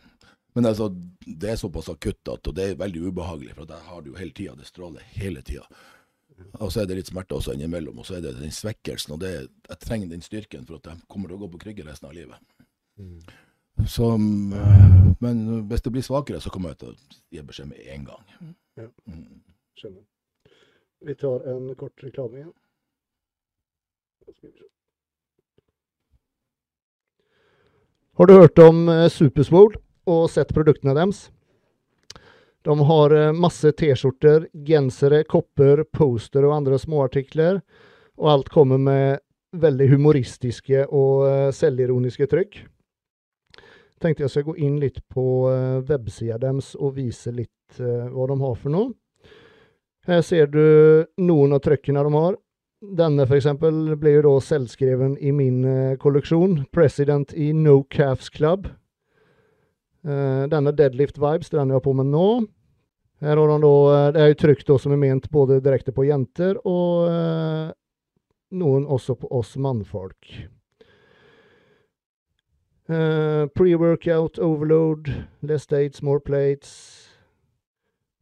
B: Men altså, det er såpass akutt at, og det er veldig ubehagelig, for jeg har det jo hele tida. Det stråler hele tida. Og så er det litt smerte også innimellom, og så er det den svekkelsen. Og det, jeg trenger den styrken for at jeg kommer til å gå på krygge resten av livet.
A: Mm.
B: Så, mm, men hvis det blir svakere, så kommer jeg til å gi beskjed med en gang.
A: Ja.
B: Mm.
A: Skjønner. Vi tar en kort reklame igjen. Har du hørt om eh, Superswole og sett produktene deres? De har eh, masse T-skjorter, gensere, kopper, poster og andre småartikler. Og alt kommer med veldig humoristiske og eh, selvironiske trykk. Tenkte jeg skal gå inn litt på eh, websida deres og vise litt eh, hva de har for noe. Her ser du noen av trykkene de har. Denne eksempel ble jo da selvskreven i min eh, kolleksjon. President i No Calves Club. Denne Deadlift Vibes, den jeg har på meg nå. Her har de da, Det er jo trykk som er ment både direkte på jenter og noen også på oss mannfolk. Eh, Pre-workout overload, less dates, more plates.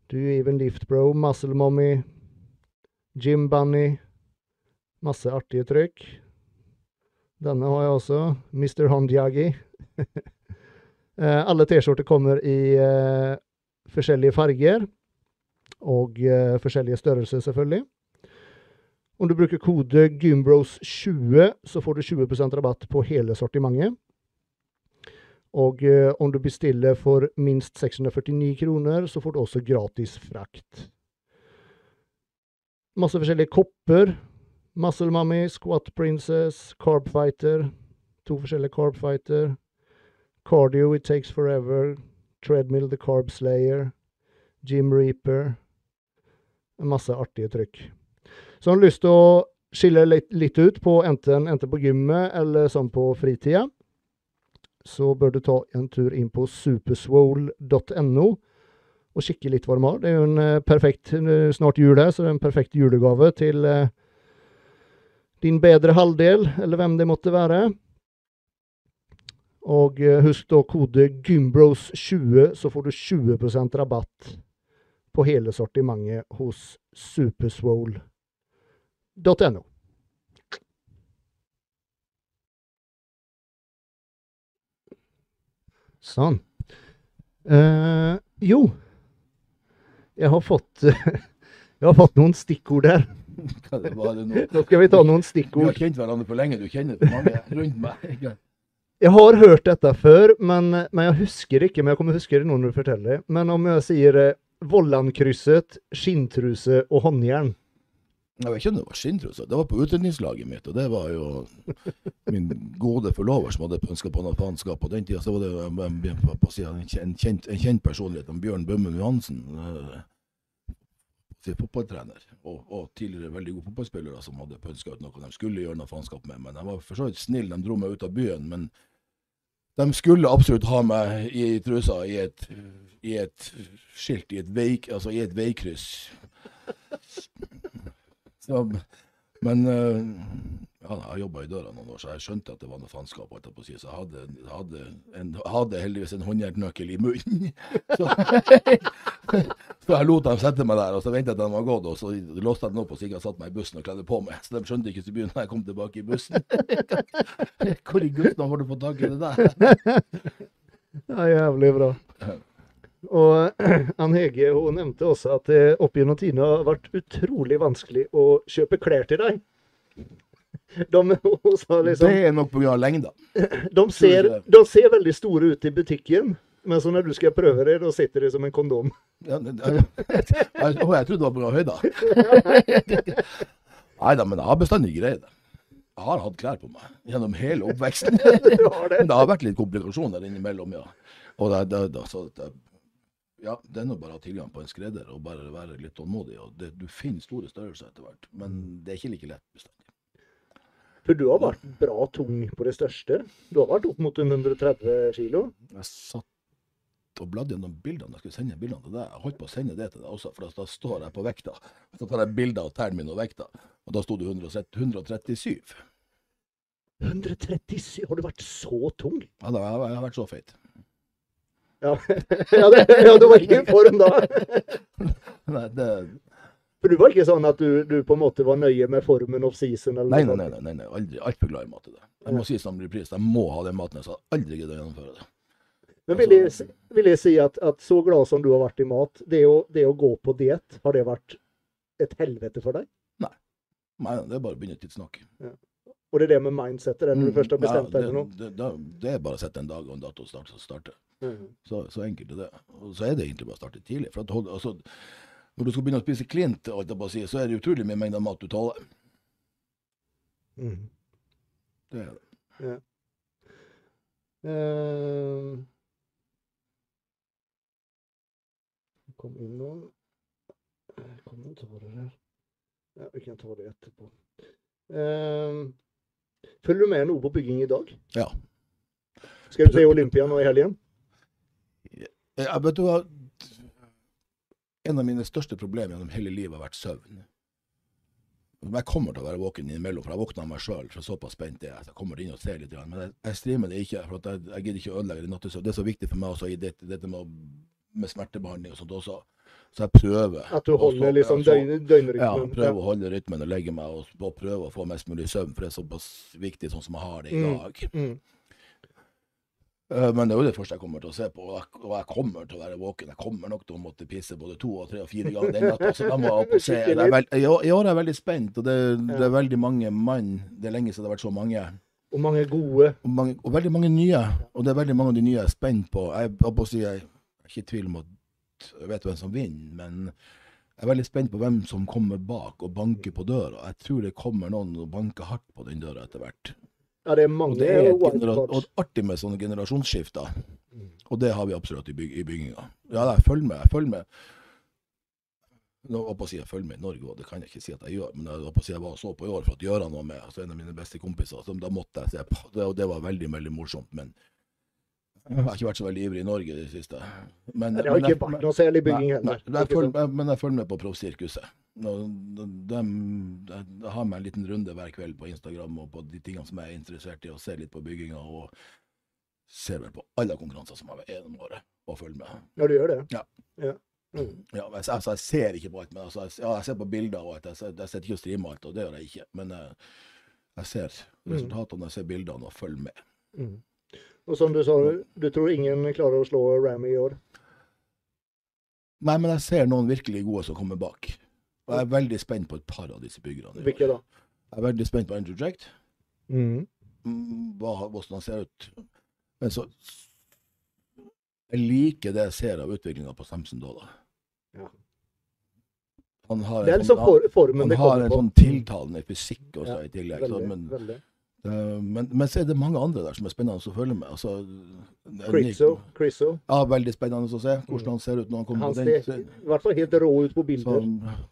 A: Do you even lift bro? Muscle mommy. Gym bunny. Masse artige trykk. Denne har jeg også. Mr. Hondiagi. uh, alle T-skjorter kommer i uh, forskjellige farger. Og forskjellige størrelser, selvfølgelig. Om du bruker kode Gymbros20, så får du 20% rabatt på hele sortimentet. Og eh, om du bestiller for minst 649 kroner, så får du også gratis frakt. Masse forskjellige kopper. Muscle Mummy, Squat Princess, Carb Fighter. To forskjellige Carb Fighter. Cardio It Takes Forever. Treadmill The Carb Slayer. Jim Reaper. Masse artige trykk. Så har du lyst til å skille litt, ut på enten, enten på gymmet eller sånn på fritida, så bør du ta en tur inn på superswole.no og kikke litt hva de har. Det er jo en eh, perfekt eh, Snart jul her, så det er en perfekt julegave til eh, din bedre halvdel, eller hvem det måtte være. Og husk da kode Gymbros20, så får du 20% rabatt på hele sortimentet hos superswole.no. Sånn. Uh, jo, jeg har fått Jeg har fått noen stikkord der.
B: Nå
A: skal vi ta noen stikkord.
B: Vi har kjent hverandre for lenge, du kjenner for mange rundt meg.
A: Jeg har hørt dette før, men, men jeg husker ikke. Men jeg kommer huske det nå når du forteller det. Men om jeg sier eh, Vollankrysset, skinntruse og håndjern
B: Jeg vet ikke om det var skinntruse. Det var på utrydningslaget mitt, og det var jo min gode forlover som hadde ønska på noe faenskap. På den tida så var det en, kjent, en kjent personlighet, Bjørn Bømmen Johansen. eh, fotballtrener, og, og tidligere veldig gode fotballspillere som hadde pønska ut noe de skulle gjøre noe faenskap med. Men de var for så vidt snille, de dro meg ut av byen. Men de skulle absolutt ha meg i trusa i et, i et skilt, i et, veik, altså i et veikryss. Så, men eh, ja, jeg jobba i døra noen år, så jeg skjønte at det var noe faenskap. så jeg hadde, hadde, en, hadde heldigvis en håndjernnøkkel i munnen. Så, så jeg lot dem sette meg der, og så ventet jeg til de var gått, og så låste jeg den opp og så gikk jeg satte meg i bussen og kledde på meg. Så de skjønte ikke så mye når jeg kom tilbake i bussen. Hvor i gutten har du fått tak i det der?
A: Det Ja, jævlig bra. Og Ann Hege hun nevnte også at det opp gjennom tidene har vært utrolig vanskelig å kjøpe klær til deg. De, liksom,
B: Det er nok pga. lengda.
A: de, ser, de ser veldig store ut i butikken, men så når du skal prøve det, da sitter det som en kondom.
B: Ja, det- jeg, å, jeg trodde det var pga. høyda. Nei da, men jeg har bestandig greid det. Jeg har hatt klær på meg gjennom hele oppveksten.
A: Det.
B: Men det har vært litt komplikasjoner innimellom, ja. Og det, det, det, så det, ja, det er nå bare å ha tilgang på en skredder og bare være litt tålmodig. og det, Du finner store størrelser etter hvert, men det er ikke like lett bestandig.
A: For du har vært bra tung på det største. Du har vært opp mot 130 kilo.
B: Jeg satt og bladde gjennom bildene. Jeg skulle sende bildene til deg. Jeg holdt på å sende det til deg også, for da, står jeg på vekta. Så tar jeg bilder av tærne mine og vekta, og da sto det 137.
A: 137? Har du vært så tung?
B: Ja, da, jeg har vært så feit.
A: Ja, ja, det, ja du var ikke i form da.
B: Nei, det,
A: For du var ikke sånn at du, du på en måte var nøye med formen off season? Eller
B: nei, nei, nei, nei, nei, aldri. Altfor glad i mat. det. Jeg må si som repris, jeg må ha den maten. Jeg skal aldri gidde å gjennomføre det.
A: Men vil jeg, si- vil jeg si at, at så glad som du har vært i mat, det å, det å gå på diett, har det vært et helvete for deg?
B: Nei, det er bare å begynne tidsnok.
A: Og det er det med mindsettet, det, når du først har bestemt deg for noe?
B: det, det, det er bare å sette en dag og en dato og starte.
A: Mhm.
B: så, så enkelt er det. Og så er det egentlig bare å starte tidlig. For at, altså, når du skal begynne å spise klint, si, så er det utrolig mye mengder mat du tåler.
A: Mm.
B: Det er det.
A: Ja. Uh, kom inn noen eh, kommentarer her. Ja, vi kan ta det etterpå. Uh, følger du med noe på bygging i dag?
B: Ja.
A: Skal du se Olympia nå i helgen?
B: Jeg vet du hva? En av mine største problemer gjennom hele livet har vært søvn. Jeg kommer til å være våken innimellom, for jeg våkner av meg sjøl. Såpass spent er jeg jeg kommer inn og ser litt. Men jeg, jeg streamer det ikke, for jeg, jeg gidder ikke å ødelegge det nattesøvn. Det er så viktig for meg også i dette, dette med, med smertebehandling og sånt også. Så jeg prøver.
A: At du holder liksom
B: så- Ja, prøver å holde rytmen og legge meg og, og prøve å få mest mulig søvn, for det er såpass viktig sånn som jeg har det i
A: Mm.
B: dag.
A: Mm.
B: Eh, Men det er jo det første jeg kommer til å se på, og jeg, og jeg kommer til å være våken. Jeg kommer nok til å måtte pisse både to og tre og fire ganger den natta. Så da må jeg opp og se. Veld, i, år, er jeg veldig spent, og det, det er veldig mange mann. Det er lenge siden det har vært så mange.
A: Og mange gode.
B: Og, mange, og veldig mange nye. Og det er veldig mange av de nye jeg er spent på. Jeg, jeg, si, jeg er ikke i tvil om at jeg vet hvem som vinner, men jeg er veldig spent på hvem som kommer bak og banker på døra. Jeg tror det kommer noen og banker hardt på den døra etter hvert.
A: Ja, det er mange
B: det er og artig med sånne generasjonsskifter.
A: Mm.
B: Og det har vi absolutt i, byg i bygginga. Ja, jeg følger med. Jeg følger med. Nå var på å si jeg følger med i Norge, og det kan jeg ikke si at jeg gjør, men jeg var på å si jeg var og så på i år for at gjøre var med, altså en av mine beste kompiser. Så da måtte jeg se på. Det, og det var veldig, veldig morsomt. Men jeg har ikke vært så veldig ivrig i Norge i det siste. Men,
A: Det har
B: men
A: ikke vært noe særlig bygging heller.
B: nei, jeg følger, jeg, men jeg følger med på proffsirkuset. Jeg har meg en liten runde hver kveld på Instagram og på de tingene som jeg er interessert i, og ser litt på bygginga. Og ser vel på alle konkurranser som har vært gjennom året, og følger med.
A: Ja, du gjør det?
B: Ja.
A: ja. Mm.
B: Ja, altså, jeg ser ikke på alt, men altså, jeg, ja, jeg ser på bilder og alt. Jeg, ser- jeg sitter ikke og streamer alt, og det gjør jeg ikke. Men jeg, jeg ser resultatene, jeg ser bildene og følger med.
A: Mm. Og som du sa, du tror ingen klarer å slå Ramy i år?
B: Nei, men jeg ser noen virkelig gode som kommer bak. Og jeg er veldig spent på et par av disse byggerne.
A: Hvilke da?
B: Jeg er veldig spent på Andrew Jack.
A: Mm.
B: Mm, hvordan han ser ut. Men så Jeg liker det jeg ser av utviklinga på Samson.
A: Ja.
B: Han har
A: Det er
B: en,
A: liksom
B: sånn,
A: for,
B: han, han
A: det
B: har en sånn tiltalende fysikk også
A: Ja,
B: i tillegg. Så,
A: Veldig,
B: men,
A: veldig.
B: Eh, men, men så er det mange andre der som er spennende å følge med. Altså,
A: Crizzo.
B: Ja, veldig spennende å se hvordan han ser ut når han kommer
A: Han
B: på den.
A: i hvert fall helt rå ut på
B: Så
A: bilder.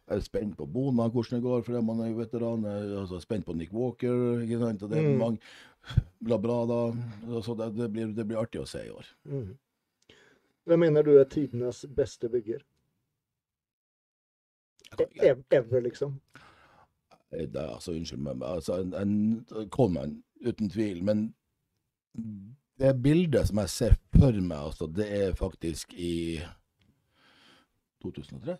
B: jeg er spent på Bona, hvordan det går, for man er jo veteran. Jeg er altså spent på Nick Walker. ikke sant? Og det er
A: Mm.
B: mange Labrada. Så det, det, blir, det blir artig å se i år.
A: Mm. Hvem mener du er tidenes beste bygger? Ever, liksom.
B: Det er, altså, unnskyld meg, altså, en, en Coleman, uten tvil. Men det bildet som jeg ser for meg, altså, det er faktisk i 2003.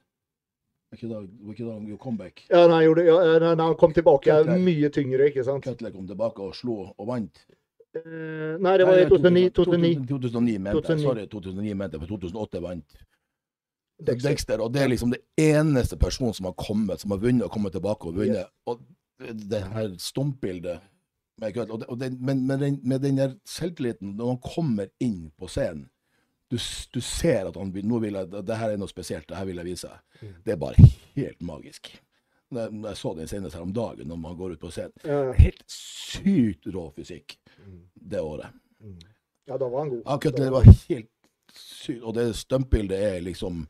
B: Var ikke da, var ikke da han gjorde comeback?
A: Ja, nei, gjorde, ja, når han kom tilbake
B: Cutler.
A: mye tyngre, ikke sant?
B: Cutler kom tilbake og slo og vant.
A: Eh, nei, det var i 2009. 2009.
B: 2009 mente jeg. Sorry, 2009 mente jeg, for 2008 vant
A: Dexter.
B: Dexter. Og det er liksom det eneste personen som har kommet, som har vunnet og kommet tilbake og vunnet. Og det det her stumpbildet og det, og det, Men med den, med den der selvtilliten, når han kommer inn på scenen du, du ser at han nå vil jeg, det her er noe spesielt, det her vil jeg vise.
A: Mm.
B: Det er bare helt magisk. Når jeg, når jeg så den senest her om dagen, når man går ut på scenen.
A: Ja.
B: Helt sykt rå fysikk det året.
A: Mm. ja, da var han god.
B: Ja, Cutler var helt. Og det stuntbildet er liksom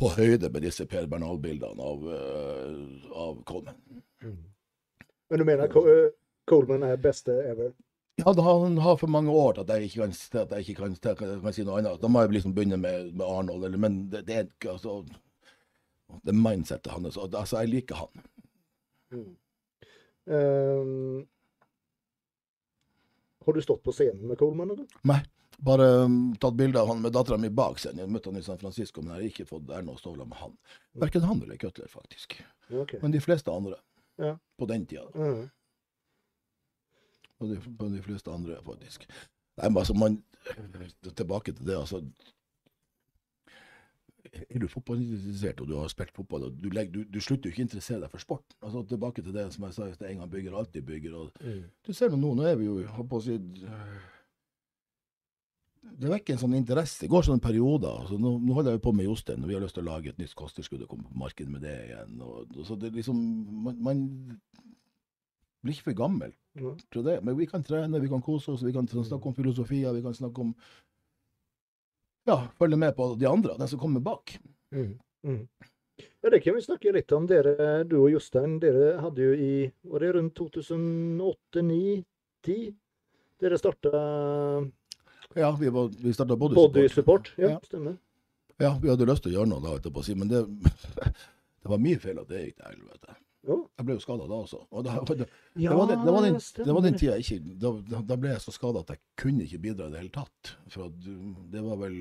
B: på høyde med disse Per Bernal-bildene av, uh, av Coleman.
A: Men du mener eh, Coleman er beste ever?
B: Ja, han har for mange år til at jeg ikke kan, jeg ikke kan, kan si noe annet. Da må jeg liksom begynne med, med Arnold, eller, men det, det er altså, Det mindsettet hans altså, Jeg liker han.
A: Mm. Um, har du stått på scenen med Coleman? Eller?
B: Nei. Bare um, tatt bilde av han med dattera mi bak scenen. Jeg møtte han i San Francisco, men jeg har ikke fått æren av å ståle med han. Verken han eller Cutler, faktisk.
A: Okay.
B: Men de fleste andre.
A: Ja.
B: På den tida.
A: Mm.
B: På de, på de fleste andre, faktisk. Nei, men altså, man Tilbake til det, altså. Er du fotballinteressert og du har spilt fotball, og du, legger, du, du slutter jo ikke å interessere deg for sport. Altså, tilbake til det som jeg sa, en gang bygger, alltid bygger. og
A: Mm.
B: Du ser nå, nå er vi jo holdt på å si Det vekker en sånn interesse. Det går sånne perioder. Altså, nå, nå holder jeg på med Jostein, og vi har lyst til å lage et nytt kosttilskudd og komme på markedet med det igjen. Og, og så det er liksom man, man blir ikke for gammel til det. Men vi kan trene, vi kan kose oss, vi kan snakke om filosofier, vi kan snakke om Ja, følge med på de andre, den som kommer bak.
A: Mm. Mm. Ja, det kan vi snakke litt om. Dere, du og Jostein, dere hadde jo i Var det rundt 2008-2009-2010? Dere starta
B: Ja, vi, var- vi starta Body,
A: Body. Ja,
B: Ja.
A: stemmer.
B: Ja, vi hadde lyst til å gjøre noe da, holdt jeg på å si, men det, det var mye feil at det gikk til helvete.
A: Ja.
B: Jeg ble jo skada da også. Og da, det,
A: Ja,
B: det, var den, det, var den, det var den tida jeg ikke da, da- ble jeg så skada at jeg kunne ikke bidra i det hele tatt. For at det var vel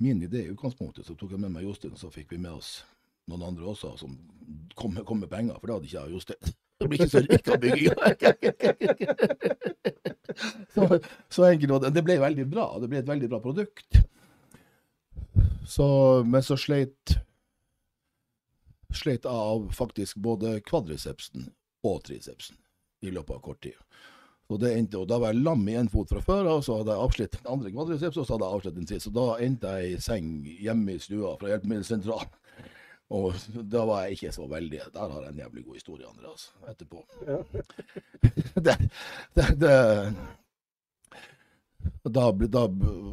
B: min idé i utgangspunktet. Så tok jeg med meg Jostein, så fikk vi med oss noen andre også som kom, kom med penger, for det hadde ikke jeg og Jostein. Det blir ikke av bygginga. så, så enkelt var det. Det ble veldig bra. Det ble et veldig bra produkt. Så, men så sleit sleit av faktisk både kvadricepsen og tricepsen i løpet av kort tid. Så det endte, og Da var jeg lam i én fot fra før, og så hadde jeg avslitt den andre kvadriceps, og så hadde jeg avslitt den sist. Og da endte jeg i seng hjemme i stua fra Hjelpemiddelsentralen. Og da var jeg ikke så veldig Der har jeg en jævlig god historie, Andreas, etterpå.
A: Ja.
B: det, det, det, da, da,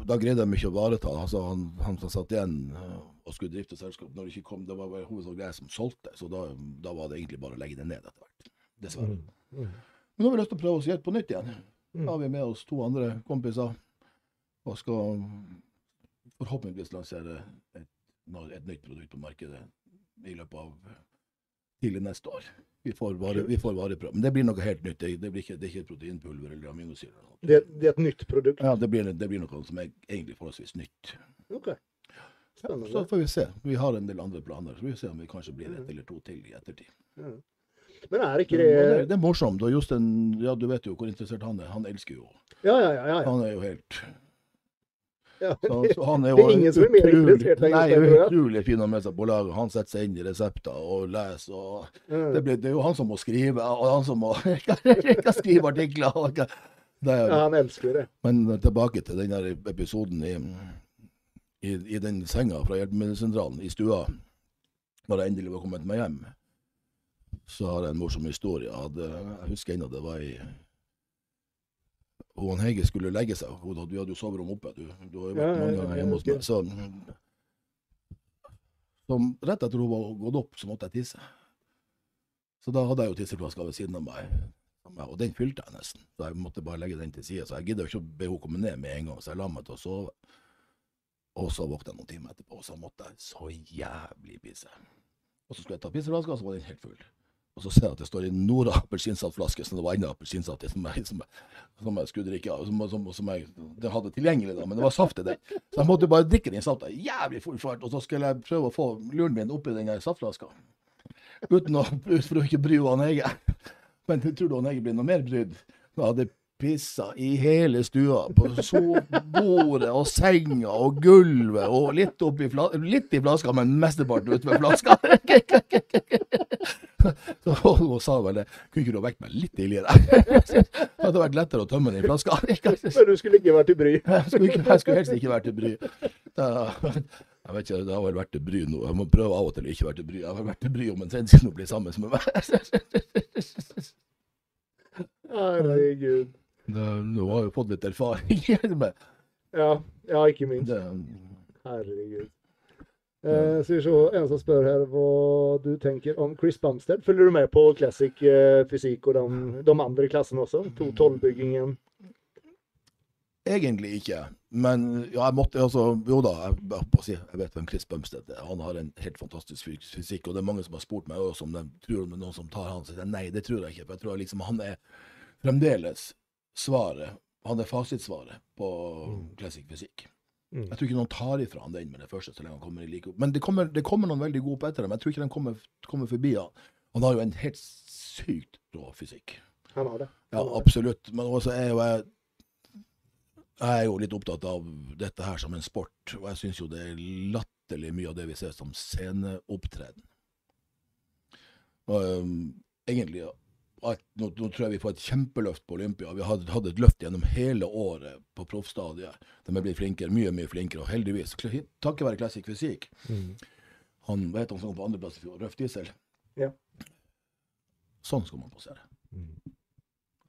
B: da greide jeg mye å ivareta. Altså, han, han som satt igjen øh, og skulle drifte selskap, når det ikke kom, det var bare hovedsakelig jeg som solgte, så da, da var det egentlig bare å legge det ned etter hvert. Dessverre.
A: Mm.
B: Men nå har vi lyst til å prøve oss helt på nytt igjen.
A: Mm.
B: Da har vi med oss to andre kompiser og skal forhåpentligvis lansere et, et nytt produkt på markedet i løpet av tidlig neste år. Vi får vare, vi får vareprøve. Men det blir noe helt nytt. Det, det, blir ikke, det er ikke proteinpulver eller aminosyre. eller.
A: Det, det er et nytt produkt.
B: Ja, det blir, det blir noe som er egentlig forholdsvis nytt.
A: Ok.
B: Så får vi se. Vi har en del andre planer. Så vi får se om vi kanskje blir et eller to til i ettertid.
A: Ja. Men er ikke
B: Det,
A: det
B: det er morsomt. Og Jostein, ja, du vet jo hvor interessert han er. Han elsker jo
A: Ja, ja, ja. ja, ja.
B: Han er jo helt
A: ja.
B: Så, så han er
A: Det
B: jo
A: er ingen som er mer
B: utrolig-
A: interessert
B: Nei,
A: Jostein, tror
B: utrolig fin å melde seg på laget. Han setter seg inn i resepter og leser. og Det, blir, det er jo han som må skrive, og han som må skrive artikler. og Det er,
A: ja, han elsker det.
B: Men tilbake til den der episoden i, i, i den senga fra hjelpemiddelsentralen i stua, når jeg endelig var kommet meg hjem, så har jeg en morsom historie. Jeg, hadde, jeg husker ennå det var i hun og Hege skulle legge seg. Hun, du hadde jo soverom oppe. Du, du har jo vært
A: Ja,
B: mange ganger hjemme hos meg. Så, så rett etter hun var gått opp, så måtte jeg tisse. Så da hadde jeg jo tisseflaska ved siden av meg. Og den fylte jeg nesten, så jeg måtte bare legge den til side. Så jeg gidder ikke å be henne komme ned med en gang, så jeg la meg til å sove. Og så våkna jeg noen timer etterpå, og så måtte jeg så jævlig pisse. Og så skulle jeg ta pisseflaska, så var den helt full. Og så ser jeg at det står en Nora appelsinsaftflaske, så det var enda appelsinsaft som, som, som jeg skulle drikke av. Som, som, som jeg det hadde tilgjengelig, da, men det var saft i den. Så jeg måtte bare drikke den safta jævlig full fart, og så skulle jeg prøve å få luren min oppi den saftflaska. Uten å, for å ikke bry han Hege. Men tror du han Hege blir noe mer brydd? Da hadde pissa i hele stua. På sovebordet og senga og gulvet og litt, oppi fla litt i flaska, men mesteparten utover flaska. Så hun sa vel det. Kunne ikke du ha vekt meg litt tidligere? Det hadde vært lettere å tømme den i flaska.
A: Men du skulle ikke vært i bry.
B: Jeg skulle, ikke, jeg skulle helst ikke vært i bry. Jeg vet ikke, Det har vel vært til bry nå. Jeg må prøve av og til å ikke være til bry. Jeg har vært til bry om en trend skal nå bli sammen med meg.
A: Herregud.
B: Nå har jeg fått litt erfaring med
A: Ja, ja, ikke minst.
B: det.
A: Herregud. Eh, skal vi se, En som spør her hva du tenker om Chris Bumstead. Følger du med på classic eh, fysikk og de, de andre klassene også? 212-byggingen.
B: Egentlig ikke. Men ja, jeg måtte altså Jo da, jeg, jeg, jeg vet hvem Chris Bumstead er. Han har en helt fantastisk fysikk, og det er mange som har spurt meg også om de tror det er noen som tar han. Så jeg sier nei, det tror jeg ikke. For jeg tror liksom han er fremdeles svaret. Han er fasitsvaret på classic fysikk.
A: Mm.
B: Jeg tror ikke noen tar ifra han den med det første, så lenge han kommer i like opp. Men det kommer, det kommer noen veldig gode på etter ham. Jeg tror ikke de kommer, kommer forbi han. Han har jo en helt sykt rå fysikk.
A: Han har det.
B: Ja,
A: Han har det.
B: absolutt. Men også er jo jeg Jeg er jo litt opptatt av dette her som en sport, og jeg syns jo det er latterlig mye av det vi ser som sceneopptreden. Um, egentlig at nå, nå tror jeg vi får et kjempeløft på Olympia. Vi har hatt et løft gjennom hele året på proffstadiet. De er blitt flinkere, mye mye flinkere. Og heldigvis, takket være Classic Fysikk
A: Mm.
B: Han vet han som kom på andreplass i fjor, Røff Diesel.
A: Ja.
B: Sånn skal man posere.
A: Mm.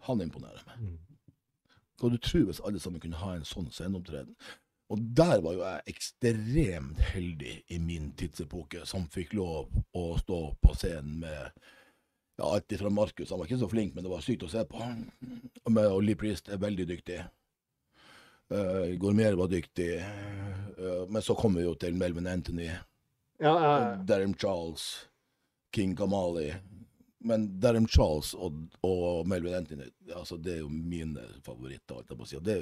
B: Han imponerer meg.
A: Mm.
B: Hva du tror hvis alle sammen kunne ha en sånn sceneopptreden? Og der var jo jeg ekstremt heldig i min tidsepoke, som fikk lov å stå på scenen med ja, alt ifra Markus, han var ikke så flink, men det var sykt å se på. Og Lee Priest er veldig dyktig. Uh, Gourmet var dyktig. Uh, men så kommer vi jo til Melvin Anthony,
A: Ja, ja, ja.
B: Derrim Charles, King Kamali. Men Derrim Charles og, og Melvin Anthony altså det er jo mine favoritter. alt jeg må si. Og Det,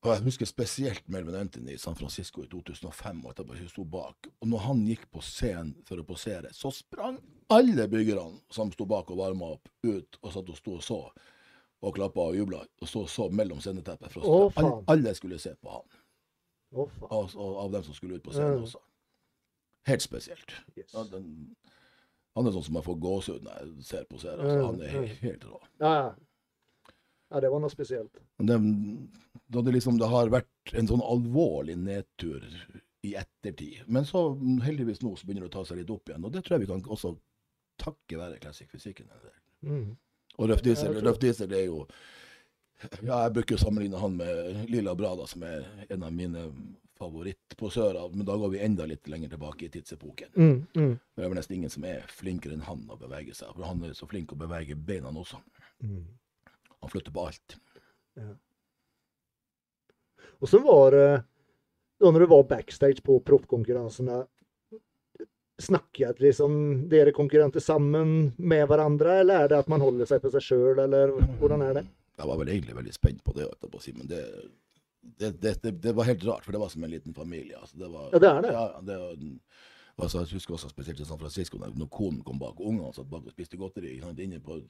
B: Og jeg husker spesielt Melvin Anthony i San Francisco i 2005. Og etterpå hun sto bak. Og når han gikk på scenen for å posere, så sprang alle byggerne som sto bak og varma opp, ut og satt og sto og så. Og klappa og jubla. Og så så mellom sceneteppet. For
A: Å.
B: Alle, alle skulle se på han.
A: Å, faen.
B: Av, av dem som skulle ut på scenen også. Helt spesielt.
A: Yes.
B: Ja, den, han er sånn som jeg får gåsehud når jeg ser på serien. Altså. Han er helt, helt rå.
A: Ja, ja. ja, det var noe spesielt.
B: Men Det, da det liksom det har vært en sånn alvorlig nedtur i ettertid. Men så heldigvis nå så begynner det å ta seg litt opp igjen. Og det tror jeg vi kan også takke være Classic Fysikken.
A: Mm.
B: Og Røff Diesel,
A: Ja,
B: Røff Diesel det er jo Ja, jeg bruker å sammenligne han med Lilla Brada, som er en av mine favorittposører. Men da går vi enda litt lenger tilbake i tidsepoken.
A: Mm, mm.
B: Det er vel nesten ingen som er flinkere enn han å bevege seg. For han er så flink å bevege beina også.
A: Mm.
B: Han flytter på alt.
A: Och så var det, då när du var backstage på proffkonkurrenserna, snakket liksom dere konkurrenter sammen med hverandre, eller er det at man holder seg for seg sjøl, eller hvordan er det?
B: Jeg var vel egentlig veldig spent på det, på si, men det, det, det, det, var helt rart, for det var som en liten familie. Altså, det var,
A: Ja, det er det.
B: Ja, det var, altså, jeg husker også spesielt i San Francisco, når, konen kom bak, ungene satt bak og spiste godteri sant, inne på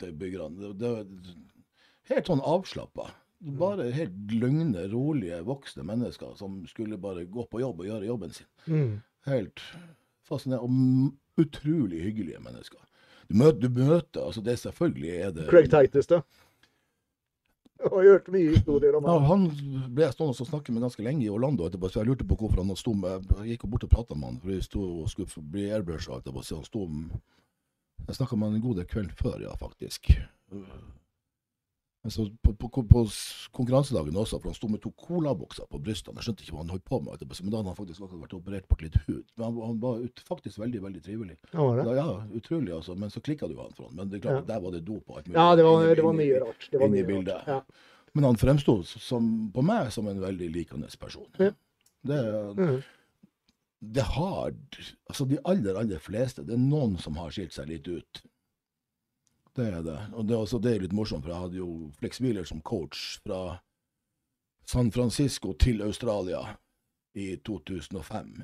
B: til byggerne. Det, det var helt sånn avslappa. Bare helt løgne, rolige, voksne mennesker som skulle bare gå på jobb og gjøre jobben sin.
A: Mm.
B: Helt fascinerende. Og utrolig hyggelige mennesker. Du møter, du møter altså det selvfølgelig er det
A: Craig Titus, da? Jeg har hørt mye historier om
B: Ja,
A: han.
B: ble jeg stående og snakke med ganske lenge i Orlando etterpå, så jeg lurte på hvorfor han sto med Jeg gikk bort og prata med han, for vi sto og skulle bli airbrusha etterpå, så han sto Jeg snakka med han en god del kveld før, ja, faktisk. Men så på, på, på konkurransedagen også, for han sto med to colabokser på brystene. Jeg skjønte ikke hva han holdt på med, etterpå, men da hadde han faktisk akkurat vært operert bort litt hud. Men han, han var ut, faktisk veldig, veldig trivelig.
A: Ja, var det?
B: Da, ja, utrolig, altså. Men så klikka det jo han for han. Men det er klart,
A: Ja.
B: der var det dop og alt mulig.
A: ja, det var, det var mye rart. Det var mye
B: bildet.
A: rart. Ja.
B: Men han fremsto på meg som en veldig likende person.
A: Ja.
B: Det,
A: Mm.
B: det har Altså, de aller, aller fleste Det er noen som har skilt seg litt ut. Det er det. Og det er, også, det er litt morsomt, for jeg hadde jo Flex Wheeler som coach fra San Francisco til Australia i 2005.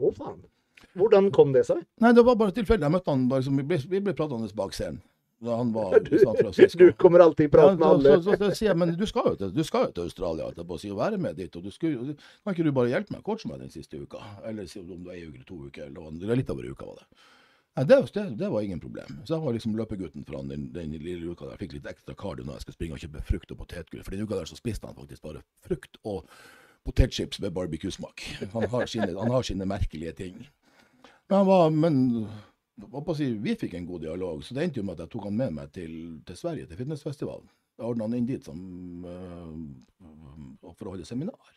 A: Å, faen. Hvordan kom det seg?
B: Nei, det var bare tilfeldig. Jeg møtte han bare som Vi ble, vi ble pratende bak scenen. Da han var
A: Du,
B: i San Francisco.
A: du kommer alltid i prat med
B: Ja,
A: alle.
B: så, så, så, sier jeg, men du skal jo til, du skal jo til Australia etterpå å og være med dit. og du skulle, Kan ikke du bare hjelpe meg, coache meg den siste uka? Eller om det var ei uke eller to uker. Eller, eller litt over ei uke var det. Nei, det, det, det var ingen problem. Så jeg var liksom løpegutten for han den, den lille uka der. Jeg fikk litt ekstra cardio når jeg skulle springe og kjøpe frukt og potetgull. For den uka der så spiste han faktisk bare frukt og potetchips med barbecue-smak. Han, han har sine merkelige ting. Men han var, men si, vi fikk en god dialog, så det endte jo med at jeg tok han med meg til, til Sverige, til fitnessfestivalen. Jeg ordna han inn dit som, uh, for å holde seminar.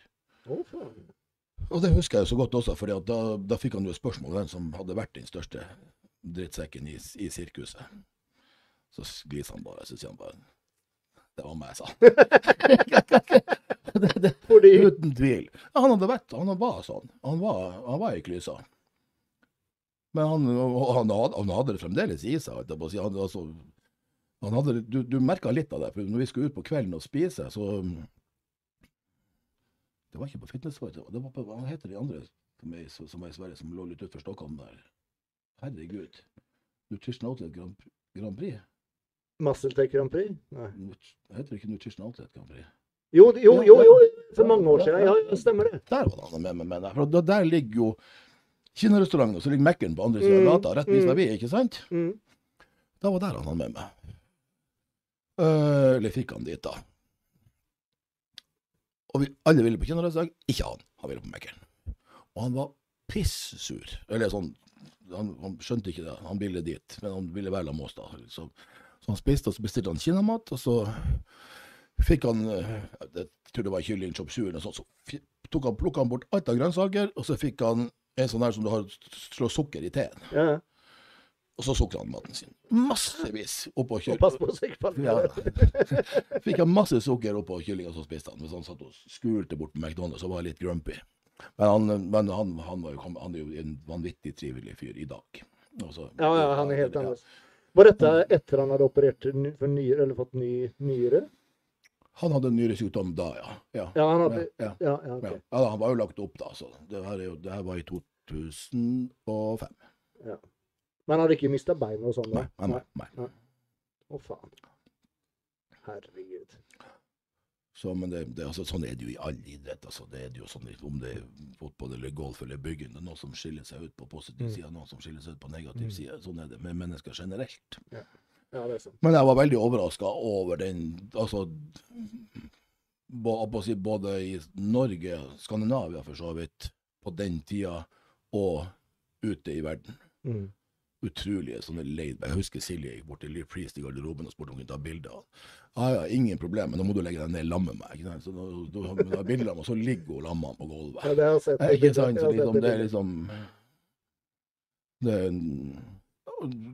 B: Og det husker jeg så godt også, for da, da fikk han jo spørsmål om hvem som hadde vært den største drittsekken i, i sirkuset. Så gliser han bare, så sier han bare Det var meg, sa han. det,
A: Fordi
B: Uten tvil. Han hadde vært Han var sånn. Han var, han var i klysa. Men han, han, hadde, han hadde det fremdeles i seg. Han, altså, han hadde, du du merka litt av det. for Når vi skulle ut på kvelden og spise, så Det var ikke på Fitnessfestival. Det var på, hva heter de andre som er, som var i Sverige, som lå litt utenfor Stockholm der? Herregud. Nutrition Outlet Grand, Grand Prix?
A: Masseltech Grand Prix? Nei.
B: Nut- Heter det ikke Nutrition Outlet Grand Prix?
A: Jo, jo, jo, jo, for mange år siden. Ja, ja, stemmer det.
B: Der var det med med der. For der ligger jo kinarestauranten, og så ligger Mækkern på andre siden av
A: Mm,
B: gata, rett
A: mm.
B: vi, ikke sant?
A: Mm.
B: Da var der han hadde med meg. Øh, eller fikk han dit, da. Og vi alle ville på kinarestaurant, ikke han. Han ville på Mækkern. Og han var pissur. Eller sånn, han, han skjønte ikke det, han ville dit, men han ville være sammen med oss da. Så, så han spiste, og så bestilte han kinamat, og så fikk han, øh, jeg tror det var kylling, chop suey eller så tok han, plukket han bort alt av grønnsaker, og så fikk han en sånn her som du har slå sukker i teen.
A: Ja.
B: Og så sukra han maten sin. Massevis oppå
A: Og
B: kylling.
A: pass på seg. Pass på
B: Ja. Fikk han masse sukker oppå kyllinga, så spiste han. Mens han satt og skulte bort på McDonald's, og var litt grumpy. Men han, men han, han, var jo, han er jo en vanvittig trivelig fyr i dag. Altså,
A: Ja, ja, han er helt annerledes. Var dette etter han hadde operert for nyere, eller fått ny nyre?
B: Han hadde nyresykdom da, ja. Ja,
A: Ja, han hadde
B: ja,
A: Ja, ja,
B: ja.
A: ok.
B: ja, han var jo lagt opp da, så det her, er jo, det her var i 2005.
A: Men han hadde ikke mista beina og sånn?
B: Nei, nei, nei.
A: Å, faen. Herregud.
B: Så, men det, det, altså, sånn er det jo i all idrett. Altså, det er det jo sånn, om det er fotball eller golf eller bygging. Det er noen som skiller seg ut på positiv
A: Mm.
B: side, noen som skiller seg ut på negativ
A: Mm.
B: side. Sånn er det med mennesker generelt.
A: Ja, det sant.
B: Men jeg var veldig overraska over den altså, si, Både i Norge, Skandinavia for så vidt, på den tida, og ute i verden.
A: Mm.
B: Utrolige sånne leid Jeg husker Silje gikk bort til Lee Priest i garderoben og spurte om hun kunne ta bilde av Ja, ja, ingen problem, men nå må du legge deg ned sammen med meg. Ikke sant? Så da, da, da, da bilder av meg, så ligger hun lamma på gulvet.
A: Ja, det har jeg sett.
B: Ikke sant? Så liksom, det er liksom Det er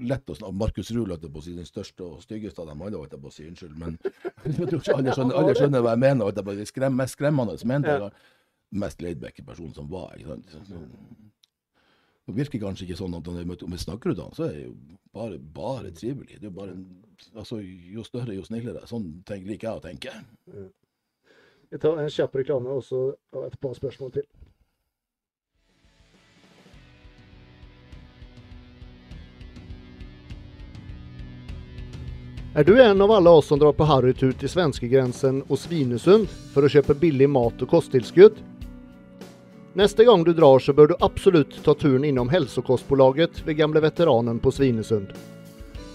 B: lett å snakke Markus Ruhl holdt på å si den største og styggeste av dem alle, holdt jeg på å si. Unnskyld, men jeg tror ikke alle skjønner, alle skjønner hva jeg mener. Det på. Skrem, mest skremmende mente jeg. Mest laidbacke person som var. Ikke sant? Det virker kanskje ikke sånn at når vi- om vi snakker ut han, så er det jo bare, bare trivelig. Det er jo bare en, altså, jo større, jo snillere. Sånn tenker, liker jeg å tenke.
A: Vi tar en kjapp reklame og så et par spørsmål til. Er du en av alle oss som drar på harrytur til svenskegrensen og Svinesund for å kjøpe billig mat og kosttilskudd? Neste gang du drar så bør du absolutt ta turen innom Hälsokostbolaget ved gamle veteranen på Svinesund.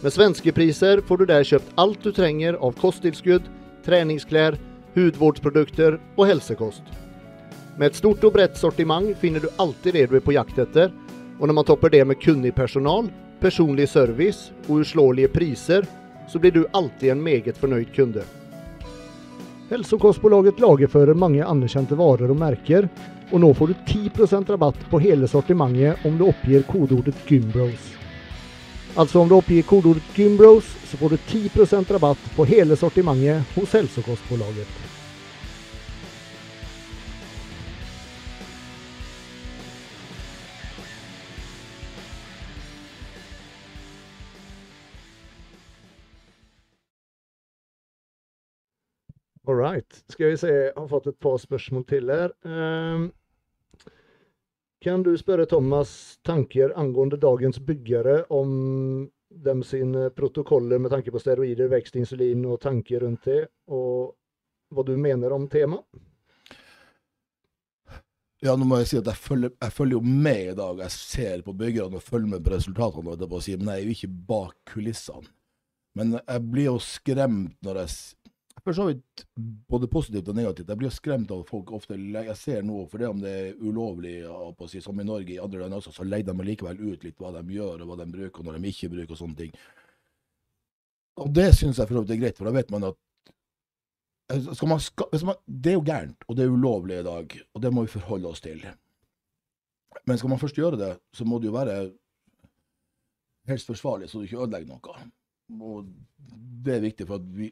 A: Med svenske priser får du der kjøpt alt du trenger av kosttilskudd, treningsklær, hudvårdsprodukter og helsekost. Med et stort og bredt sortiment finner du alltid det du er på jakt etter, og når man topper det med kunnig personal, personlig service og uslåelige priser, så blir du alltid en meget fornøyd kunde. Hälsokostbolaget lagerfører mange anerkjente varer og merker, og nå får du 10% rabatt på hele sortimentet om du oppgir kodeordet Gymbros. Altså om du oppgir kodeordet Gymbros, så får du 10% rabatt på hele sortimentet hos Hälsokostbolaget. All right. Skal vi se, jeg har fått et par spørsmål til her. Ehm, kan du spørre Thomas tanker angående dagens byggere om dem sine protokoller med tanke på steroider, vekst, insulin og tanker rundt det, og hva du mener om temaet?
B: Ja, nå må jeg si at jeg følger, jeg følger jo med i dag. Jeg ser på byggerne og følger med på resultatene, men jeg er jo ikke bak kulissene. Men jeg blir jo skremt når jeg For så vidt både positivt og negativt. Jeg blir jo skremt av folk ofte Jeg ser nå, for det om det er ulovlig, si, som i Norge, i andre land også, så leier de likevel ut litt hva de gjør, og hva de bruker, og når de ikke bruker, og sånne ting. Og det syns jeg for så vidt er greit, for da vet man at Altså, man, hvis man, det er jo gærent, og det er ulovlig i dag, og det må vi forholde oss til. Men skal man først gjøre det, så må det jo være helst forsvarlig, så du ikke ødelegger noe. Og det er viktig, for at vi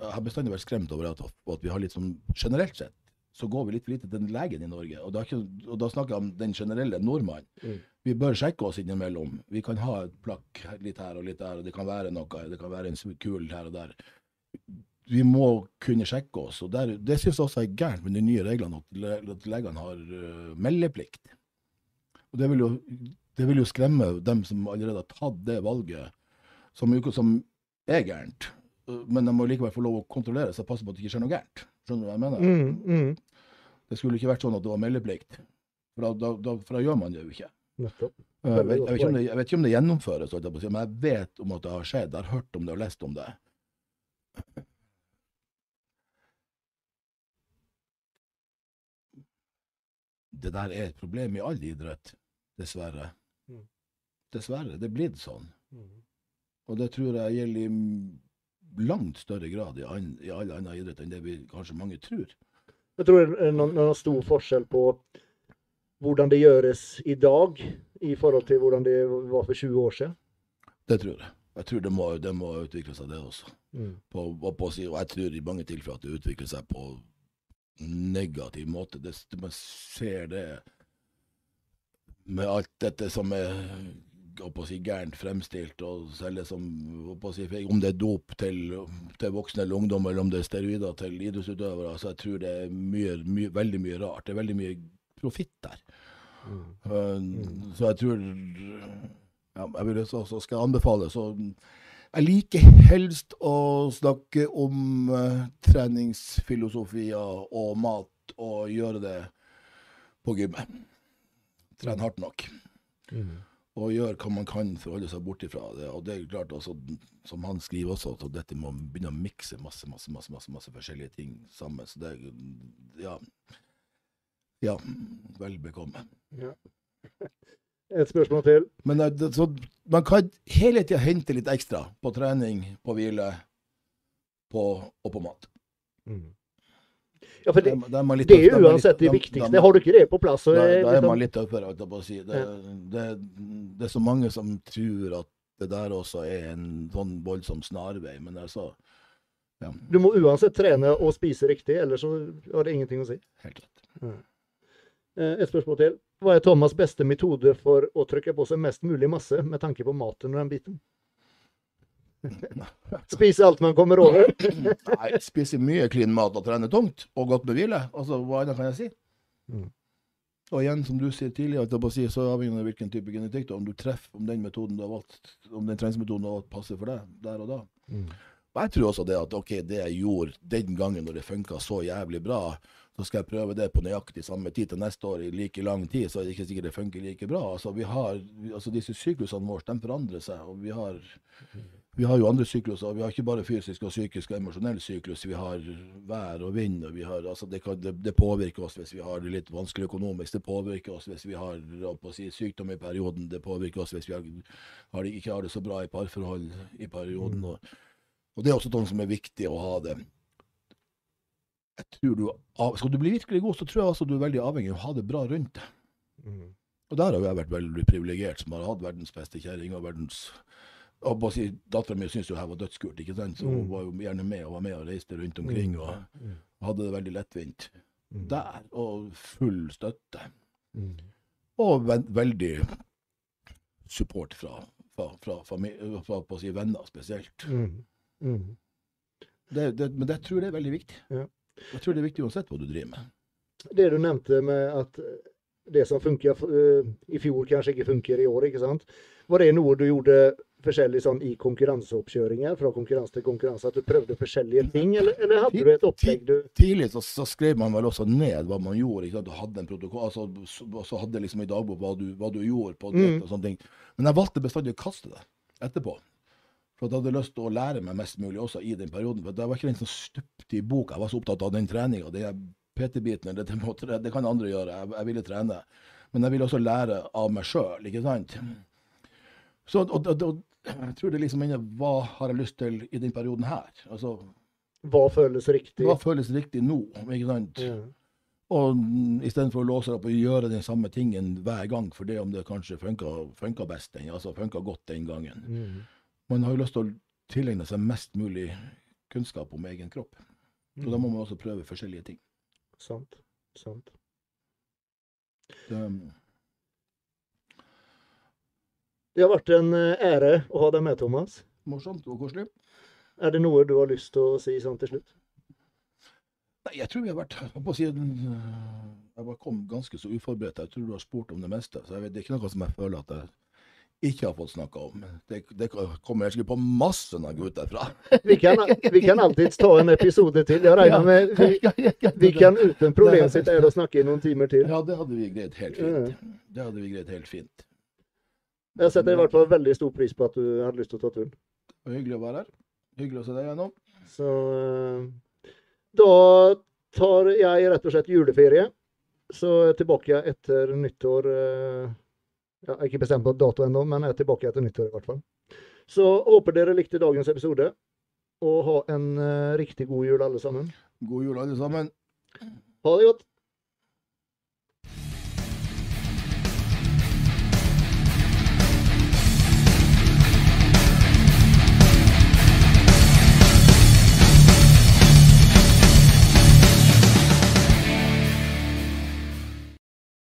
B: jeg har bestandig vært skremt over at, at vi har litt sånn Generelt sett så går vi litt for lite til legen i Norge. Og, er ikke, og da snakker jeg om den generelle nordmann.
A: Mm.
B: Vi bør sjekke oss innimellom. Vi kan ha et plakk litt her og litt der, og det kan være noe, det kan være en kul her og der vi må kunne sjekke oss. og der, Det synes jeg også er gærent med de nye reglene, at, le- at legene har uh, meldeplikt. Og det vil, jo, det vil jo skremme dem som allerede har tatt det valget, som, som er gærent. Men de må likevel få lov å kontrollere seg, passe på at det ikke skjer noe gærent. Skjønner du hva jeg mener?
A: Mm, mm.
B: Det skulle ikke vært sånn at det var meldeplikt. For da, da, da, for da gjør man det jo ikke.
A: Nettopp.
B: Jeg vet, jeg, vet ikke om det, jeg vet ikke om det gjennomføres, men jeg vet om at det har skjedd. Jeg har hørt om det og lest om det. Det der er et problem i all idrett, dessverre.
A: Mm.
B: Dessverre. Det er blitt sånn.
A: Mm.
B: Og det tror jeg gjelder i langt større grad i, an, i all annen idrett enn det vi kanskje mange tror.
A: Jeg tror det er noen, noen stor forskjell på hvordan det gjøres i dag i forhold til hvordan det var for 20 år siden.
B: Det tror jeg. Jeg tror det må, det må utvikle seg, det også.
A: Mm.
B: på, på, og jeg tror i mange tilfeller at det utvikler seg på negativ måte. Det, man ser det med alt dette som er si, gærent fremstilt og selges som si, Om det er dop til, til voksne eller ungdom, eller om det er steroider til idrettsutøvere. så jeg tror det er mye, mye, veldig mye rart. Det er veldig mye profitt der. Uh, Så jeg tror ja, jeg vil også, så skal jeg anbefale. Så jeg liker helst å snakke om uh, treningsfilosofier og mat, og gjøre det på gymmet. Trene hardt nok. Og gjøre hva man kan for å holde seg bort ifra det. Og det er klart, også, som han skriver også, at dette må begynne å mikse masse, masse, masse, masse, masse forskjellige ting sammen. Så det er ja. Ja, vel bekomme.
A: Ja. Et spørsmål til.
B: Men eh, det, så, man kan hele tida hente litt ekstra på trening, på hvile på, og på mat.
A: Ja, for det,
B: Da- da er
A: det er uansett det viktigste. Har du ikke det på plass, så
B: Da,
A: er
B: man litt tøffere, holdt jeg på å si. Det, det, det er så mange som tror at det der også er en sånn voldsom snarvei, men altså Ja,
A: Du må uansett trene og spise riktig, ellers så har det ingenting å si.
B: helt rett.
A: Mm. Et spørsmål til. Hva er Thomas' beste metode for å trykke på seg mest mulig masse, med tanke på maten og den biten? Spise alt man kommer over?
B: Nei, spiser mye clean mat og trener tungt, og godt med hvile. Altså, hva annet kan jeg si?
A: Mm.
B: Og igjen, som du sier tidligere, si, så avhengig av hvilken type genetikk, om du treffer om den metoden du har valgt, om den treningsmetoden du har valgt passer for deg der og da. Og jeg tror også det at ok, det jeg gjorde den gangen når det funka så jævlig bra, så skal jeg prøve det på nøyaktig samme tid til neste år i like lang tid, så er det ikke sikkert det funker like bra. Altså, vi har, altså Disse syklusene våre de forandrer seg, og vi har, vi har jo andre sykluser. Vi har ikke bare fysisk og psykisk og emosjonell syklus. Vi har vær og vind. og vi har, altså det, kan, det, det påvirker oss hvis vi har det litt vanskelig økonomisk. Det påvirker oss hvis vi har si, sykdom i perioden. Det påvirker oss hvis vi har, har det, ikke har det så bra i parforhold i perioden. Og, og det er også noe som er viktig å ha det. Jeg tror du, Skal du bli virkelig god, så tror jeg altså du er veldig avhengig av å ha det bra rundt deg. Og der har jeg vært veldig privilegert, som har hatt verdens beste kjerring og verdens og å si, Dattera mi syntes jo her var dødskult, ikke sant? så hun
A: Mm.
B: var jo gjerne med og var med og reiste rundt omkring og hadde det veldig lettvint der. Og full støtte. Og ve veldig support fra, fra, fra, familie, fra si, venner spesielt.
A: Mm. Mm.
B: Det, det, men det tror jeg er veldig viktig. Jeg tror det er viktig uansett hva du driver med.
A: Det du nevnte med at det som funka eh, i fjor, kanskje ikke funker i år, ikke sant? Var det noe du gjorde forskjellig sånn i konkurranseoppkjøringer, fra konkurranse til konkurranse, at du prøvde forskjellige ting, eller, eller hadde du et opplegg du
B: Tidlig så, så skrev man vel også ned hva man gjorde. ikke sant? Du hadde en protokoll, altså, så, så hadde liksom i dagbok hva du, hva du gjorde på det
A: Mm.
B: og sånne ting. Men jeg valgte bestandig å kaste det etterpå. For at jeg hadde lyst til å lære meg mest mulig også i den perioden. For det var ikke den som stupte i boka. Jeg var så opptatt av den treninga. Den PT-biten, det, det kan andre gjøre. Jeg, jeg ville trene. Men jeg ville også lære av meg sjøl, ikke sant. Så og, og, og, jeg tror det liksom inne, hva har jeg lyst til i den perioden her? Altså,
A: Hva føles riktig?
B: hva føles riktig nå? ikke sant?
A: Mm.
B: Og mm, istedenfor å låse deg opp og gjøre den samme tingen hver gang, for det om det kanskje funka, funka best, den, altså funka godt den gangen.
A: Mm.
B: Man har jo lyst til å tilegne seg mest mulig kunnskap om egen kropp. Og da må man også prøve forskjellige ting.
A: Sant. Sant.
B: Det,
A: Det har vært en eh, ære å ha deg med, Thomas.
B: morsomt og koselig.
A: Er det noe du har lyst til å si sånn til slutt?
B: Nei, jeg tror vi har vært på siden øh, Jeg kom ganske så uforberedt. Jeg tror du har spurt om det meste. Så jeg vet, det er ikke noe som jeg føler at jeg ikke har fått snakka om. Det, det kommer sikkert på masse når jeg går ut derfra.
A: Vi kan, vi kan alltids ta en episode til. Jeg regner med vi, vi kan uten problem sitte her og snakke i noen timer til.
B: Ja, det hadde vi greid helt fint. Det hadde vi greid helt fint.
A: Jeg setter i hvert fall veldig stor pris på at du hadde lyst til å ta turen.
B: Det var hyggelig å være her. Hyggelig å se deg igjennom.
A: Så eh, da tar jeg rett og slett juleferie. Så er jeg tilbake etter nyttår. eh, Ja, jeg har ikke bestemt på dato ennå, men jeg er tilbake etter nyttår i hvert fall. Så håper dere likte dagens episode. Og ha en eh, riktig god jul, alle sammen.
B: God jul, alle sammen.
A: Ha det godt.